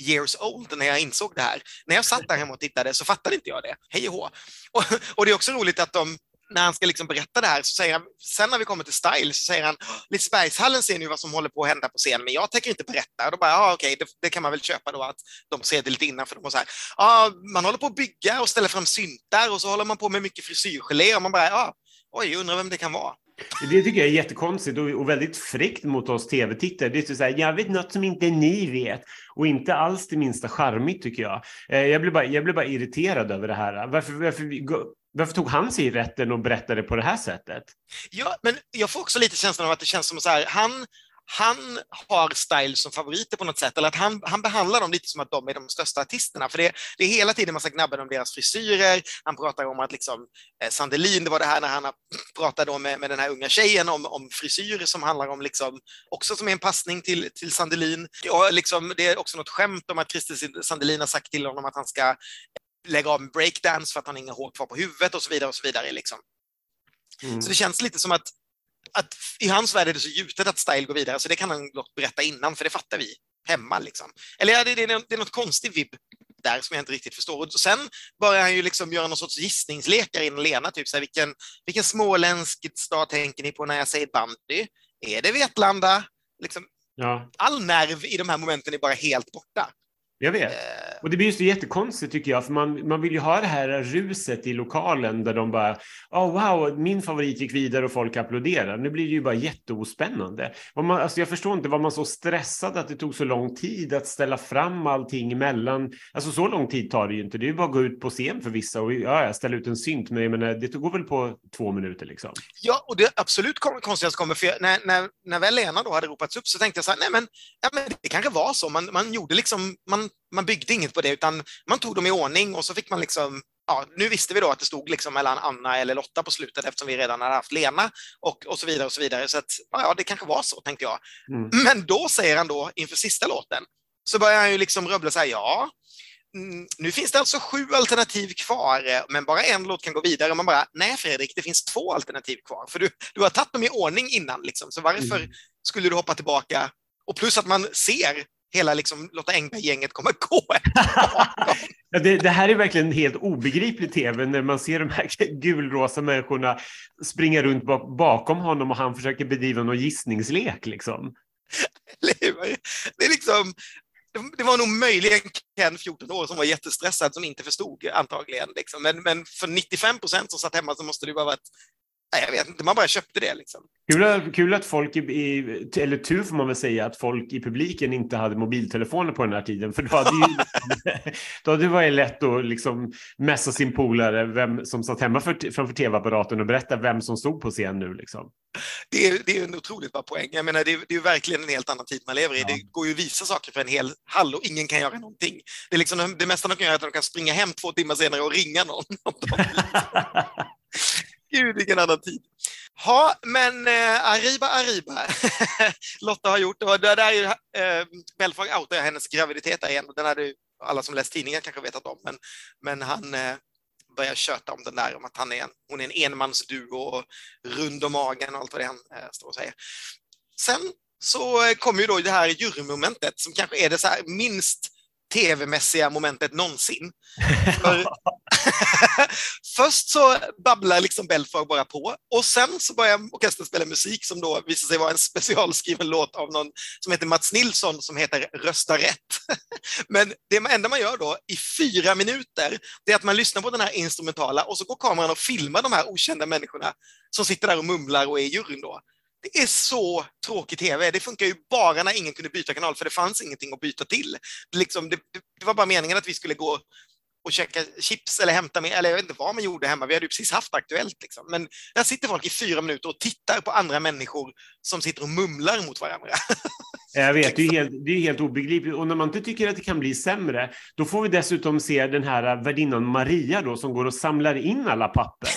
years old när jag insåg det här. När jag satt där hemma och tittade så fattade inte jag det. Hej och hå. Och, och det är också roligt att de när han ska liksom berätta det här så säger han, sen när vi kommer till Style så säger han, Lisebergshallen ser ni vad som håller på att hända på scen, men jag tänker inte berätta. Och då bara, ah, okej, okay, det, det, kan man väl köpa då att de ser det lite innan för de var så här, ah, man håller på att bygga och ställa fram syntar och så håller man på med mycket frisyrgelé och man bara, ah, oj, undrar vem det kan vara. Det tycker jag är jättekonstigt och, väldigt fräckt mot oss tv-tittare. Det är så här, jag vet något som inte ni vet. Och inte alls det minsta charmigt tycker jag. Eh, jag blir bara, jag blir bara irriterad över det här. Varför, varför, varför tog han sig rätten och berättade på det här sättet? Ja, men jag får också lite känslan av att det känns som så här, han, han har styles som favoriter på något sätt, eller att han, han behandlar dem lite som att de är de största artisterna. För det, det är hela tiden massa gnabbar om deras frisyrer. Han pratar om att liksom, eh, Sandelin, det var det här när han pratade eh, med, med den här unga tjejen om, om frisyrer som handlar om, liksom, också som är en passning till, till Sandelin. Och liksom, det är också något skämt om att Christer Sandelin har sagt till honom att han ska lägga av med breakdance för att han har inga hår kvar på huvudet och så vidare. och Så vidare liksom. Mm. Så det känns lite som att, att i hans värld är det så gjutet att Style går vidare, så det kan han berätta innan, för det fattar vi hemma. Liksom. Eller ja, det, det, det är något konstigt vibb där som jag inte riktigt förstår. Och sen börjar han ju liksom göra någon sorts gissningslekar in Lena, typ så här, vilken, vilken småländsk stad tänker ni på när jag säger bandy? Är det Vetlanda? Liksom, ja. All nerv i de här momenten är bara helt borta. Jag vet. Eh. Och det blir ju så jättekonstigt tycker jag, för man, man vill ju ha det här ruset i lokalen där de bara, oh, wow, min favorit gick vidare och folk applåderar. Nu blir det ju bara jätteospännande. Man, alltså jag förstår inte, var man så stressad att det tog så lång tid att ställa fram allting emellan? Alltså så lång tid tar det ju inte. Det är ju bara att gå ut på scen för vissa och ja, ställa ut en synt, men menar, det går väl på två minuter liksom. Ja, och det absolut konstigaste kommer, för när, när, när väl Lena då hade ropats upp så tänkte jag så här, nej men, ja, men det kanske var så, man, man gjorde liksom, man man byggde inget på det, utan man tog dem i ordning och så fick man liksom Ja, nu visste vi då att det stod liksom mellan Anna eller Lotta på slutet eftersom vi redan hade haft Lena och, och så vidare och så vidare. Så att, ja, det kanske var så, tänkte jag. Mm. Men då säger han då inför sista låten, så börjar han ju liksom rubbla så här, ja, mm, nu finns det alltså sju alternativ kvar, men bara en låt kan gå vidare. man bara, nej Fredrik, det finns två alternativ kvar, för du, du har tagit dem i ordning innan, liksom. så varför mm. skulle du hoppa tillbaka? Och plus att man ser hela liksom, Lotta Engberg-gänget kommer gå. ja, det, det, här är verkligen helt obegriplig tv när man ser de här gulrosa människorna springa runt bakom honom och han försöker bedriva någon gissningslek. Liksom. Det är liksom, det var nog möjligen Ken, 14 år, som var jättestressad, som inte förstod antagligen. Liksom. Men, men för 95 procent som satt hemma så måste det bara varit Nej, jag vet inte, man bara köpte det. Liksom. Kul, kul att folk, i, eller tur får man väl säga, att folk i publiken inte hade mobiltelefoner på den här tiden. För då hade, ju, då hade det varit lätt att liksom mässa sin polare vem som satt hemma för, framför tv-apparaten och berätta vem som stod på scen nu. Liksom. Det, är, det är en otroligt bra poäng. Jag menar, det, är, det är verkligen en helt annan tid man lever i. Ja. Det går ju att visa saker för en hel hall och ingen kan göra någonting. Det, är liksom, det mesta de kan göra är att de kan springa hem två timmar senare och ringa någon. Gud, vilken annan tid. Ja, men eh, Arriba Arriba, Lotta har gjort, och det där är ju, eh, Belfag outar hennes graviditet igen, den hade ju alla som läst tidningen kanske vetat om, men, men han eh, börjar köta om den där, om att han är en, hon är en enmansduo och rund om magen och allt vad det är han eh, står och säger. Sen så kommer ju då det här jurymomentet som kanske är det så minst tv-mässiga momentet någonsin. För, först så babblar liksom Belfar bara på och sen så börjar orkestern spela musik som då visar sig vara en specialskriven låt av någon som heter Mats Nilsson som heter Rösta rätt. Men det enda man gör då i fyra minuter, det är att man lyssnar på den här instrumentala och så går kameran och filmar de här okända människorna som sitter där och mumlar och är i juryn då. Det är så tråkig tv. Det funkar ju bara när ingen kunde byta kanal, för det fanns ingenting att byta till. Det, liksom, det, det var bara meningen att vi skulle gå och käka chips eller hämta med, eller jag vet inte vad man gjorde hemma, vi hade ju precis haft Aktuellt. Liksom. Men där sitter folk i fyra minuter och tittar på andra människor som sitter och mumlar mot varandra. Jag vet, det är, helt, det är helt obegripligt. Och när man inte tycker att det kan bli sämre, då får vi dessutom se den här värdinnan Maria då, som går och samlar in alla papper.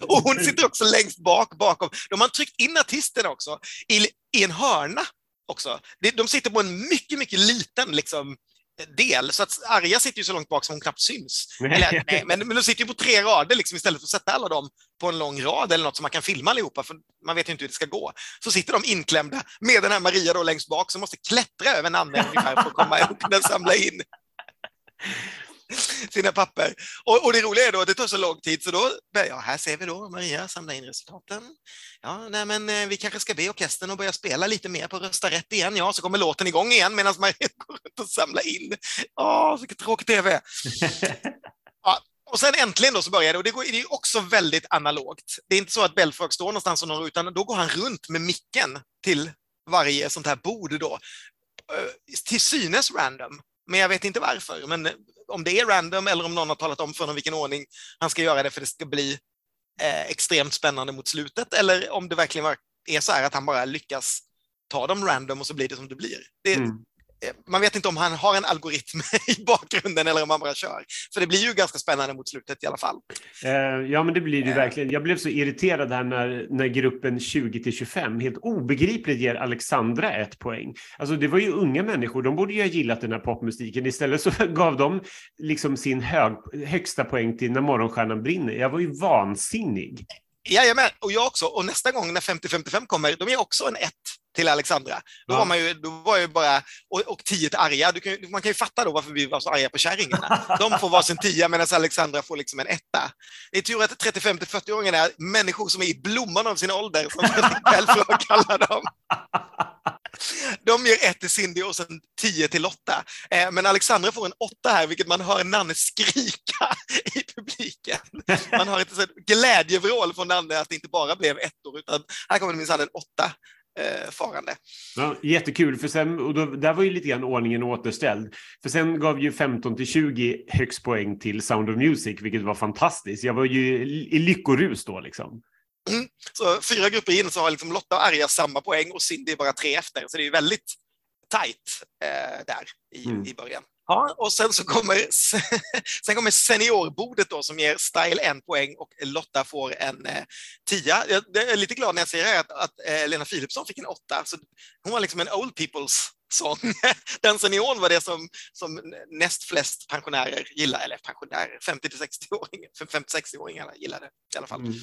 och hon sitter också längst bak bakom. De har tryckt in artisterna också i, i en hörna också. De sitter på en mycket, mycket liten liksom, del, så att Arja sitter ju så långt bak som hon knappt syns. Eller, nej, men, men de sitter ju på tre rader liksom, istället för att sätta alla dem på en lång rad eller något som man kan filma allihopa, för man vet ju inte hur det ska gå. Så sitter de inklämda med den här Maria då längst bak som måste klättra över Nanne ungefär för att komma och kunna samla in sina papper. Och, och, det roliga är då att det tar så lång tid, så då, ja, här ser vi då Maria samla in resultaten. Ja, nej, men eh, vi kanske ska be orkestern att börja spela lite mer på Rösta rätt igen. Ja, så kommer låten igång igen medan Maria går runt och samlar in. Ja, vilket tråkigt tv. ja, och sen äntligen då så börjar det och det, går, det är också väldigt analogt. Det är inte så att Belfrage står någonstans och når, utan då går han runt med micken till varje sånt här bord då. Eh, till synes random, men jag vet inte varför. Men om det är random eller om någon har talat om för honom vilken ordning han ska göra det för det ska bli eh, extremt spännande mot slutet, eller om det verkligen är så här att han bara lyckas ta dem random och så blir det som det blir. Det, mm. Eh, man vet inte om han har en algoritm i bakgrunden eller om han bara kör. För det blir ju ganska spännande mot slutet i alla fall. Uh, ja, men det blir det uh. verkligen. Jag blev så irriterad här när, när gruppen 20 till 25 helt obegripligt ger Alexandra ett poäng. Alltså det var ju unga människor, de borde ju ha gillat den här popmusiken. Istället så gav de liksom sin hög, högsta poäng till När morgonstjärnan brinner. Jag var ju vansinnig. Jajamän, och jag också. Och nästa gång när 50-55 kommer, de ger också en 1 till Alexandra. Då, ja. var man ju, då var ju bara, och, och tio till arga. Kan, man kan ju fatta då varför vi var så arga på kärringarna. De får varsin tia medan Alexandra får liksom en etta. Det är tur att 35-40-åringarna är människor som är i blomman av sin ålder, som Fredrik Belfrage kallar dem. De ger ett till Cindy och sen tio till Lotta. Eh, men Alexandra får en åtta här, vilket man hör Nanne skrika i publiken. Man hör ett glädjevrål från Nanne att det inte bara blev ettor, utan här kommer det minsann en åtta eh, farande. Ja, jättekul, för sen, och då, där var ju lite grann ordningen återställd. För sen gav ju 15 till 20 högst poäng till Sound of Music, vilket var fantastiskt. Jag var ju i lyckorus då liksom. Mm. Så fyra grupper in så har liksom Lotta och Arja samma poäng och Cindy bara tre efter, så det är väldigt tajt eh, där i, mm. i början. Ja, och sen så kommer, sen kommer seniorbordet då som ger Style en poäng och Lotta får en eh, tia. Jag, är lite glad när jag säger att, att eh, Lena Philipsson fick en åtta. Så hon var liksom en old people's sång. Den senioren var det som, som näst flest pensionärer gillade, eller pensionärer, 50 60-åringar 50-60-åringarna gillade i alla fall. Mm.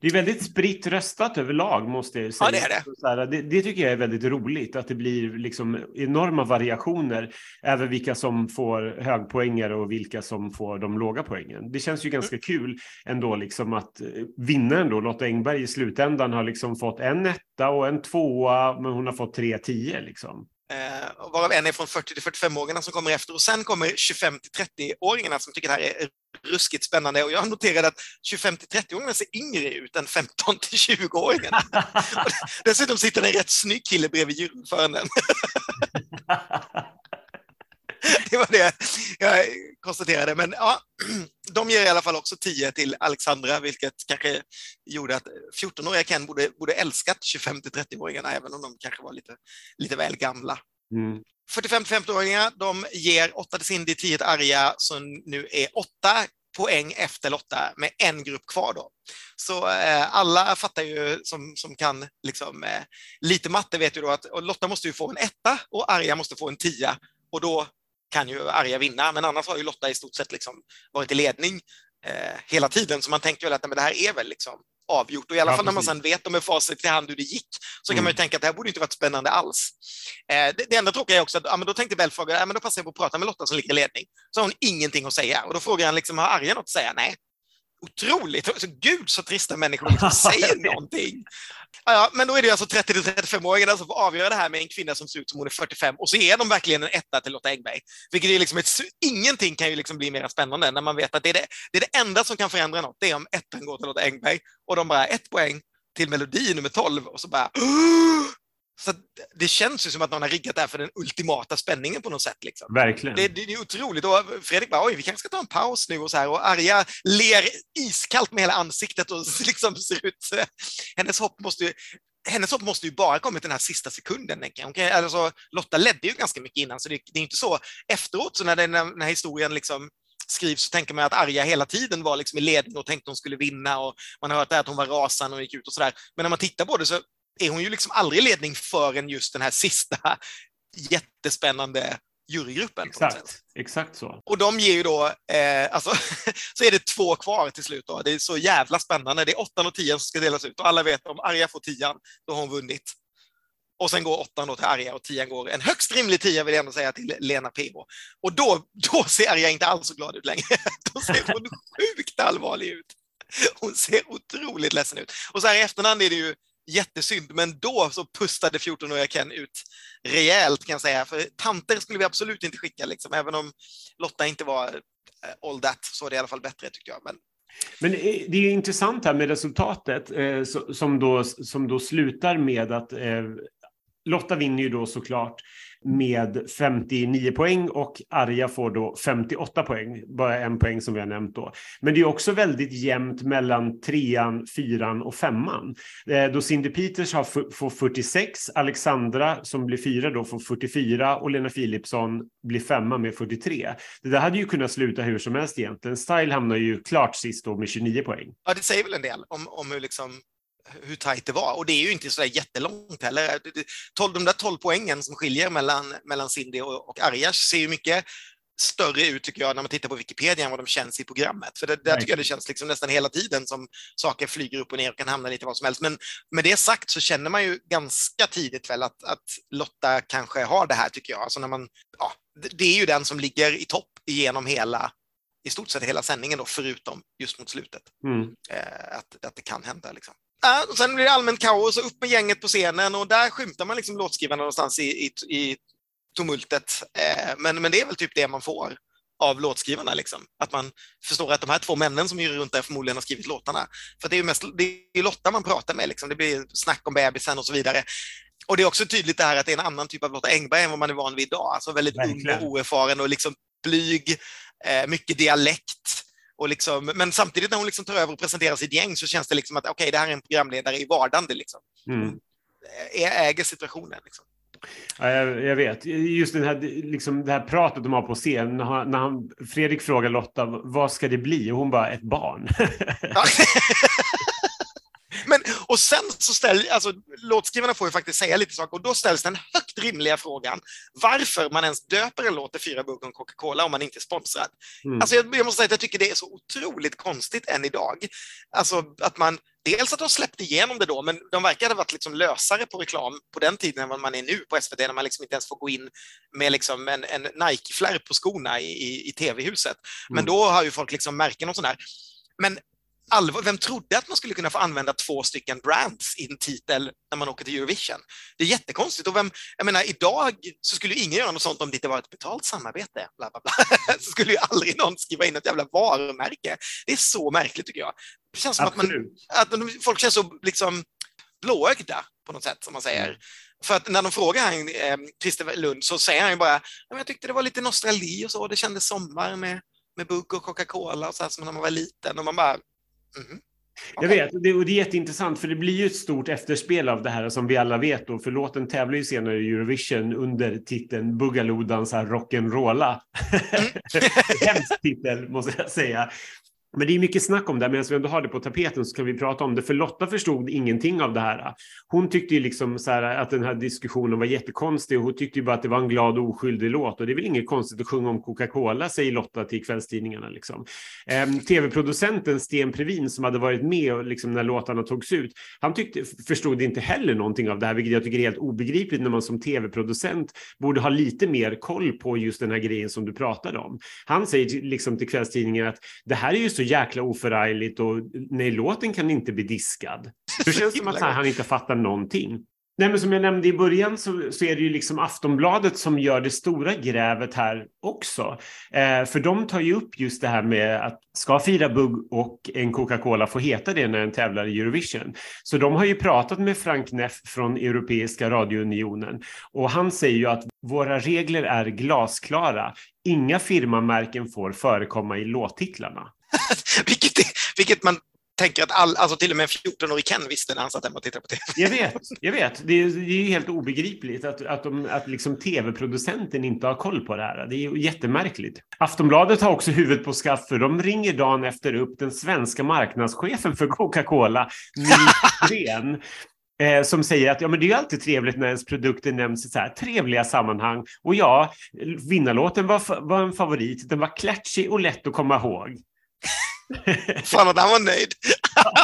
Det är väldigt spritt röstat överlag måste jag säga. Ja, det, är det. Det, det, tycker jag är väldigt roligt, att det blir liksom enorma variationer över vilka som får högpoängare och vilka som får de låga poängen. Det känns ju ganska mm. kul ändå liksom att eh, vinnaren då, Lotta Engberg i slutändan har liksom fått en etta och en tvåa, men hon har fått tre tio liksom. Eh, varav en är från 40 till 45-åringarna som kommer efter och sen kommer 25 till 30-åringarna som tycker det här är ruskigt spännande och jag noterade att 25 till 30-åringarna ser yngre ut än 15 till 20-åringarna. Dessutom sitter det en rätt snygg kille bredvid juryordföranden. det var det jag konstaterade. Men ja, de ger i alla fall också 10 till Alexandra, vilket kanske gjorde att 14-åriga Ken borde, borde älskat 25 till 30-åringarna, även om de kanske var lite, lite väl gamla. Mm. 45-50-åringar, de ger 8 till Cindy, 10 till Arja, som nu är 8 poäng efter Lotta med en grupp kvar då. Så eh, alla fattar ju som, som kan liksom, eh, lite matte vet ju då att Lotta måste ju få en etta och Arja måste få en tia och då kan ju Arja vinna, men annars har ju Lotta i stort sett liksom varit i ledning eh, hela tiden, så man tänker väl att men det här är väl liksom avgjort. Och i alla ja, fall när man sen vet med facit i hand hur det gick, så mm. kan man ju tänka att det här borde inte varit spännande alls. Eh, det, det enda tråkiga är också att ja, men då tänkte Belfrage, ja, men då passar jag på att prata med Lotta som ligger i ledning. Så har hon ingenting att säga och då frågar han liksom, har Arja något att säga? Nej, otroligt. Så gud så trista människor liksom säger någonting. Ja, men då är det alltså 30-35-åringarna som får avgöra det här med en kvinna som ser ut som hon är 45 och så är de verkligen en etta till Lotta Engberg. Vilket är liksom ett, ingenting kan ju liksom bli mer spännande när man vet att det är det, det är det enda som kan förändra något, det är om ettan går till Lotta Engberg och de bara ett poäng till melodi nummer 12 och så bara Så det känns ju som att någon har riggat det här för den ultimata spänningen på något sätt. Liksom. Verkligen. Det, det, det är otroligt. Och Fredrik bara, oj, vi kanske ska ta en paus nu och så här. Och Arja ler iskallt med hela ansiktet och liksom ser ut... Hennes hopp måste ju hennes hopp måste ju bara kommit den här sista sekunden. Okay? Alltså, Lotta ledde ju ganska mycket innan, så det, det är inte så. Efteråt, så när den, när, när historien liksom skrivs så tänker man att Arja hela tiden var liksom i ledning och tänkte hon skulle vinna och man har hört att hon var rasande och gick ut och sådär. Men när man tittar på det så är hon ju liksom aldrig i ledning förrän just den här sista jättespännande jurygruppen. Exakt, exakt så. Och de ger ju då, eh, alltså, så är det två kvar till slut. Då. Det är så jävla spännande. Det är åttan och tian som ska delas ut och alla vet om Arja får tian, då har hon vunnit. Och sen går åttan då till Arja och tian går en högst rimlig tia vill jag ändå säga till Lena PH. Och då, då ser Arja inte alls så glad ut längre. Då ser hon sjukt allvarlig ut. Hon ser otroligt ledsen ut. Och så här i efterhand är det ju jättesynd, men då så pustade 14-åriga Ken ut rejält kan jag säga. För tanter skulle vi absolut inte skicka, liksom. även om Lotta inte var eh, all that så var det i alla fall bättre tycker jag. Men men eh, det är intressant här med resultatet eh, som, då, som då slutar med att eh, Lotta vinner ju då såklart med 59 poäng och Arja får då 58 poäng, bara en poäng som vi har nämnt då. Men det är också väldigt jämnt mellan trean, fyran och femman. Eh, då Cindy Peters har, får 46, Alexandra som blir fyra då får 44 och Lena Philipsson blir femma med 43. Det där hade ju kunnat sluta hur som helst egentligen. Style hamnar ju klart sist då med 29 poäng. Ja, det säger väl en del om, om hur liksom hur tajt det var. Och det är ju inte så jättelångt heller. De där 12 poängen som skiljer mellan, mellan Cindy och, och Arjas ser ju mycket större ut tycker jag när man tittar på Wikipedia än vad de känns i programmet. För det, där tycker jag det känns liksom nästan hela tiden som saker flyger upp och ner och kan hamna lite vad som helst. Men med det sagt så känner man ju ganska tidigt väl att, att Lotta kanske har det här tycker jag. Alltså när man, ja, det är ju den som ligger i topp genom hela i stort sett hela sändningen då, förutom just mot slutet. Mm. Eh, att, att det kan hända. Liksom. Och sen blir det allmänt kaos och upp med gänget på scenen och där skymtar man liksom låtskrivarna någonstans i, i, i tumultet. Eh, men, men det är väl typ det man får av låtskrivarna. Liksom. Att man förstår att de här två männen som är runt där förmodligen har skrivit låtarna. För det är ju mest, det är Lotta man pratar med, liksom. det blir snack om bebisen och så vidare. Och det är också tydligt det här att det är en annan typ av Lotta Engberg än vad man är van vid idag. Alltså väldigt Verkligen. ung och oerfaren och liksom blyg, eh, mycket dialekt. Och liksom, men samtidigt när hon liksom tar över och presenterar sitt gäng så känns det liksom att okej, okay, det här är en programledare i vardande. Liksom. Mm. Äger situationen. Liksom. Ja, jag, jag, vet. Just den här, liksom, det här pratet de har på scen, när, han, när han, Fredrik frågar Lotta vad ska det bli och hon bara ett barn. Men, och sen så ställer, alltså låtskrivarna får ju faktiskt säga lite saker och då ställs den högt rimliga frågan varför man ens döper en låt till fyra burkar Coca-Cola om man inte är sponsrad. Mm. Alltså jag, jag, måste säga att jag tycker det är så otroligt konstigt än idag. Alltså att man, dels att de släppte igenom det då, men de verkar ha varit liksom lösare på reklam på den tiden än vad man är nu på SVT, när man liksom inte ens får gå in med liksom en, en Nike-flärp på skorna i, i, i tv-huset. Men mm. då har ju folk liksom märken och sådär. Men allvar, vem trodde att man skulle kunna få använda två stycken brands i en titel när man åker till Eurovision? Det är jättekonstigt. Och vem, jag menar, idag så skulle ingen göra något sånt om det inte var ett betalt samarbete. Bla, bla, bla. så skulle ju aldrig någon skriva in ett jävla varumärke. Det är så märkligt tycker jag. Det känns som Absolut. att, man, att folk känns så liksom blåögda på något sätt, som man säger. Mm. För att när de frågar han, eh, Christer Lund så säger han ju bara, jag tyckte det var lite nostalgi och så, det kändes sommar med med bugg och Coca-Cola och så här som när man var liten och man bara, Mm. Jag vet, och det, och det är jätteintressant för det blir ju ett stort efterspel av det här som vi alla vet då, för låten tävlar ju senare i Eurovision under titeln Boogaloo dansar rock'n'rolla. Mm. Hemsk titel måste jag säga. Men det är mycket snack om det, här. medan vi ändå har det på tapeten så kan vi prata om det. För Lotta förstod ingenting av det här. Hon tyckte ju liksom så här att den här diskussionen var jättekonstig och hon tyckte ju bara att det var en glad och oskyldig låt. Och det är väl inget konstigt att sjunga om Coca-Cola, säger Lotta till kvällstidningarna. Liksom. Ehm, Tv-producenten Sten Previn som hade varit med liksom, när låtarna togs ut, han tyckte, förstod inte heller någonting av det här, vilket jag tycker är helt obegripligt när man som tv-producent borde ha lite mer koll på just den här grejen som du pratade om. Han säger liksom till kvällstidningen att det här är ju så jäkla oförargligt och nej, låten kan inte bli diskad. Det känns som att han inte fattar någonting. Nej, men som jag nämnde i början så, så, är det ju liksom Aftonbladet som gör det stora grävet här också. Eh, för de tar ju upp just det här med att ska Fira Bugg och en Coca-Cola få heta det när den tävlar i Eurovision? Så de har ju pratat med Frank Neff från Europeiska radiounionen och han säger ju att våra regler är glasklara. Inga firmamärken får förekomma i låttitlarna. vilket, vilket man tänker att all, alltså till och med en 14-årig Ken visste när han satt hemma och tittade på TV. Jag vet, jag vet. Det är, det är helt obegripligt att, att, de, att liksom tv-producenten inte har koll på det här. Det är jättemärkligt. Aftonbladet har också huvudet på skaft för de ringer dagen efter upp den svenska marknadschefen för Coca-Cola, Nils. Eh, som säger att ja, men det är alltid trevligt när ens produkter nämns i så här trevliga sammanhang. Och ja, vinnarlåten var, var en favorit. Den var klatschig och lätt att komma ihåg. Fan att han var nöjd.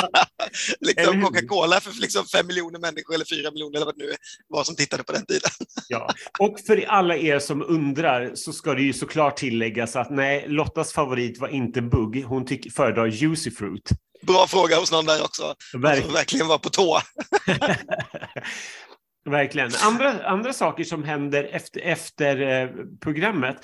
liksom Coca-Cola för liksom fem miljoner människor eller fyra miljoner eller vad det nu var som tittade på den tiden. ja, och för alla er som undrar så ska det ju såklart tilläggas att nej, Lottas favorit var inte bugg. Hon tycker, föredrar juicy fruit. Bra fråga hos någon där också. Verk... Som verkligen var på tå. Verkligen. Andra, andra saker som händer efter, efter eh, programmet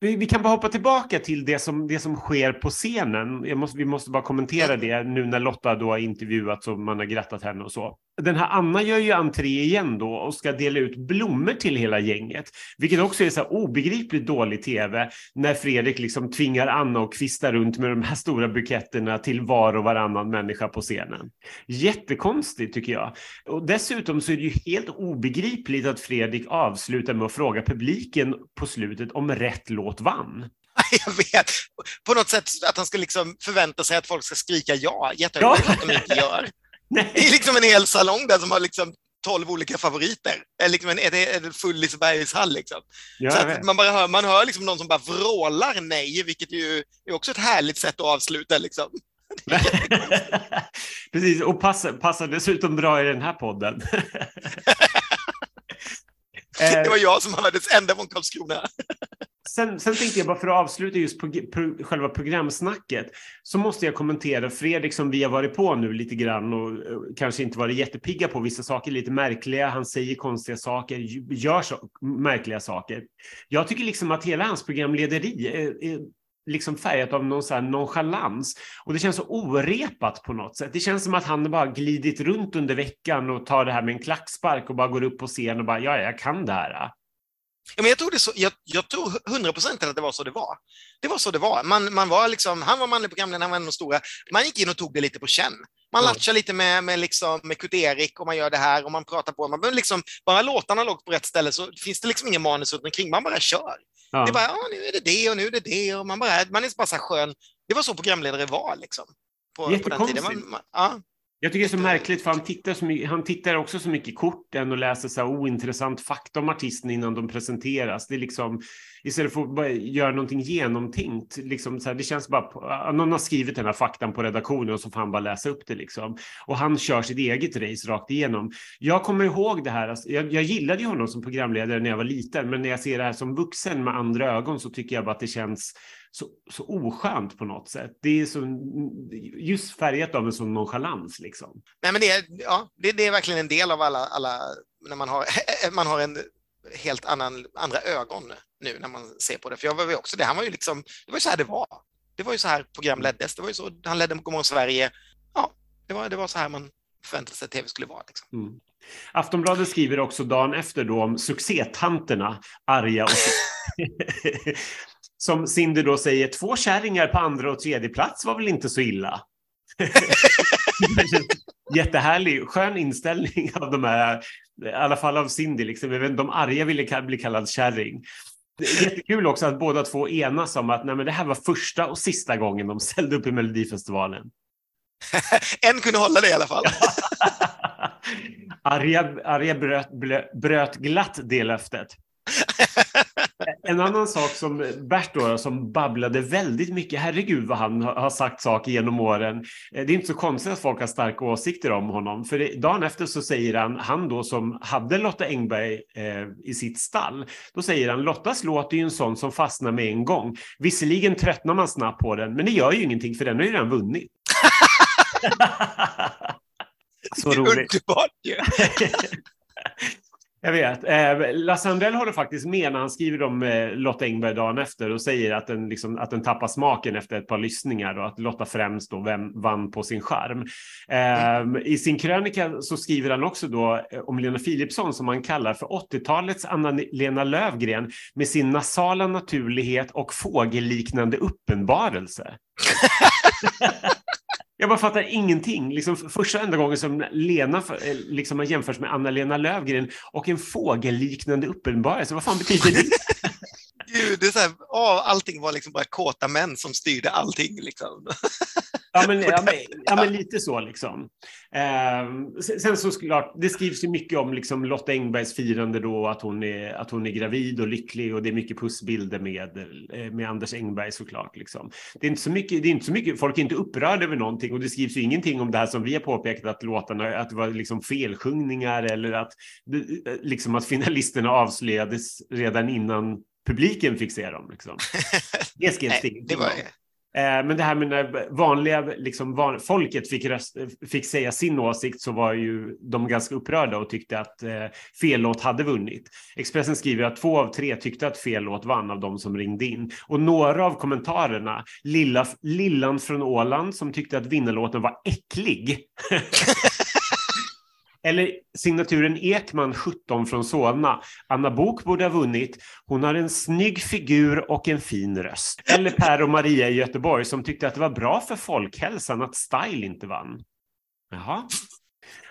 vi, vi, kan bara hoppa tillbaka till det som, det som sker på scenen. Måste, vi måste bara kommentera det nu när Lotta då har intervjuats och man har grattat henne och så. Den här Anna gör ju entré igen då och ska dela ut blommor till hela gänget, vilket också är så obegripligt dålig tv när Fredrik liksom tvingar Anna att kvista runt med de här stora buketterna till var och varannan människa på scenen. Jättekonstigt tycker jag. Och dessutom så är det ju helt obegripligt att Fredrik avslutar med att fråga publiken på slutet om rätt låt vann. Jag vet. På något sätt att han ska liksom förvänta sig att folk ska skrika ja. Jätteroligt ja. att de inte gör. Nej. Det är liksom en hel salong där som har liksom tolv olika favoriter. Är liksom en, det en full Lisebergshall liksom. Ja, så att man, bara hör, man hör liksom någon som bara vrålar nej, vilket ju är också ett härligt sätt att avsluta liksom. Precis, och passar, passar dessutom bra i den här podden. det var jag som hördes ända från Karlskrona. Sen, sen tänkte jag bara för att avsluta just på, på, själva programsnacket så måste jag kommentera Fredrik som vi har varit på nu lite grann och och kanske inte varit jättepigga på vissa saker, lite märkliga. Han säger konstiga saker, gör så, märkliga saker. Jag tycker liksom att hela hans programlederi är, är liksom färgat av någon sån nonchalans och det känns så orepat på något sätt. Det känns som att han bara glidit runt under veckan och tar det här med en klackspark och bara går upp på scen och bara ja, jag kan det här. Ja, men jag, tror det så, jag, jag tror 100 procent att det var så det var. Det var så det var. Man, man var liksom, han var manlig programledare, han var en av de stora. Man gick in och tog det lite på känn. Man mm. latchar lite med, med, liksom, med Kut-Erik och man gör det här och man pratar på. Man liksom, bara låtarna låg på rätt ställe så finns det liksom ingen manus runt omkring. Man bara kör. Ja. Det är bara, ja, nu är det det och nu är det det och man, bara, man är bara så skön. Det var så programledare var liksom. På, på den tiden. Man, man, ja. Jag tycker det är så märkligt för han tittar, så mycket, han tittar också så mycket kort än och läser så här ointressant fakta om artisten innan de presenteras. Det är liksom, istället för att bara göra någonting genomtänkt, liksom så här, det känns bara, någon har skrivit den här faktan på redaktionen och så får han bara läsa upp det liksom. Och han kör sitt eget race rakt igenom. Jag kommer ihåg det här, alltså, jag, jag gillade ju honom som programledare när jag var liten, men när jag ser det här som vuxen med andra ögon så tycker jag bara att det känns så, så oskönt på något sätt. Det är så, just färgat av en sån nonchalans. Liksom. Nej, men det, är, ja, det, det, är verkligen en del av alla, alla när man har, man har en helt annan, andra ögon nu när man ser på det. För jag var ju också det, han var ju liksom, det var ju så här det var. Det var ju så här program leddes. Det var ju så, han ledde Godmorgon Sverige. Ja, det var, det var så här man förväntade sig att tv skulle vara. Liksom. Mm. Aftonbladet skriver också dagen efter då om succétanterna Arja och som Cindy då säger, två kärringar på andra och tredje plats var väl inte så illa. Jättehärlig, skön inställning av de här, i alla fall av Cindy. Liksom. De arga ville bli kallad kärring. Jättekul också att båda två enas om att nej, men det här var första och sista gången de ställde upp i Melodifestivalen. en kunde hålla det i alla fall. Arja, Arja bröt, bröt glatt det löftet. En annan sak som Bert då, som babblade väldigt mycket, herregud vad han har sagt saker genom åren. Eh, det är inte så konstigt att folk har starka åsikter om honom, för dagen efter så säger han, han då som hade Lotta Engberg eh, i sitt stall, då säger han Lottas låt är ju en sån som fastnar med en gång. Visserligen tröttnar man snabbt på den, men det gör ju ingenting för den har ju redan vunnit. så roligt. Underbart ju! Jag vet. Eh, Lasse Andrell håller faktiskt med när han skriver om eh, Lotta Engberg dagen efter och säger att den, liksom, att den tappar smaken efter ett par lyssningar och att Lotta främst då vem, vann på sin charm. Eh, I sin krönika så skriver han också då eh, om Lena Philipsson som han kallar för 80-talets Anna-Lena Lövgren med sin nasala naturlighet och fågelliknande uppenbarelse. Jag bara fattar ingenting. Liksom första enda gången som Lena eh, liksom har jämförts med Anna-Lena Lövgren och en fågelliknande uppenbarelse. Vad fan betyder det? Det är så här, åh, allting var liksom bara kåta män som styrde allting. Liksom. Ja men, ja, men, ja, men lite så liksom. Eh, sen så klart, det skrivs ju mycket om liksom Lotta Engbergs firande då, att hon, är, att hon är gravid och lycklig och det är mycket pussbilder med, eh, med Anders Engberg såklart. Liksom. Det, är inte så mycket, det är inte så mycket, folk är inte upprörda över någonting och det skrivs ju ingenting om det här som vi har påpekat att låtarna, att det var liksom felsjungningar eller att, liksom att finalisterna avslöjades redan innan publiken fick se dem. Liksom. Det skrevs det var, Eh, men det här med när vanliga liksom, van, folket fick, röst, fick säga sin åsikt så var ju de ganska upprörda och tyckte att eh, fel låt hade vunnit. Expressen skriver att två av tre tyckte att fel låt vann av de som ringde in. Och några av kommentarerna, Lilla, Lillan från Åland som tyckte att vinnarlåten var äcklig. Eller signaturen Ekman 17 från Solna. Anna Bok borde ha vunnit. Hon har en snygg figur och en fin röst. Eller Per och Maria i Göteborg som tyckte att det var bra för folkhälsan att Style inte vann. Jaha.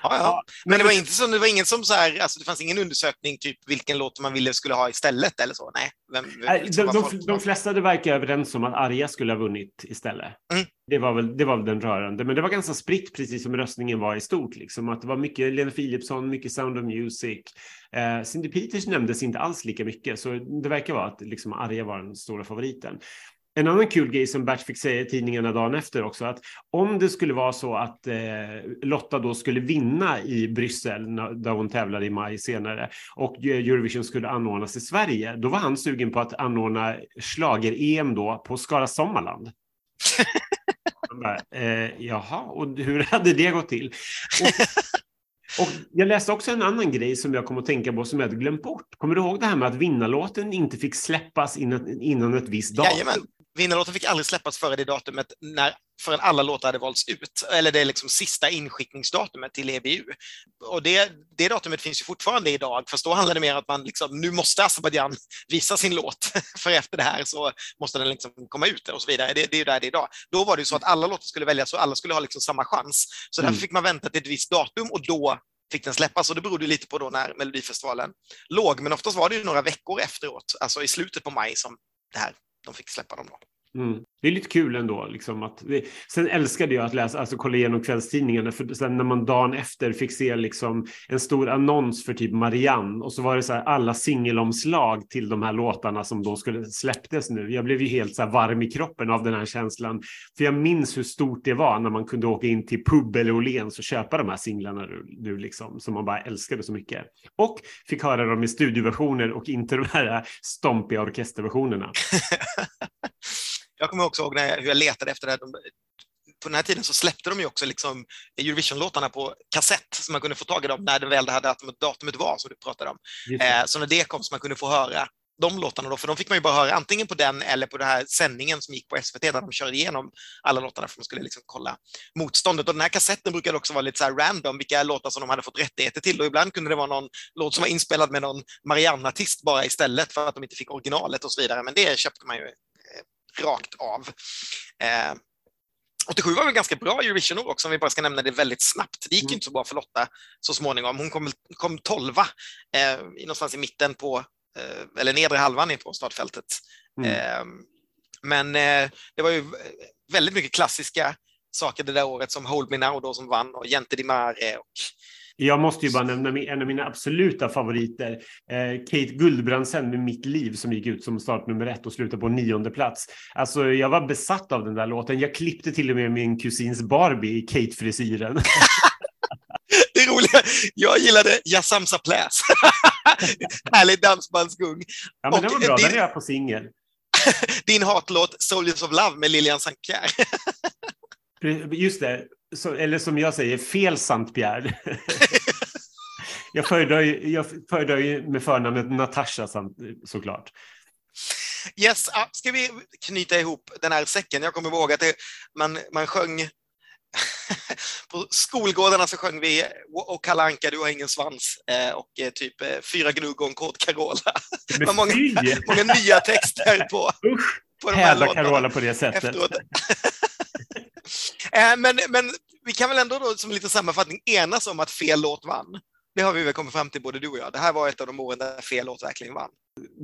Ja, ja. Men det var, inte så, det var ingen som så här, alltså det fanns ingen undersökning typ vilken låt man ville skulle ha istället eller så? Nej. Vem, liksom de, de, de, flesta det verkar överens om att Arja skulle ha vunnit istället. Mm. Det, var väl, det var väl den rörande, men det var ganska spritt precis som röstningen var i stort. Liksom. Att det var mycket Lena Philipsson, mycket Sound of Music. Eh, Cindy Peters nämndes inte alls lika mycket, så det verkar vara att liksom, Arja var den stora favoriten. En annan kul grej som Bert fick säga i tidningarna dagen efter också, att om det skulle vara så att eh, Lotta då skulle vinna i Bryssel, där hon tävlade i maj senare, och Eurovision skulle anordnas i Sverige, då var han sugen på att anordna slager-EM då på Skara Sommarland. bara, eh, jaha, och hur hade det gått till? Och, och jag läste också en annan grej som jag kom att tänka på som jag hade glömt bort. Kommer du ihåg det här med att vinnarlåten inte fick släppas innan, innan ett visst datum? Jajamän. Vinnarlåten fick aldrig släppas före det datumet när, förrän alla låtar hade valts ut, eller det är liksom sista inskickningsdatumet till EBU. Och det, det datumet finns ju fortfarande idag, fast då handlar det mer om att man liksom, nu måste Azerbajdzjan visa sin låt, för efter det här så måste den liksom komma ut och så vidare. Det, det är ju där det är idag. Då var det ju så att alla låtar skulle väljas och alla skulle ha liksom samma chans. Så mm. därför fick man vänta till ett visst datum och då fick den släppas och det berodde lite på då när Melodifestivalen låg, men oftast var det ju några veckor efteråt, alltså i slutet på maj som det här de fick släppa dem då. Mm. Det är lite kul ändå. Liksom, att vi... sen älskade jag att läsa, alltså kolla igenom kvällstidningarna, för sen när man dagen efter fick se liksom en stor annons för typ Marianne och så var det så här alla singelomslag till de här låtarna som då skulle släpptes nu. Jag blev ju helt så här varm i kroppen av den här känslan. För jag minns hur stort det var när man kunde åka in till pub eller Åhléns och köpa de här singlarna nu, liksom, som man bara älskade så mycket. Och fick höra dem i studioversioner och inte de här stompiga orkesterversionerna. Jag kommer också ihåg när jag, hur jag letade efter det. Här. på den här tiden så släppte de ju också liksom Eurovision-låtarna på kassett så man kunde få tag i dem när det väl det här datumet, datumet var som du pratade om. Eh, så när det kom så man kunde få höra de låtarna då, för de fick man ju bara höra antingen på den eller på den här sändningen som gick på SVT där de körde igenom alla låtarna för att man skulle liksom kolla motståndet. Och den här kassetten brukade också vara lite så här random, vilka låtar som de hade fått rättigheter till och ibland kunde det vara någon låt som var inspelad med någon Marianne-artist bara istället för att de inte fick originalet och så vidare. Men det köpte man ju rakt av. Eh, 87 var väl ganska bra Eurovision-år också, om vi bara ska nämna det väldigt snabbt. Det gick mm. inte så bra för Lotta så småningom. Hon kom, kom 12 eh, någonstans i mitten på, eh, eller nedre halvan på startfältet. Mm. Eh, men eh, det var ju väldigt mycket klassiska saker det där året som Hold Me Now då som vann och Gente Di Mare och jag måste ju bara nämna en av mina absoluta favoriter, eh, Kate Guldbrandsen med Mitt liv som gick ut som startnummer ett och slutade på nionde plats. Alltså, jag var besatt av den där låten. Jag klippte till och med min kusins Barbie i Kate-frisyren. det roliga, jag gillade Yasamsa Pläs. Härlig dansbandsgung. Ja, men den var bra. Din, den är jag på singel. din hatlåt Soldiers of Love med Lilian. Pierre. Just det, så, eller som jag säger, fel Sant Pierre. jag föredrar ju, jag föredrar ju med förnamnet Natasha såklart. Yes, ah, ska vi knyta ihop den här säcken? Jag kommer ihåg att det, man, man sjöng på skolgårdarna så sjöng vi Och Kalle Anka, du har ingen svans eh, och eh, typ eh, Fyra gnugg och en kåt Carola. Det var många, många nya texter på, Usch, på de här. Carola på det sättet. men, men vi kan väl ändå då som lite sammanfattning enas om att fel låt vann. Det har vi väl kommit fram till både du och jag. Det här var ett av de åren där fel låt verkligen vann.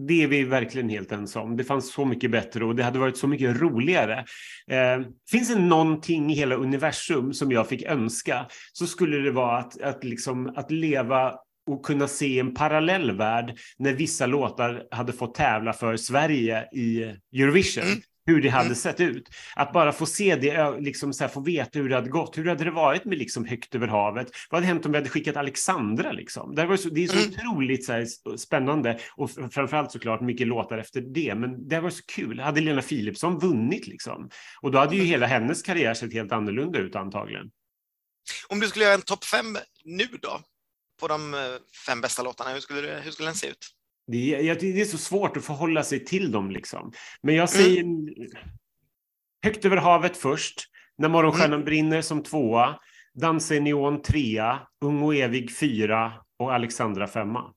Det är vi verkligen helt ensamma om. Det fanns så mycket bättre och det hade varit så mycket roligare. Eh, finns det någonting i hela universum som jag fick önska så skulle det vara att, att, liksom, att leva och kunna se en parallell värld när vissa låtar hade fått tävla för Sverige i Eurovision. Mm hur det hade mm. sett ut. Att bara få se det, liksom så här, få veta hur det hade gått. Hur hade det varit med liksom högt över havet? Vad hade hänt om vi hade skickat Alexandra? Liksom? Det, var så, det är så mm. otroligt så här, spännande och framförallt såklart mycket låtar efter det. Men det var så kul. Hade Lena Philipsson vunnit liksom? Och då hade ju mm. hela hennes karriär sett helt annorlunda ut antagligen. Om du skulle göra en topp fem nu då? På de eh, fem bästa låtarna, hur skulle, hur skulle den se ut? Det är, det är så svårt att förhålla sig till dem liksom. Men jag säger mm. Högt över havet först, När morgonstjärnan mm. brinner som tvåa, Dansa i neon trea, Ung och evig fyra och Alexandra femma.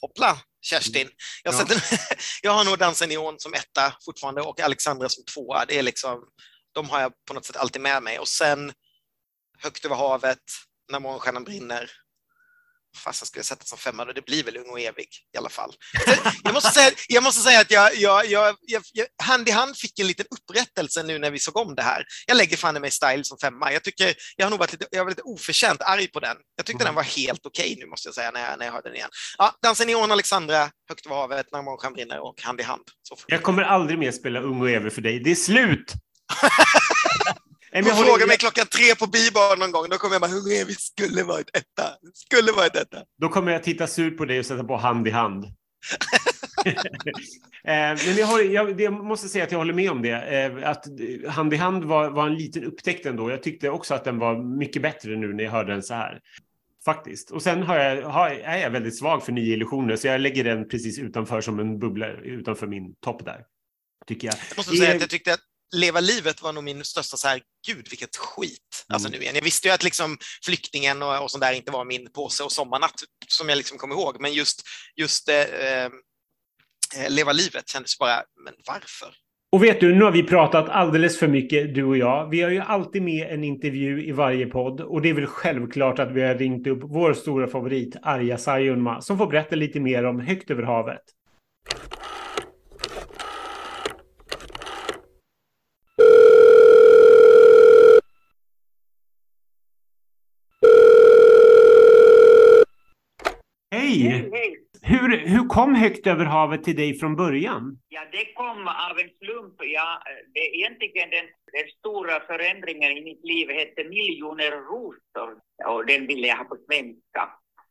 Hoppla, Kerstin. Jag, ja. jag har nog Dansa i neon som etta fortfarande och Alexandra som tvåa. Det är liksom, de har jag på något sätt alltid med mig. Och sen Högt över havet, När morgonstjärnan brinner fast jag skulle sätta som femma, det blir väl ung och evig i alla fall. Jag måste säga, jag måste säga att jag, jag, jag, jag, hand i hand fick en liten upprättelse nu när vi såg om det här. Jag lägger fan i mig Style som femma. Jag, tycker, jag har nog varit lite, jag var lite oförtjänt arg på den. Jag tyckte mm. den var helt okej okay nu måste jag säga när jag, när jag hörde den igen. Ja, Dansen i ån, Alexandra, Högt över havet, När morgonstjärnan brinner och Hand i hand. jag kommer aldrig mer spela ung och evig för dig. Det är slut! Nej, men frågar mig klockan tre på bibar någon gång, då kommer jag bara, hur vi skulle varit etta, skulle varit etta. Då kommer jag titta surt på dig och sätta på hand i hand. Eh, men jag, har, jag, jag, måste säga att jag håller med om det. Eh, att Hand i hand var, var en liten upptäckt ändå. Jag tyckte också att den var mycket bättre nu när jag hörde den så här. Faktiskt. Och sen har jag, har, är jag väldigt svag för nya illusioner, så jag lägger den precis utanför som en bubbla utanför min topp där. Tycker jag. Jag måste säga att jag tyckte att Leva livet var nog min största så här, gud vilket skit. Alltså mm. nu igen. Jag visste ju att liksom flyktingen och, och sånt där inte var min påse och sommarnatt som jag liksom kommer ihåg, men just, just eh, eh, Leva livet kändes bara, men varför? Och vet du, nu har vi pratat alldeles för mycket, du och jag. Vi har ju alltid med en intervju i varje podd och det är väl självklart att vi har ringt upp vår stora favorit Arja Saijonmaa som får berätta lite mer om Högt över havet. Hej! Hej, Hur, hur kom Högt över havet till dig från början? Ja, det kom av en slump. Ja, det, egentligen den, den stora förändringen i mitt liv hette Miljoner rosor och den ville jag ha på svenska.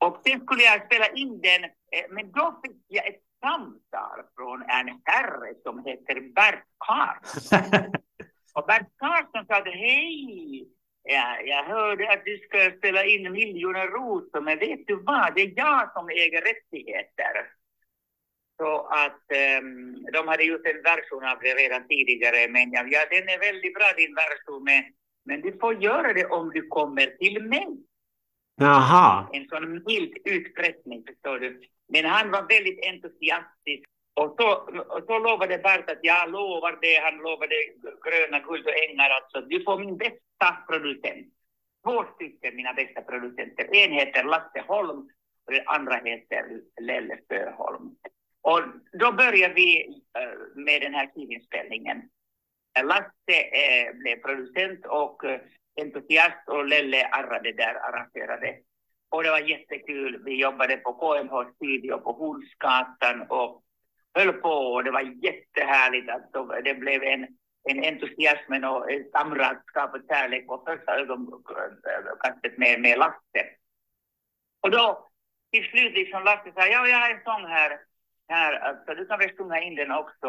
Och sen skulle jag spela in den, eh, men då fick jag ett samtal från en herre som heter Bert Karlsson. och Bert Karlsson sa hej, Ja, jag hörde att du ska spela in miljoner rosor, men vet du vad? Det är jag som äger rättigheter. Så att um, de hade gjort en version av det redan tidigare, men ja, ja den är väldigt bra din version, men, men du får göra det om du kommer till mig. Jaha. En sån mild utpressning, förstår du. Men han var väldigt entusiastisk och så, och så lovade Bert att jag lovar det, han lovade gröna guld och ängar alltså. Du får min bästa producent. Två stycken mina bästa producenter. En heter Lasse Holm och den andra heter Lelle Sjöholm. Och då började vi eh, med den här skivinspelningen. Lasse eh, blev producent och eh, entusiast och Lelle arrade där, arrangerade. Och det var jättekul. Vi jobbade på KMH studio på Hornsgatan och höll på och det var jättehärligt att det blev en, en entusiasm och kamratskap och kärlek och första ögonkastet med, med Lasse. Och då till slut liksom Lasse sa, ja, jag har en sång här, här alltså, du kan väl sjunga in den också.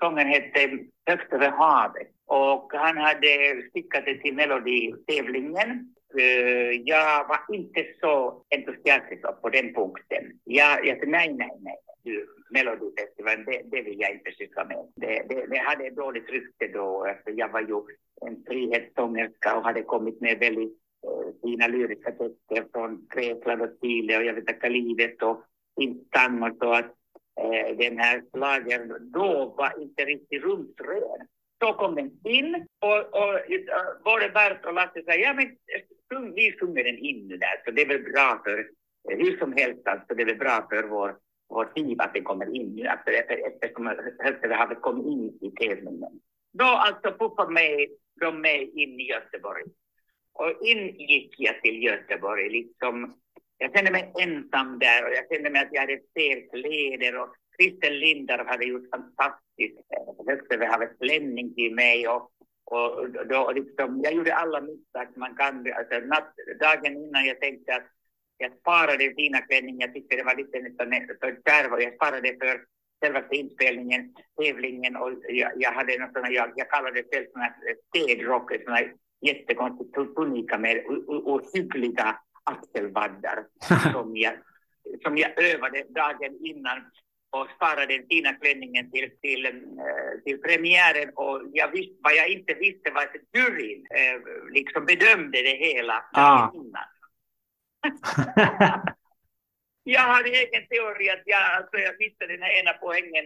Sången hette Högt över havet och han hade skickat det till Meloditävlingen eh, jag var inte så entusiastisk på den punkten. Jag, jag sa nej, nej, nej. Melodifestivalen, det, det vill jag inte syssla med. Det, det, det hade ett dåligt rykte då. Alltså, jag var ju en frihetssångerska och hade kommit med väldigt eh, fina lyriska texter från Grekland och Chile och jag vet inte, livet och Instam och så att Eh, den här slagen då var inte riktigt rumsren. Så kom den in och, och och både Bert och Lasse sa, ja men eh, sjung, vi sjunger den in nu där, så det är väl bra för, hur som helst alltså, det är väl bra för vår, vår skiva att den kommer in nu, alltså, eftersom Högsta kommit in i tävlingen. Då alltså puffade mig, de mig in i Göteborg. Och in gick jag till Göteborg, liksom, jag kände mig ensam där och jag kände mig att jag hade fel kläder och Christer Lindar hade gjort fantastiskt. Högsta havet klänning till mig och, och då liksom, jag gjorde alla misstag man kan. Alltså, natt, dagen innan jag tänkte att jag sparade fina klänningen, jag tyckte det var lite nästan för kärv och jag sparade för själva inspelningen, tävlingen och jag, jag hade någon sån jag, jag kallade det själv sån här städrock, jättekonstigt här tunika med ohyggliga axelvaddar som jag, som jag övade dagen innan och sparade den fina klänningen till, till, äh, till premiären och jag visste, vad jag inte visste var att juryn äh, liksom bedömde det hela Ah. innan. jag hade egen teori att jag, alltså, jag visste den här ena poängen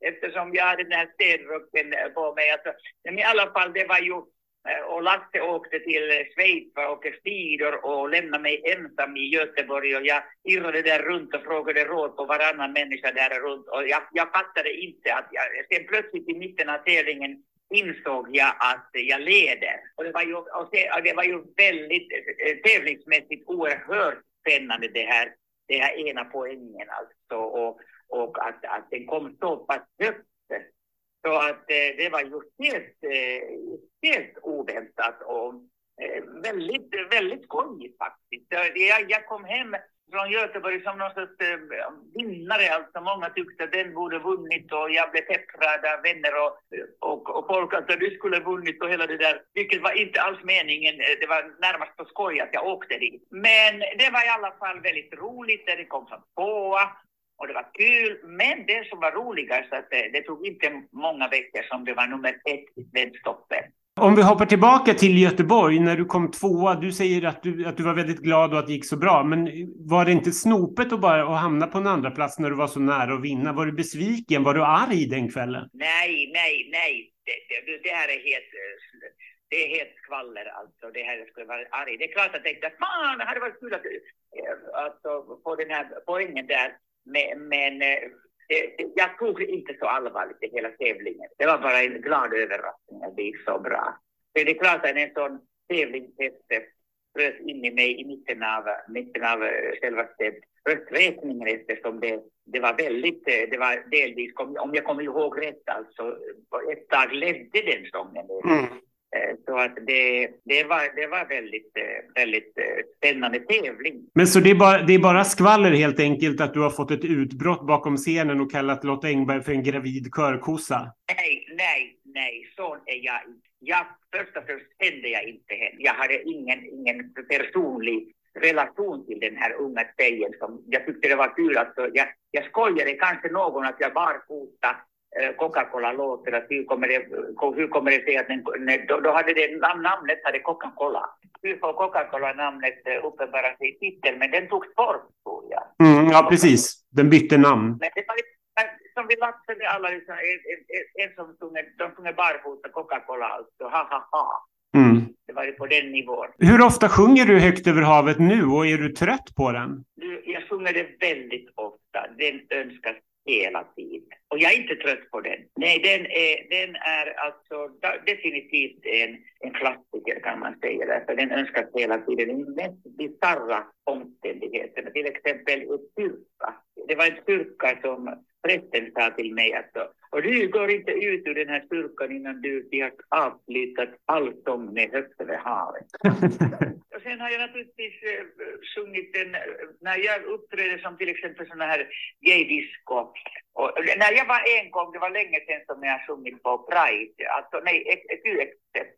eftersom jag hade den här städrocken på mig. Alltså, men i alla fall, det var ju eh, Eh, och Lasse åkte till Schweiz och åkte skidor och lämnade mig ensam i Göteborg och jag irrade där runt och frågade råd på varannan människa där runt och jag, jag fattade inte att jag, sen plötsligt i mitten av tävlingen insåg jag att jag leder. Och det var ju, och det var ju väldigt eh, tävlingsmässigt oerhört spännande det här, det här ena poängen alltså och, och att, att den kom så pass högt så att eh, det var ju helt, eh, helt oväntat och eh, väldigt, väldigt skojigt faktiskt. Jag, jag kom hem från Göteborg som någon sorts eh, vinnare. Alltså många tyckte att den borde vunnit och jag blev pepprad av vänner och, och, och folk att du skulle vunnit och hela det där. Vilket var inte alls meningen. Eh, det var närmast på skoj att jag åkte dit. Men det var i alla fall väldigt roligt. Det kom som tvåa och det var kul. Men det som var roligast att det, det tog inte många veckor som det var nummer ett i Svensktoppen. Om vi hoppar tillbaka till Göteborg när du kom tvåa. Du säger att du, att du var väldigt glad och att det gick så bra. Men var det inte snopet att bara att hamna på en andra plats när du var så nära att vinna? Var du besviken? Var du arg den kvällen? Nej, nej, nej. Det, det, det här är helt... Det är helt skvaller alltså. Det här skulle vara arg. Det är klart att jag tänkte att fan, det hade varit kul att, att få den här poängen där. Men, men det, jag tog inte så allvarligt i hela tävlingen. Det var bara en glad överraskning att det gick så bra. För det är klart att en sån tävlingshäst eh, frös in i mig i mitten av, mitten av själva rösträkningen eftersom det, det var väldigt, det var delvis, om jag kommer ihåg rätt alltså, ett tag ledde den sången. Mm. Så att det, det, var, det var väldigt, väldigt spännande tävling. Men så det är, bara, det är bara skvaller helt enkelt att du har fått ett utbrott bakom scenen och kallat Lotta Engberg för en gravid körkossa? Nej, nej, nej, så är jag inte. Jag, först och främst kände jag inte henne. Jag hade ingen, ingen personlig relation till den här unga tjejen. Som jag tyckte det var kul. Alltså, jag, jag skojade kanske någon att jag barfota Coca-Cola låter, att hur kommer det, hur kommer det sig att den, då, då hade det, namnet hade Coca-Cola. Hur får Coca-Cola namnet uppenbara sig i titeln, men den togs bort tror jag. Mm, ja, precis. Den bytte namn. Men det var som vi laxade alla, liksom, en som sjunger, de sjunger barfota Coca-Cola alltså, ha ha ha. Mm. Det var ju på den nivån. Hur ofta sjunger du Högt över havet nu och är du trött på den? Jag sjunger det väldigt ofta. Den önskas hela tiden. Och jag är inte trött på den. Nej, den är, den är alltså definitivt en, en klassiker kan man säga. Därför den önskas hela tiden. Den mest bisarra omständigheterna. Till exempel en styrka. Det var en styrka som prästen sa till mig att och du går inte ut ur den här styrkan innan du har avslutat all sång med högt över havet. sen har jag naturligtvis äh, sjungit den, när jag uppträder som till exempel sådana här gaydisco Och, när jag var en gång, det var länge sedan som jag sjungit på Pride, alltså nej, QX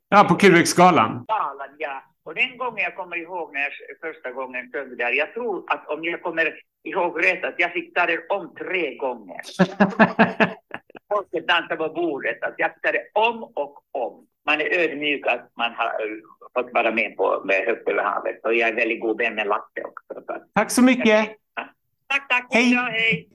Ja, på QX-galan. galan, ja. Och den gången jag kommer ihåg när jag första gången sjöng där, jag tror att om jag kommer ihåg rätt att jag fick ta det om tre gånger. Folket dansade på bordet, att jag fick ta det om och om. Man är ödmjuk att man har eh, fått vara med på med Högt över havet och jag är väldigt god vän med Lasse också. Så. att- Tack så mycket. Tack, tack. Hej. Ja, hej.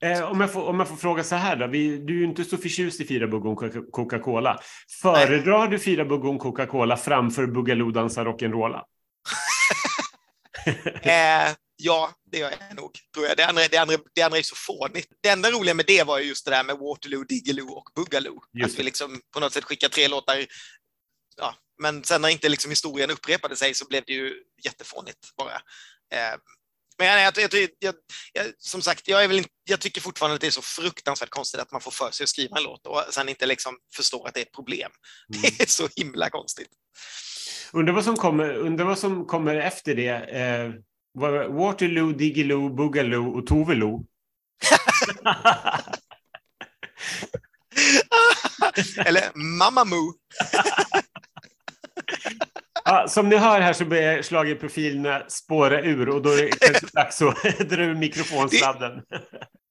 Eh, om, jag får, om jag får fråga så här då. Vi, du är ju inte så förtjust i Fira Bugon Coca- Coca-Cola. Föredrar du Fira Bugon Coca-Cola framför Boogaloo dansa rock'n'rolla? Eh, ja, det gör jag nog, tror jag. Det andra, det, andra, det andra är så fånigt. Det enda roliga med det var ju just det där med Waterloo, Diggiloo och Boogaloo. Just Att vi liksom på något sätt skickar tre låtar. Ja, men sen när inte liksom historien upprepade sig så blev det ju jättefånigt bara. Eh, men jag, jag, jag, jag, som sagt, jag, är väl, inte- jag tycker fortfarande att det är så fruktansvärt konstigt att man får för sig att skriva en låt och sen inte liksom förstår att det är ett problem. Det är så himla konstigt. Undrar vad som kommer, undrar vad som kommer efter det. Eh, Waterloo, Diggiloo, Boogaloo och Toveloo. Eller Mamma Moo. Ja, som ni hör här så börjar schlagerprofilerna spåra ur och då är det dags att dra ur mikrofonsladden.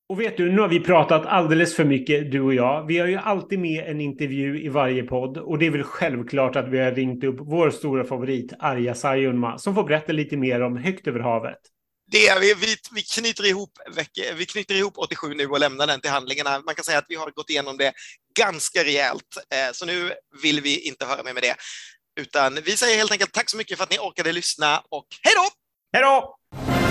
Och vet du, nu har vi pratat alldeles för mycket, du och jag. Vi har ju alltid med en intervju i varje podd och det är väl självklart att vi har ringt upp vår stora favorit Arja Saijonmaa som får berätta lite mer om Högt över havet. Det är, vi, vi, vi, knyter ihop, vi knyter ihop 87 nu och lämnar den till handlingarna. Man kan säga att vi har gått igenom det ganska rejält, eh, så nu vill vi inte höra mer med det. Utan vi säger helt enkelt tack så mycket för att ni orkade lyssna och hej då! Hej då!